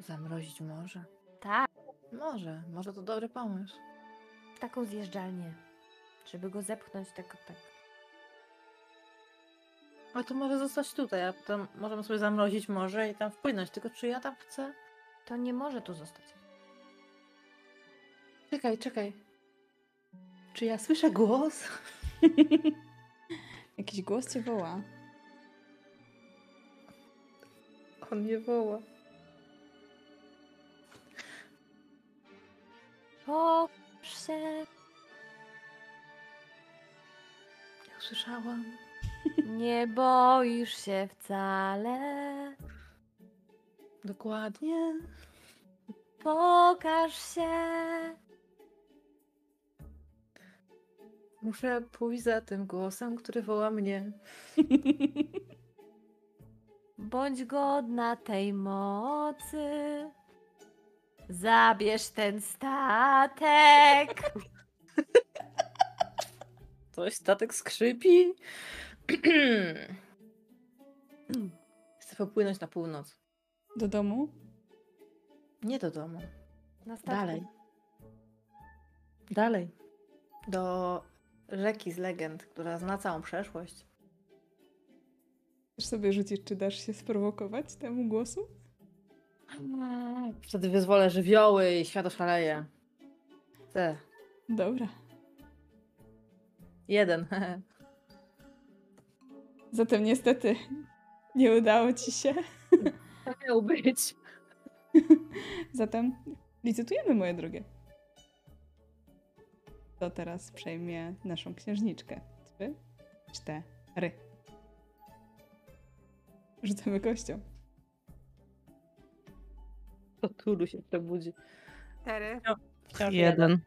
Zamrozić może? Tak, Może, może to dobry pomysł. w taką zjeżdżalnię. Żeby go zepchnąć tak, tak. Ale to może zostać tutaj, a potem możemy sobie zamrozić morze i tam wpłynąć. Tylko czy ja tam chcę? To nie może tu zostać. Czekaj, czekaj. Czy ja słyszę głos? Jakiś głos cię woła. On nie woła. Połóż się, Ja nie boisz się wcale. Dokładnie. Pokaż się. Muszę pójść za tym głosem, który woła mnie. Bądź godna tej mocy. Zabierz ten statek. Coś statek skrzypi. Chcę popłynąć na północ. Do domu? Nie do domu. Na. Dalej. Dalej. Do rzeki z legend, która zna całą przeszłość. Chcesz sobie rzucić, czy dasz się sprowokować temu głosu? Wtedy wyzwolę żywioły i świat oszaleje. Chcę. Dobra. Jeden. Zatem niestety nie udało ci się. Tak miał być. Zatem licytujemy, moje drogie. To teraz przejmie naszą księżniczkę. Trzy, cztery. Rzucamy kością. To Tulu się przebudzi. Cztery. Wciąż Jeden.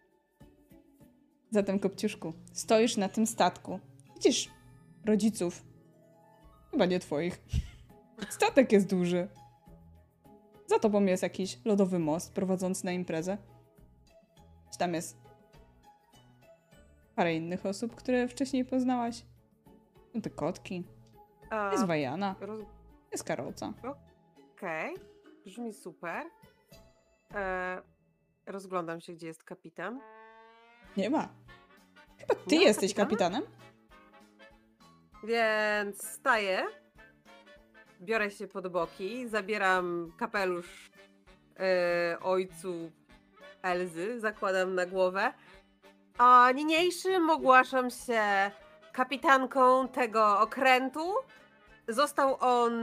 Zatem, Kopciuszku, stoisz na tym statku. Widzisz rodziców. Chyba nie twoich. Statek jest duży. Za tobą jest jakiś lodowy most prowadzący na imprezę. Czy tam jest parę innych osób, które wcześniej poznałaś? Są te kotki. A, Jest Wajana. roz... Jest Karoca. Okej, brzmi super. E, rozglądam się, gdzie jest kapitan. Nie ma. Chyba ty Nie jesteś kapitana? kapitanem? Więc staję, biorę się pod boki, zabieram kapelusz e, ojcu Elzy, zakładam na głowę. A niniejszym ogłaszam się kapitanką tego okrętu. Został on.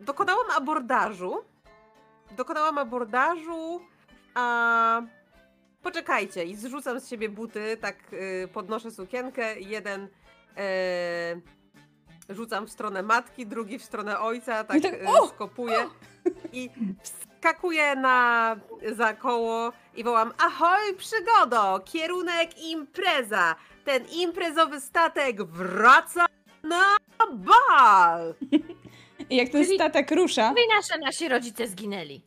Dokonałam abordażu. Dokonałam abordażu, a. Poczekajcie, i zrzucam z siebie buty, tak y, podnoszę sukienkę. Jeden e, rzucam w stronę matki, drugi w stronę ojca, tak, I tak, o! skopuję i wskakuję na za koło i wołam ahoj przygodo, kierunek impreza, ten imprezowy statek wraca na bal! I jak ten Czyli- statek rusza, No i nasze, nasi rodzice zginęli.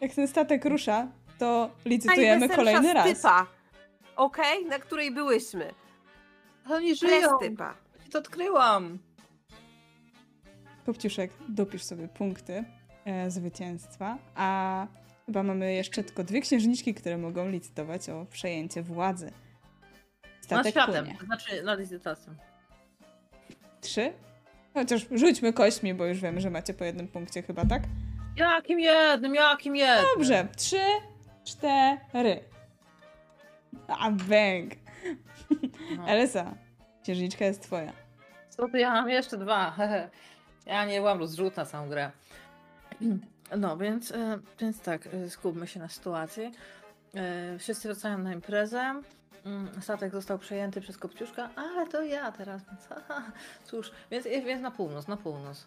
jak ten statek rusza, to licytujemy Najweselsza kolejny raz. stypa, okej, na której byłyśmy. Oni żyją! Prestypa. To odkryłam! Kopciuszek, dopisz sobie punkty e, zwycięstwa, a chyba mamy jeszcze tylko dwie księżniczki, które mogą licytować o przejęcie władzy. Nad Statek światem, płynie. to znaczy nad licytacją. Trzy? Chociaż rzućmy kośćmi, bo już wiemy, że macie po jednym punkcie chyba, tak? Jakim jednym, jakim jednym? Dobrze, trzy, cztery. A bęk. No. Elsa, księżniczka jest twoja. Co to ja mam jeszcze dwa? ja nie byłam rozrzut na całą grę. No, więc, e, więc tak, e, skupmy się na sytuacji. E, Wszyscy wracają na imprezę. Mm, Statek został przejęty przez Kopciuszka, ale to ja teraz, więc haha. Cóż, więc, więc na północ, na północ.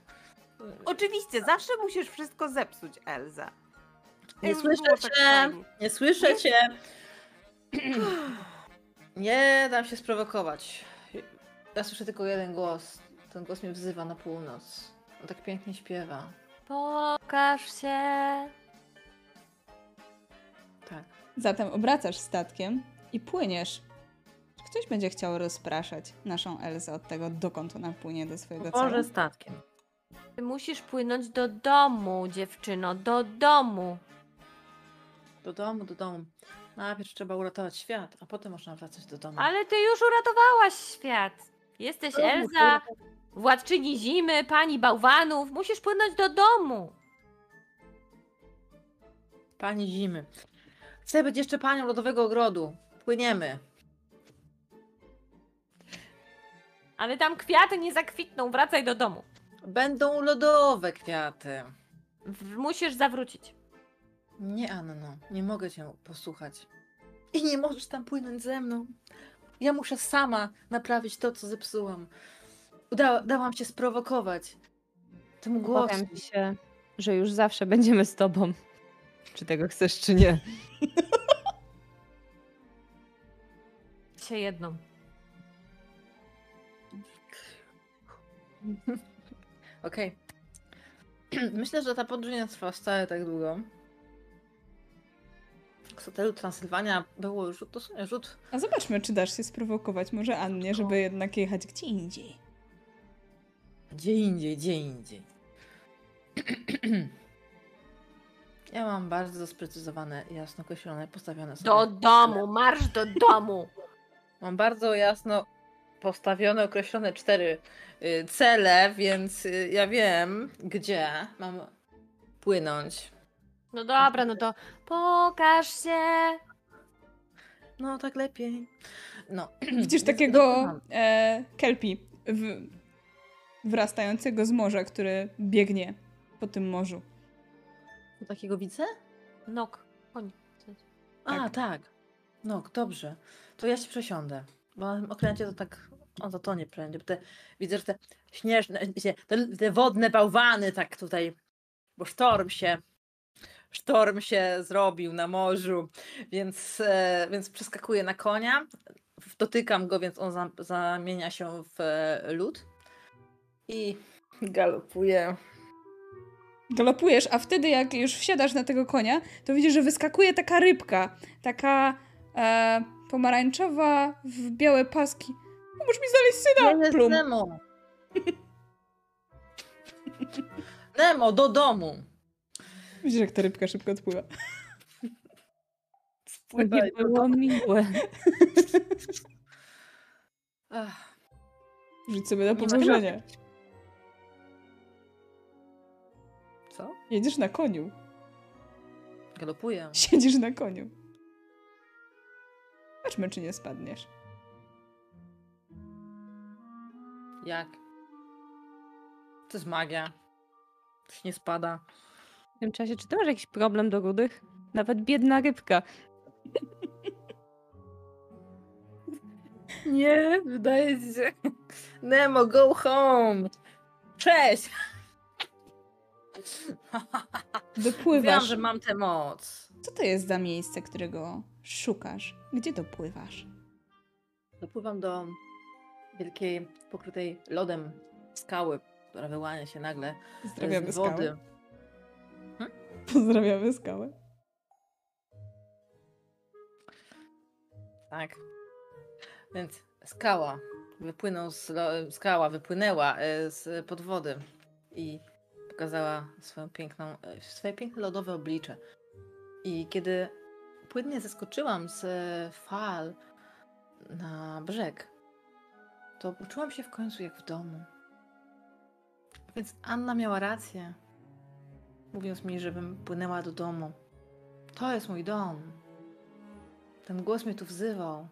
Oczywiście, zawsze musisz wszystko zepsuć, Elza. Nie Już słyszę tak cię! fajnie. Nie słyszę cię! Nie dam się sprowokować. Ja słyszę tylko jeden głos. Ten głos mnie wzywa na północ. On tak pięknie śpiewa. Pokaż się. Tak. Zatem obracasz statkiem i płyniesz. Ktoś będzie chciał rozpraszać naszą Elsę od tego, dokąd ona płynie do swojego celu? Może statkiem. Ty musisz płynąć do domu, dziewczyno, do domu. Do domu, do domu. Najpierw trzeba uratować świat, a potem można wracać do domu. Ale ty już uratowałaś świat. Jesteś Domu, Elza, władczyni zimy, pani bałwanów. Musisz płynąć do domu. Pani zimy. Chcę być jeszcze panią lodowego ogrodu. Płyniemy. Ale tam kwiaty nie zakwitną, wracaj do domu. Będą lodowe kwiaty. W- Musisz zawrócić. Nie, Anno, nie mogę cię posłuchać. I nie możesz tam płynąć ze mną. Ja muszę sama naprawić to, co zepsułam. Uda, dałam się sprowokować. Tym głosem. Powiem ci się, że już zawsze będziemy z tobą. Czy tego chcesz, czy nie. Się jedną. Okej. Myślę, że ta podróż nie trwa wcale tak długo. Z hotelu Transylwania było już dosłownie rzut. A zobaczmy, czy dasz się sprowokować może Annie, żeby jednak jechać gdzie indziej. Gdzie indziej, gdzie indziej. Ja mam bardzo sprecyzowane, jasno określone, postawione sobie. Do domu, marsz do domu. Mam bardzo jasno postawione, określone cztery y, cele, więc y, ja wiem, gdzie mam płynąć. No dobra, no to pokaż się. No, tak lepiej. No. Widzisz takiego e, kelpi w, wyrastającego z morza, który biegnie po tym morzu. Takiego widzę? Nok, koń. A, tak. No, dobrze. To ja się przesiądę. Bo na tym okręcie to tak O, to to nie prędzej. Bo te, widzę, że te śnieżne, te, te wodne bałwany tak tutaj, bo sztorm się, sztorm się zrobił na morzu, więc, e, więc przeskakuję na konia, dotykam go, więc on za, zamienia się w e, lód i galopuję. Galopujesz, a wtedy jak już wsiadasz na tego konia, to widzisz, że wyskakuje taka rybka. Taka e, pomarańczowa w białe paski. Pomóż mi znaleźć syna! Ja jest. Nemo. Nemo, do domu. Widzisz, jak ta rybka szybko odpływa. To nie było miłe. Ach, Rzuć sobie na położenie. Co? Jedziesz na koniu. Galopuję. Siedzisz na koniu. Zobaczmy, czy nie spadniesz. Jak? To jest magia. To się nie spada. W tym czasie, czy ty masz jakiś problem do rudych? Nawet biedna rybka. Nie, wydaje się. Nemo, go home. Cześć! Mówiłam, Dopływasz. że mam tę moc. Co to jest za miejsce, którego szukasz? Gdzie dopływasz? Dopływam do wielkiej, pokrytej lodem skały, która wyłania się nagle Pozdrawiamy z wody. skałę. Pozdrawiamy skałę. Tak. Więc skała wypłynął z skała wypłynęła e, z pod wody i pokazała swoją piękną, e, swoje piękne lodowe oblicze. I kiedy płynnie zeskoczyłam z e, fal na brzeg, to poczułam się w końcu jak w domu. Więc Anna miała rację, mówiąc mi, żebym płynęła do domu. To jest mój dom. Ten głos mnie tu wzywał.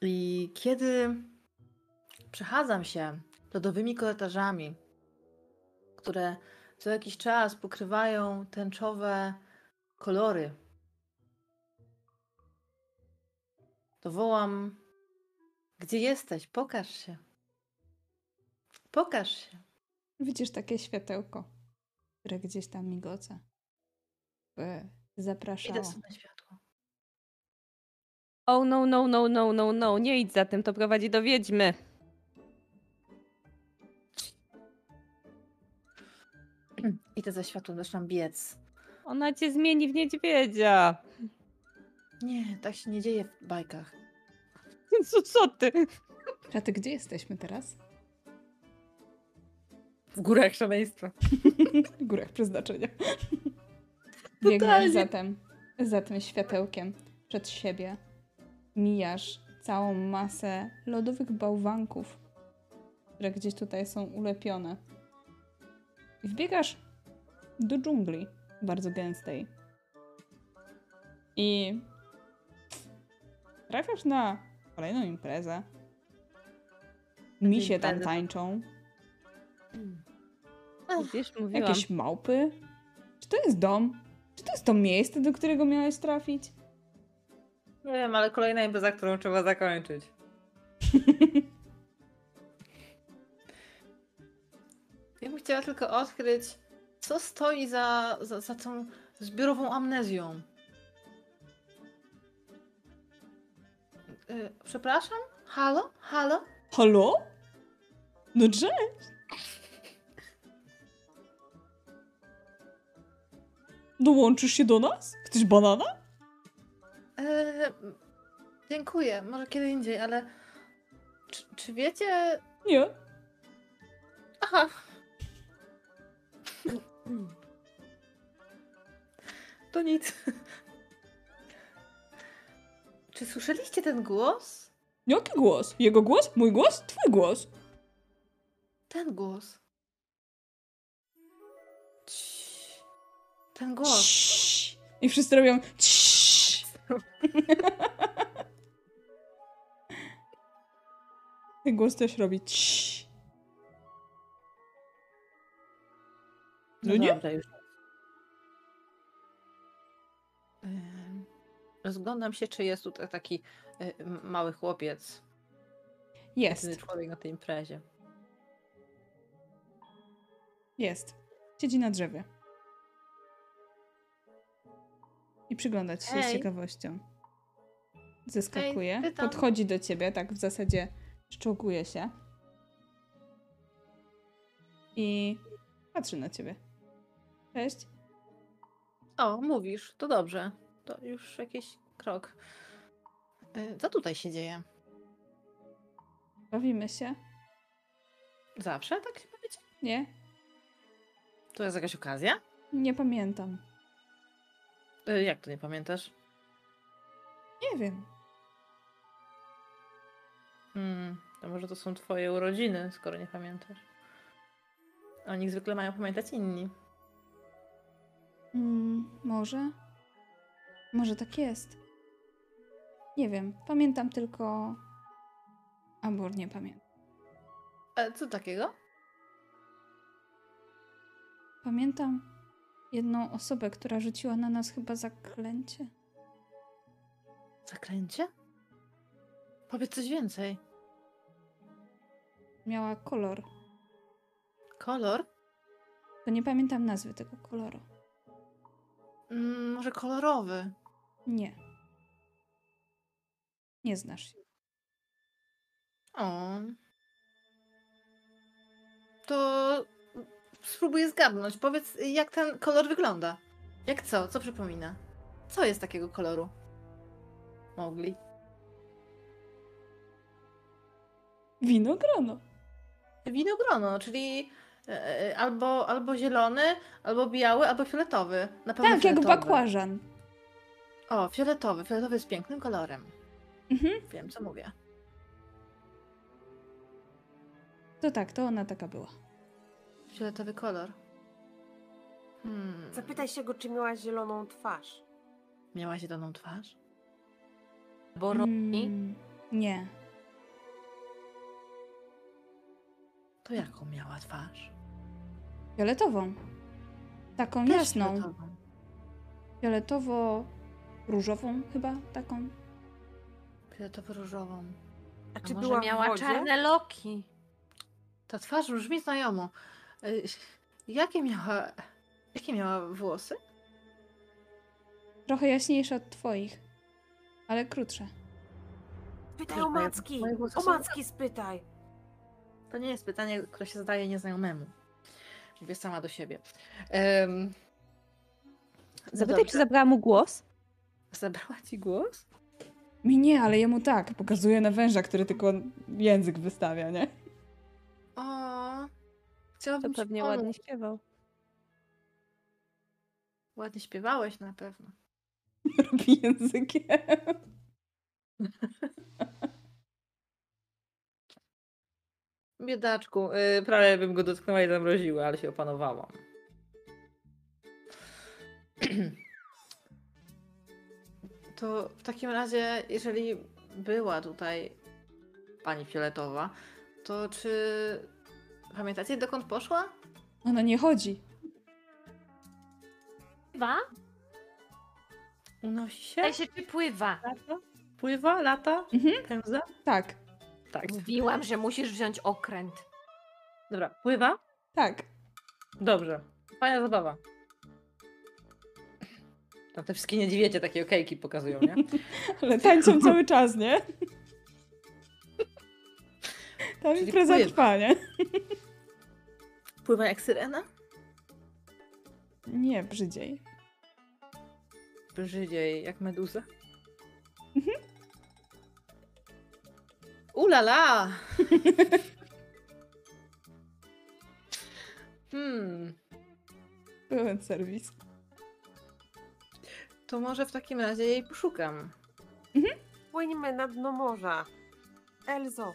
I kiedy przechadzam się lodowymi korytarzami, które co jakiś czas pokrywają tęczowe kolory, to wołam: Gdzie jesteś? Pokaż się. Pokaż się. Widzisz takie światełko, które gdzieś tam migoce. By zapraszało. Idę sobie na światło. Oh no, no, no, no, no, no. Nie idź za tym, to prowadzi do wiedźmy. Idę za światłem, zaczynam biec. Ona cię zmieni w niedźwiedzia. Nie, tak się nie dzieje w bajkach. Co, co ty? Gdzie jesteśmy teraz? W górach szaleństwa. W górach przeznaczenia. Biegniesz zatem za tym światełkiem przed siebie. Mijasz całą masę lodowych bałwanków, które gdzieś tutaj są ulepione. I wbiegasz do dżungli, bardzo gęstej. I trafiasz na kolejną imprezę. Misie tam tańczą. Wiesz, mówiłam. Jakieś małpy? Czy to jest dom? Czy to jest to miejsce, do którego miałeś trafić? Nie wiem, ale kolejna impreza, którą trzeba zakończyć. Ja bym chciała tylko odkryć, co stoi za, za, za tą zbiorową amnezją. Y, przepraszam? Halo? Halo? Halo? No cześć! Dołączysz się do nas? Chcesz banana? E, dziękuję, może kiedy indziej, ale czy, czy wiecie... Nie. Aha. To nic. Czy słyszeliście ten głos? Jaki głos? Jego głos? Mój głos? Twój głos. Ten głos. Ten głos. Ciii. I wszyscy robią ciii. Ten głos też robi ciii. No nie? dobra, już. Rozglądam się, czy jest tutaj taki m- mały chłopiec. Jest, Jedyny człowiek na tej imprezie. jest. Siedzi na drzewie. I przygląda ci się z ciekawością. Zeskakuje, podchodzi do ciebie, tak w zasadzie szczołkuje się. I patrzy na ciebie. Cześć. O, mówisz, to dobrze. To już jakiś krok. Y, Co tutaj się dzieje? Bawimy się? Zawsze tak się powiecie? Nie? To jest jakaś okazja? Nie pamiętam. Y, Jak to nie pamiętasz? Nie wiem. Hmm, to może to są twoje urodziny, skoro nie pamiętasz. O nich zwykle mają pamiętać inni. Mm, może? Może tak jest. Nie wiem. Pamiętam tylko. Albo nie pamiętam. E, co takiego? Pamiętam jedną osobę, która rzuciła na nas chyba zaklęcie. Zaklęcie? Powiedz coś więcej. Miała kolor. Kolor? To nie pamiętam nazwy tego koloru. Mm, może kolorowy. Nie. Nie znasz się. O. To spróbuję zgadnąć. Powiedz, jak ten kolor wygląda. Jak co? Co przypomina? Co jest takiego koloru? Mogli. Winogrono. Winogrono, czyli albo, albo zielony, albo biały, albo fioletowy. Na pewno Tak, jak fioletowy. bakłażan. O, fioletowy. Fioletowy jest pięknym kolorem. Mhm. Wiem, co mówię. To tak, to ona taka była. Fioletowy kolor. Hmm. Zapytaj się go, czy miała zieloną twarz. Miała zieloną twarz? Bo robi. Mm, nie. To jaką miała twarz? Fioletową. Taką Też jasną. fioletową. Fioletowo-różową chyba taką. Fioletowo-różową. A A czy może była miała wodzie? czarne loki? Ta twarz brzmi znajomo. Y, Jakie miała... Jakie miała włosy? Trochę jaśniejsze od twoich. Ale krótsze. Pytaj o macki! O macki spytaj! To nie jest pytanie, które się zadaje nieznajomemu. Mówię sama do siebie. Um, Zapytaj, czy zabrała mu głos? Zabrała ci głos? Mi nie, ale jemu tak. Pokazuje na węża, który tylko język wystawia, nie? O, To chciałabym ci pewnie pomóc. ładnie śpiewał. Ładnie śpiewałeś na pewno. Robi językiem. Biedaczku, yy, prawie bym go dotknęła i zamroziła, ale się opanowałam. To w takim razie, jeżeli była tutaj pani Fioletowa, to czy pamiętacie dokąd poszła? Ona nie chodzi. Pływa? Unosi się? Pytaj się, czy pływa. Lata? Pływa? Lata? Mhm. Pędza? Tak, Tak. Mówiłam, że musisz wziąć okręt. Dobra, pływa? tak. Dobrze. Fajna zabawa. Tam te wszystkie niedźwiedzie takie okejki pokazują, nie? Ale tańczą cały czas, nie? Ta Czyli impreza pływa. trwa, nie? Pływa jak syrena? Nie, brzydziej. Brzydziej jak meduza? Ulala! hmm, Pełen serwis. to może w takim razie jej poszukam. Płyńmy na dno morza. Elzo,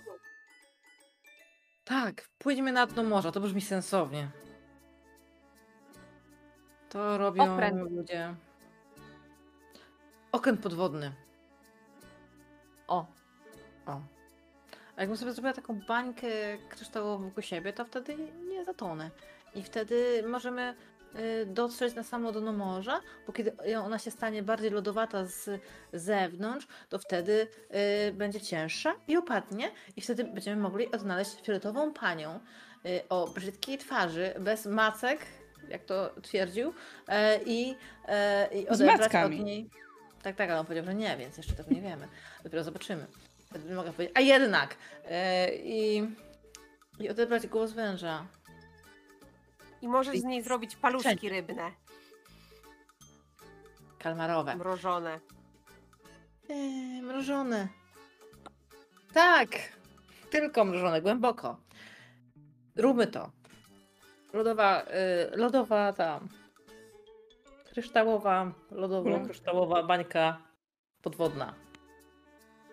Tak, pójdźmy na dno morza, to brzmi sensownie. To robią Okręt. ludzie. Okręt podwodny. O, O. Jakbym sobie zrobiła taką bańkę kryształową wokół siebie, to wtedy nie zatonę. I wtedy możemy y, dotrzeć na samo dno morza, bo kiedy ona się stanie bardziej lodowata z zewnątrz, to wtedy y, będzie cięższa i upadnie i wtedy będziemy mogli odnaleźć fioletową panią y, o brzydkiej twarzy, bez macek, jak to twierdził, e, i, e, i odebrać od niej... Tak, tak, ale on powiedział, że nie, więc jeszcze tego nie wiemy. Dopiero zobaczymy. Mogę powiedzieć, a jednak! E, I, I odebrać głos węża. I możesz z niej zrobić paluszki rybne, Kalmarowe. mrożone. Eee, mrożone. Tak. Tylko mrożone, głęboko. Róbmy to. Lodowa, y, lodowa ta. Kryształowa, lodowa, Kula. kryształowa bańka podwodna.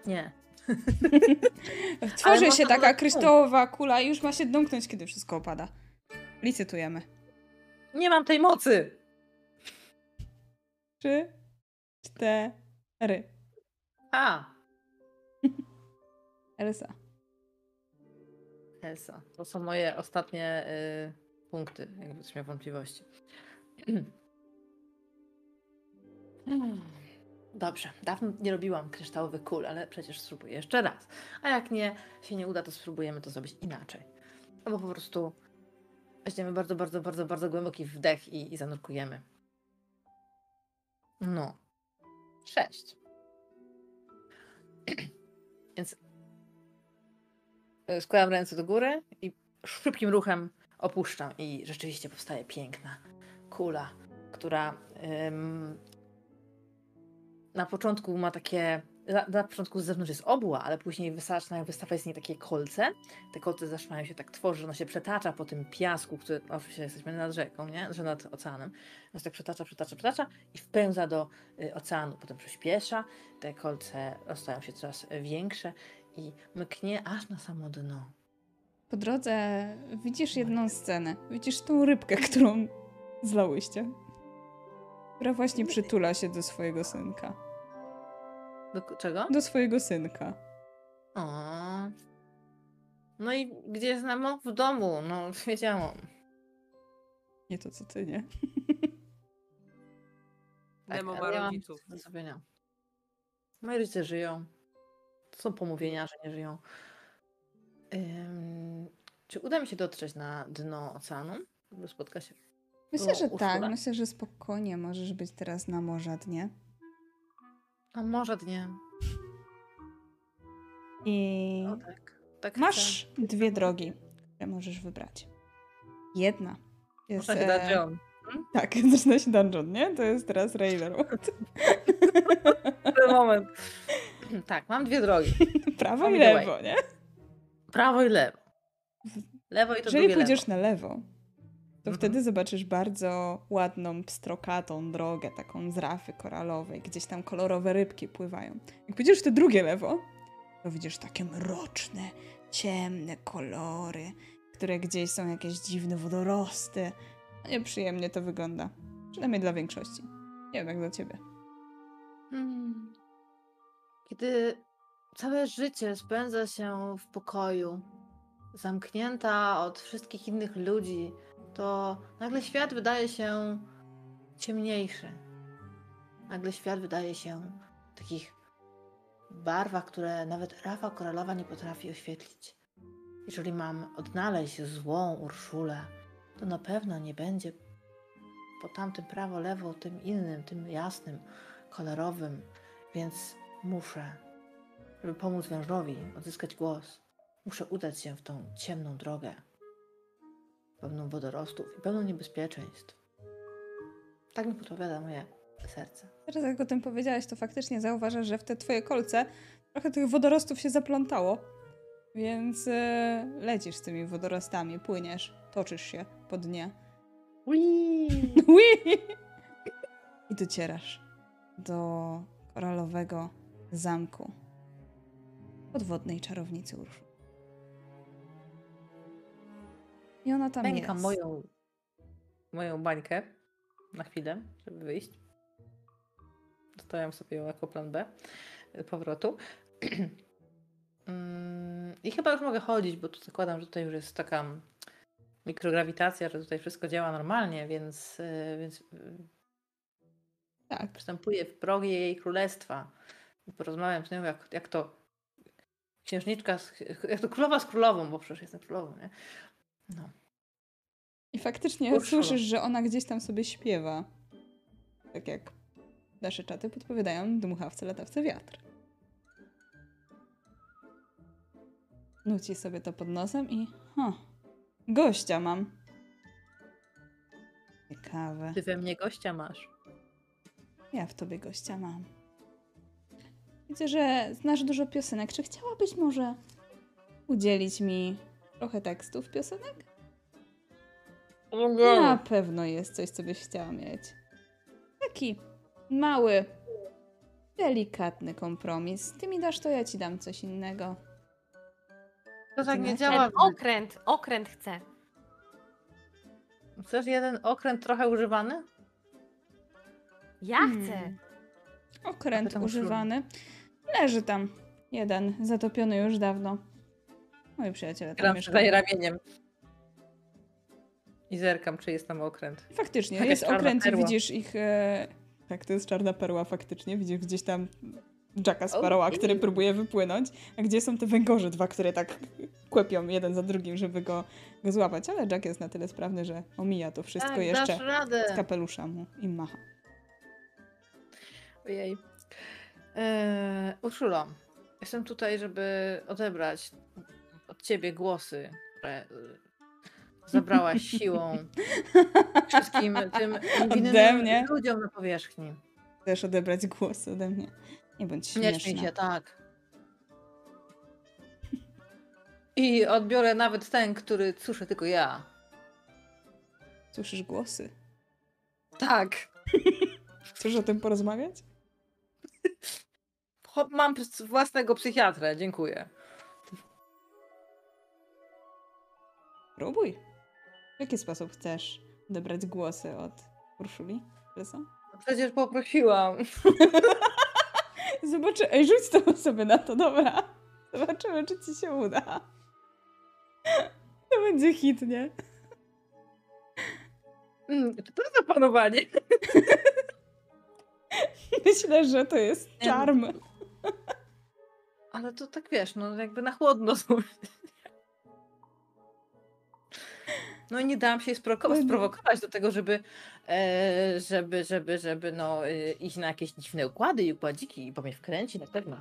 Nie. Tworzy się taka kryształowa kula i już ma się domknąć, kiedy wszystko opada. Licytujemy. Nie mam tej mocy. Trzy, cztery. A, Elsa. Elsa. To są moje ostatnie y, punkty, jakby ktoś miał wątpliwości. Dobrze, dawno nie robiłam kryształowych kul, ale przecież spróbuję jeszcze raz. A jak nie się nie uda, to spróbujemy to zrobić inaczej. Albo po prostu weźmiemy bardzo, bardzo, bardzo, bardzo głęboki wdech i, i zanurkujemy. No. Sześć. Więc y, składam ręce do góry i szybkim ruchem opuszczam i rzeczywiście powstaje piękna kula, która ym, na początku ma takie, na, początku z zewnątrz jest obła, ale później zaczynają wystawać z niej takie kolce. Te kolce zaczynają się tak tworzyć, że ona się przetacza po tym piasku, który oczywiście jesteśmy nad rzeką, nie? że nad oceanem. Ona się tak przetacza, przetacza, przetacza i wpełza do y, oceanu. Potem przyspiesza, te kolce stają się coraz większe i mknie aż na samo dno. Po drodze widzisz jedną scenę. Widzisz tą rybkę, którą zlałyście. Która właśnie przytula się do swojego synka. Do czego? Do swojego synka. O. No i gdzie jest Nemo? W domu, no wiedziałam. Nie to co ty, nie? Nemo ale ma ja mam rodziców. do zrobienia. Moi rodzice żyją. To są pomówienia, że nie żyją. Ym, czy uda mi się dotrzeć na dno oceanu? Żeby spotkać się. Myślę, że tak. Urszula? Myślę, że spokojnie możesz być teraz na morza dnie. A może nie. I tak. tak masz dwie drogi, które możesz wybrać. Jedna jest... Można się dać e, John. Tak, zaczyna się dungeon, nie? To jest teraz Railroad. Ten moment. Tak, mam dwie drogi. Prawo i lewo, nie? Prawo i lewo. Lewo i to Jeżeli drugie pójdziesz lewo. na lewo, to Mhm. wtedy zobaczysz bardzo ładną, pstrokatą drogę, taką z rafy koralowej, gdzieś tam kolorowe rybki pływają. Jak pójdziesz w te drugie lewo, to widzisz takie mroczne, ciemne kolory, które gdzieś są jakieś dziwne wodorosty. No Nieprzyjemnie to wygląda. Przynajmniej dla większości. Nie wiem jak dla ciebie. Hmm. Kiedy całe życie spędza się w pokoju, zamknięta od wszystkich innych ludzi, to nagle świat wydaje się ciemniejszy. Nagle świat wydaje się w takich barwach, które nawet rafa koralowa nie potrafi oświetlić. Jeżeli mam odnaleźć złą Urszulę, to na pewno nie będzie po tamtym prawo, lewo, tym innym, tym jasnym, kolorowym, więc muszę, żeby pomóc wężowi odzyskać głos, muszę udać się w tą ciemną drogę, pełną wodorostów i pełną niebezpieczeństw. Tak mi podpowiada moje serce. Teraz jak o tym powiedziałaś, to faktycznie zauważasz, że w te twoje kolce trochę tych wodorostów się zaplątało. Więc e, lecisz z tymi wodorostami, płyniesz, toczysz się po dnie. Ui! Ui! I docierasz do koralowego zamku podwodnej czarownicy Urszu. I ona tam Pękam jest. moją, moją bańkę na chwilę, żeby wyjść. Zostawiam sobie ją jako plan B powrotu. Mm, I chyba już mogę chodzić, bo tu zakładam, że tutaj już jest taka mikrograwitacja, że tutaj wszystko działa normalnie, więc, y, więc y, Tak. przystępuję w progi jej królestwa porozmawiam z nią, jak, jak to księżniczka, z, jak to królowa z królową, bo przecież jestem królową, nie? No. I faktycznie Urszula. słyszysz, że ona gdzieś tam sobie śpiewa. Tak jak nasze czaty podpowiadają dmuchawce, latawce, wiatr. Nuci sobie to pod nosem i... Ha, gościa mam. Ciekawe. Ty we mnie gościa masz. Ja w tobie gościa mam. Widzę, że znasz dużo piosenek. Czy chciałabyś może udzielić mi trochę tekstów piosenek? Na pewno jest coś, co byś chciała mieć. Taki mały, delikatny kompromis. Ty mi dasz, to ja ci dam coś innego. To tak nie działa. Okręt, okręt chcę. Chcesz jeden okręt trochę używany? Ja Hmm. chcę. Okręt używany. Leży tam. Jeden, zatopiony już dawno. Moi przyjaciele tam Gram mieszkają. ramieniem. I zerkam, czy jest tam okręt. Faktycznie, Jakaś jest czarna okręt i perła. widzisz ich... E... Tak, to jest czarna perła faktycznie. Widzisz gdzieś tam Jacka Sparrowa, który próbuje wypłynąć, a gdzie są te węgorze dwa, które tak kłepią jeden za drugim, żeby go, go złapać. Ale Jack jest na tyle sprawny, że omija to wszystko tak, jeszcze z kapelusza mu i macha. Ojej. Eee, Urszulo, jestem tutaj, żeby odebrać od ciebie głosy, które y, zabrałaś siłą wszystkim tym niewinnym ludziom na powierzchni. Chcesz odebrać głos ode mnie? Nie bądź Nie śmieszna. śmiej się, tak. I odbiorę nawet ten, który słyszę tylko ja. Słyszysz głosy? Tak. Chcesz o tym porozmawiać? Mam własnego psychiatrę, dziękuję. Próbuj. W jaki sposób chcesz odebrać głosy od Urszuli? Ryso? Przecież poprosiłam. Zobaczy, ej, rzuć to sobie na to, dobra. Zobaczymy, czy ci się uda. To będzie hit, nie? Mm, To jest zapanowanie. Myślę, że to jest no. czarm. Ale to tak wiesz, no jakby na chłodno. są. No i nie dałam się sprowokować do tego, żeby, e, żeby, żeby, żeby no, e, iść na jakieś dziwne układy i układziki, bo mnie wkręci na pewno.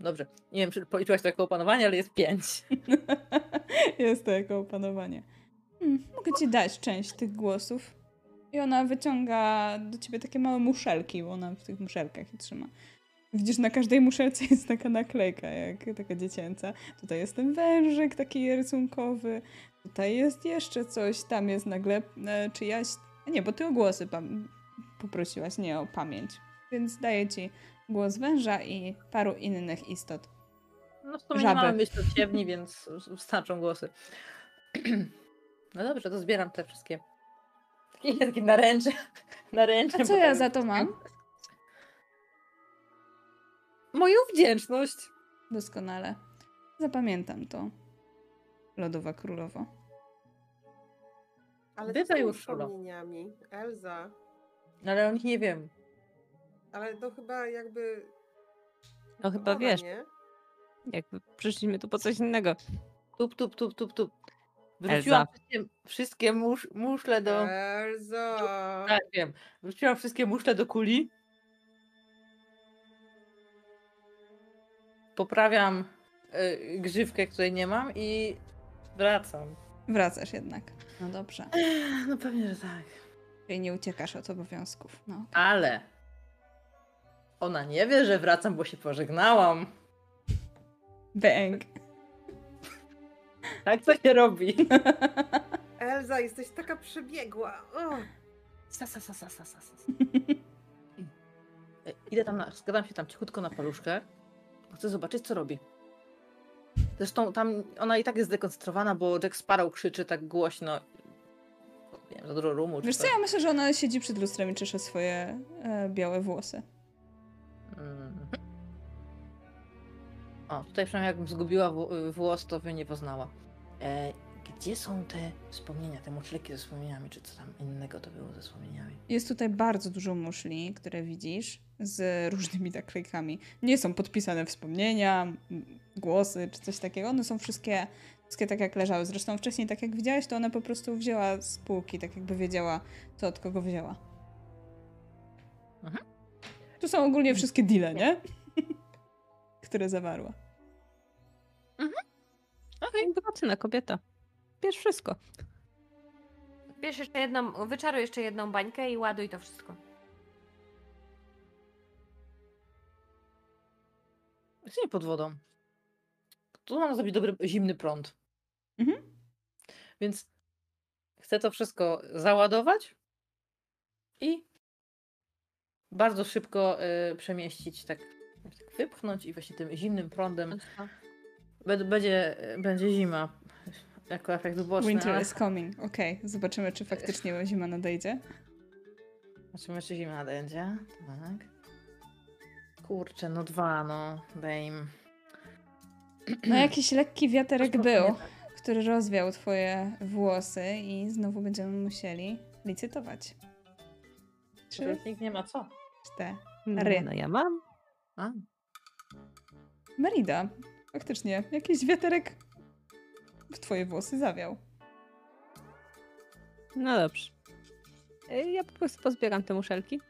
Dobrze, nie wiem, czy policzyłaś to jako opanowanie, ale jest pięć. Jest to jako opanowanie. Hmm, mogę ci dać część tych głosów. I ona wyciąga do ciebie takie małe muszelki, bo ona w tych muszelkach je trzyma. Widzisz, na każdej muszelce jest taka naklejka, jak taka dziecięca. Tutaj jest ten wężyk taki rysunkowy. Tutaj jest jeszcze coś. Tam jest nagle e, czyjaś... a Nie, bo ty o głosy poprosiłaś, nie o pamięć. Więc daję ci głos węża i paru innych istot. No w sumie Żaby. nie mamy ciewni, więc starczą głosy. No dobrze, to zbieram te wszystkie. Takie, takie naręcze. naręcze A co ja za to mam? Moją wdzięczność. Doskonale. Zapamiętam to. Lodowa królowo. Ale tymi Urszulo. wspomnieniami? Elza. No, Ale o nich nie wiem. Ale to chyba jakby... No chyba ona, wiesz, Nie? jakby przyszliśmy tu po coś innego. Tup, tup, tup, tup, tup. Wrzuciłam Elza. wszystkie, wszystkie musz, muszle do... Elza! Tak, wiem. Wrzuciłam wszystkie muszle do kuli. Poprawiam y, grzywkę, której nie mam i wracam. Wracasz jednak. No dobrze. No pewnie, że tak. Czyli nie uciekasz od obowiązków. No. Ale ona nie wie, że wracam, bo się pożegnałam. Bang. Tak to się robi. Elza, jesteś taka przebiegła. Sa, sa, sa, sa, sa, sa, sa. Idę tam, na, zgadam się tam cichutko na paluszkę. bo Chcę zobaczyć, co robi. Zresztą tam ona i tak jest zdekoncentrowana, bo Jack Sparrow krzyczy tak głośno. Nie wiem, za dużo rumu. Wiesz co, ja myślę, że ona siedzi przed lustrem i czesze swoje e, białe włosy. Mhm. O, tutaj przynajmniej jakbym zgubiła wł- włos, to by nie poznała. E, Gdzie są te wspomnienia, te moczleki ze wspomnieniami, czy co tam innego to było ze wspomnieniami? Jest tutaj bardzo dużo muszli, które widzisz, z różnymi naklejkami. Nie są podpisane wspomnienia, m, głosy czy coś takiego. One są wszystkie, wszystkie tak jak leżały. Zresztą wcześniej, tak jak widziałeś, to ona po prostu wzięła z półki, tak jakby wiedziała, co od kogo wzięła. Mhm. Tu są ogólnie wszystkie deale, nie? które zawarła. Okej, okay. kobieta. Bierz wszystko. Bierz jeszcze jedną, wyczaruj jeszcze jedną bańkę i ładuj to wszystko. Jest nie pod wodą. Tu mam zrobić dobry, zimny prąd. Mhm. Więc chcę to wszystko załadować i bardzo szybko y, przemieścić, tak, tak wypchnąć i właśnie tym zimnym prądem Bę- będzie, będzie zima jako efekt uboczny. Winter ale is coming. Okej, zobaczymy, czy faktycznie zima nadejdzie. Zobaczymy, czy zima nadejdzie. Tak. Kurczę, no dwa, no. Im. No jakiś lekki wiaterek był, tak. który rozwiał twoje włosy i znowu będziemy musieli licytować. Trzy, Nikt nie ma co. cztery. No ja mam. A, Merida, faktycznie, jakiś wiaterek w twoje włosy zawiał. No dobrze. Y, Ja po prostu pozbieram te muszelki.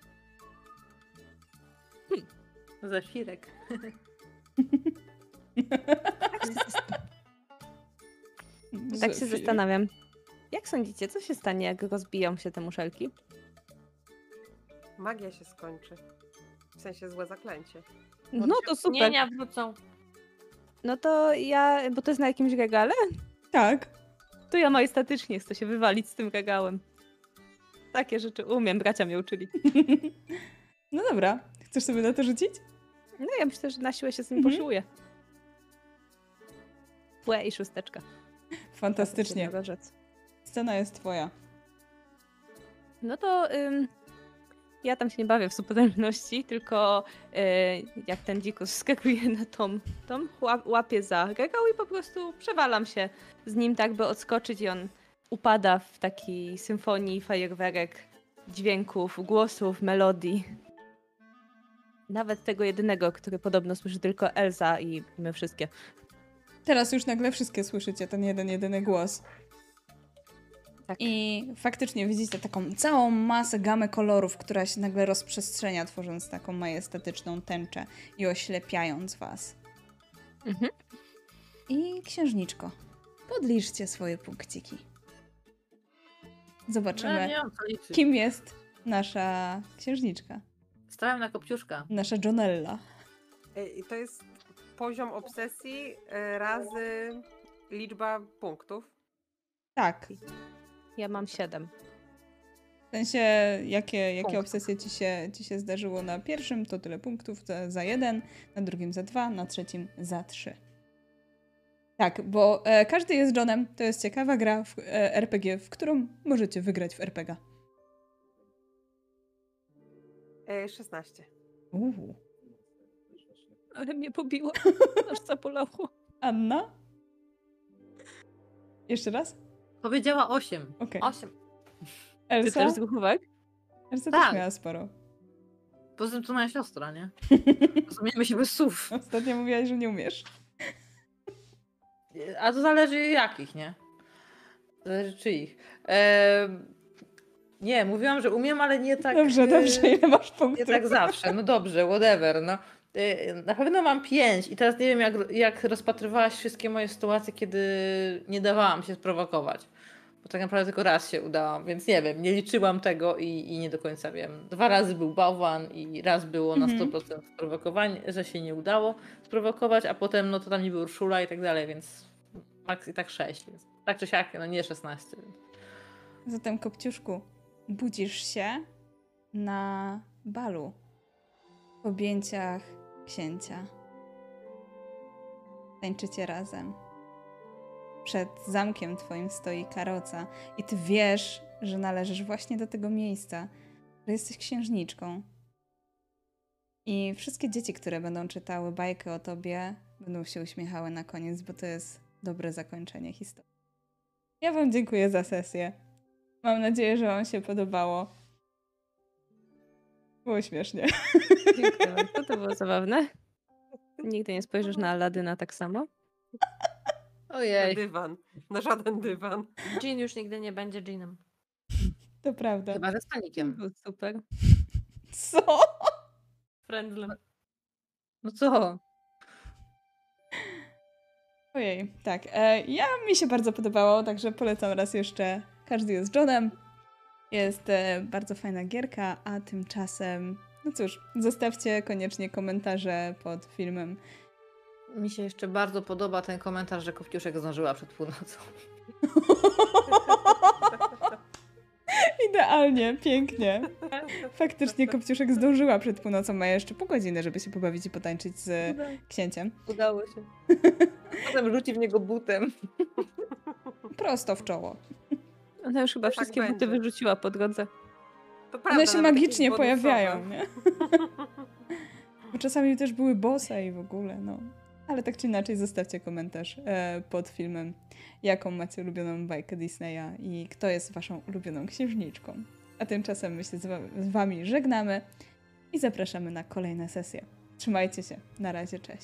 zefirek. Tak się Zofir. zastanawiam. Jak sądzicie, co się stanie, jak rozbiją się te muszelki? Magia się skończy. W sensie złe zaklęcie. No to super. Wspomnienia wrócą. No to ja, bo to jest na jakimś regale, Tak. to ja majestatycznie chcę się wywalić z tym regałem. Takie rzeczy umiem, bracia mnie uczyli. No dobra, chcesz sobie na to rzucić? No ja myślę, że na siłę się z tym Mhm. poszuję. Płe i szósteczka. Fantastycznie. Scena jest twoja. No to ym, ja tam się nie bawię w superności, tylko y, jak ten dzikus skakuje na tą, tą łap- łapię za regał i po prostu przewalam się z nim tak, by odskoczyć i on upada w takiej symfonii fajerwerek, dźwięków, głosów, melodii. Nawet tego jedynego, który podobno słyszy tylko Elza i my wszystkie. Teraz już nagle wszystkie słyszycie ten jeden, jedyny głos. Tak. I faktycznie widzicie taką całą masę gamę kolorów, która się nagle rozprzestrzenia, tworząc taką majestatyczną tęczę i oślepiając was. Mhm. I księżniczko, podliczcie swoje punkciki. No, Zobaczymy, liczyć. kim jest nasza księżniczka, Stałem na kopciuszka. nasza Jonella. I to jest poziom obsesji e, razy liczba punktów. Tak, Ja mam siedem. W sensie, jakie, jakie Punkt. obsesje ci się, ci się zdarzyło na pierwszym, to tyle punktów za, za jeden, na drugim za dwa, na trzecim za trzy. Tak, bo e, każdy jest Johnem. To jest ciekawa gra w e, RPG, w którą możecie wygrać w RPG. E, 16. Uuu. Ale mnie pobiło, aż zapolało. Anna? Jeszcze raz? Powiedziała 8. Okej. Osiem. Ty Elsa? też z główek? Elsa Tak. też miała sporo. Poza tym to moja siostra, nie? Rozumiemy się bez słów. Ostatnio mówiłaś, że nie umiesz. A to zależy jakich, nie? Zależy czyich. Em, nie, mówiłam, że umiem, ale nie tak. dobrze, e, dobrze. Ile masz Nie punktów? tak zawsze, no dobrze, whatever. No. Y, Na pewno mam pięć i teraz nie wiem, jak, jak rozpatrywałaś wszystkie moje sytuacje, kiedy nie dawałam się sprowokować. Bo tak naprawdę tylko raz się udałam, więc nie wiem, nie liczyłam tego i, i nie do końca wiem. Dwa razy był bałwan i raz było na Mhm. 100% sprowokowanie, że się nie udało sprowokować, a potem no to tam nie był Urszula i tak dalej, więc maks i tak sześć. Więc tak czy siak, no nie 16. Więc. Zatem, Kopciuszku, budzisz się na balu w objęciach księcia. Tańczycie razem. Przed zamkiem twoim stoi karoca i ty wiesz, że należysz właśnie do tego miejsca, że jesteś księżniczką. I wszystkie dzieci, które będą czytały bajkę o tobie, będą się uśmiechały na koniec, bo to jest dobre zakończenie historii. Ja Wam dziękuję za sesję. Mam nadzieję, że Wam się podobało. Było śmiesznie. Dziękuję bardzo, to było zabawne. Nigdy nie spojrzysz na Aladyna tak samo. Na Ojej. dywan. Na żaden dywan. Jean już nigdy nie będzie Jeanem. To prawda. Chyba ze stanikiem. Był super. Co? Friendlem. No co? Ojej, tak. E, ja mi się bardzo podobało, także polecam raz jeszcze. Każdy jest Johnem. Jest e, bardzo fajna gierka, a tymczasem, no cóż, zostawcie koniecznie komentarze pod filmem. Mi się jeszcze bardzo podoba ten komentarz, że Kopciuszek zdążyła przed północą. Idealnie, pięknie. Faktycznie Kopciuszek zdążyła przed północą, ma jeszcze pół godziny, żeby się pobawić i potańczyć z księciem. Udało się. Potem rzuci w niego butem. Prosto w czoło. Ona już chyba wszystkie buty wyrzuciła po drodze. To prawda, One się magicznie pojawiają, nie? Bo czasami też były bose i w ogóle, no. Ale tak czy inaczej zostawcie komentarz e, pod filmem, jaką macie ulubioną bajkę Disneya i kto jest waszą ulubioną księżniczką. A tymczasem my się z, wa- z wami żegnamy i zapraszamy na kolejne sesje. Trzymajcie się. Na razie, cześć.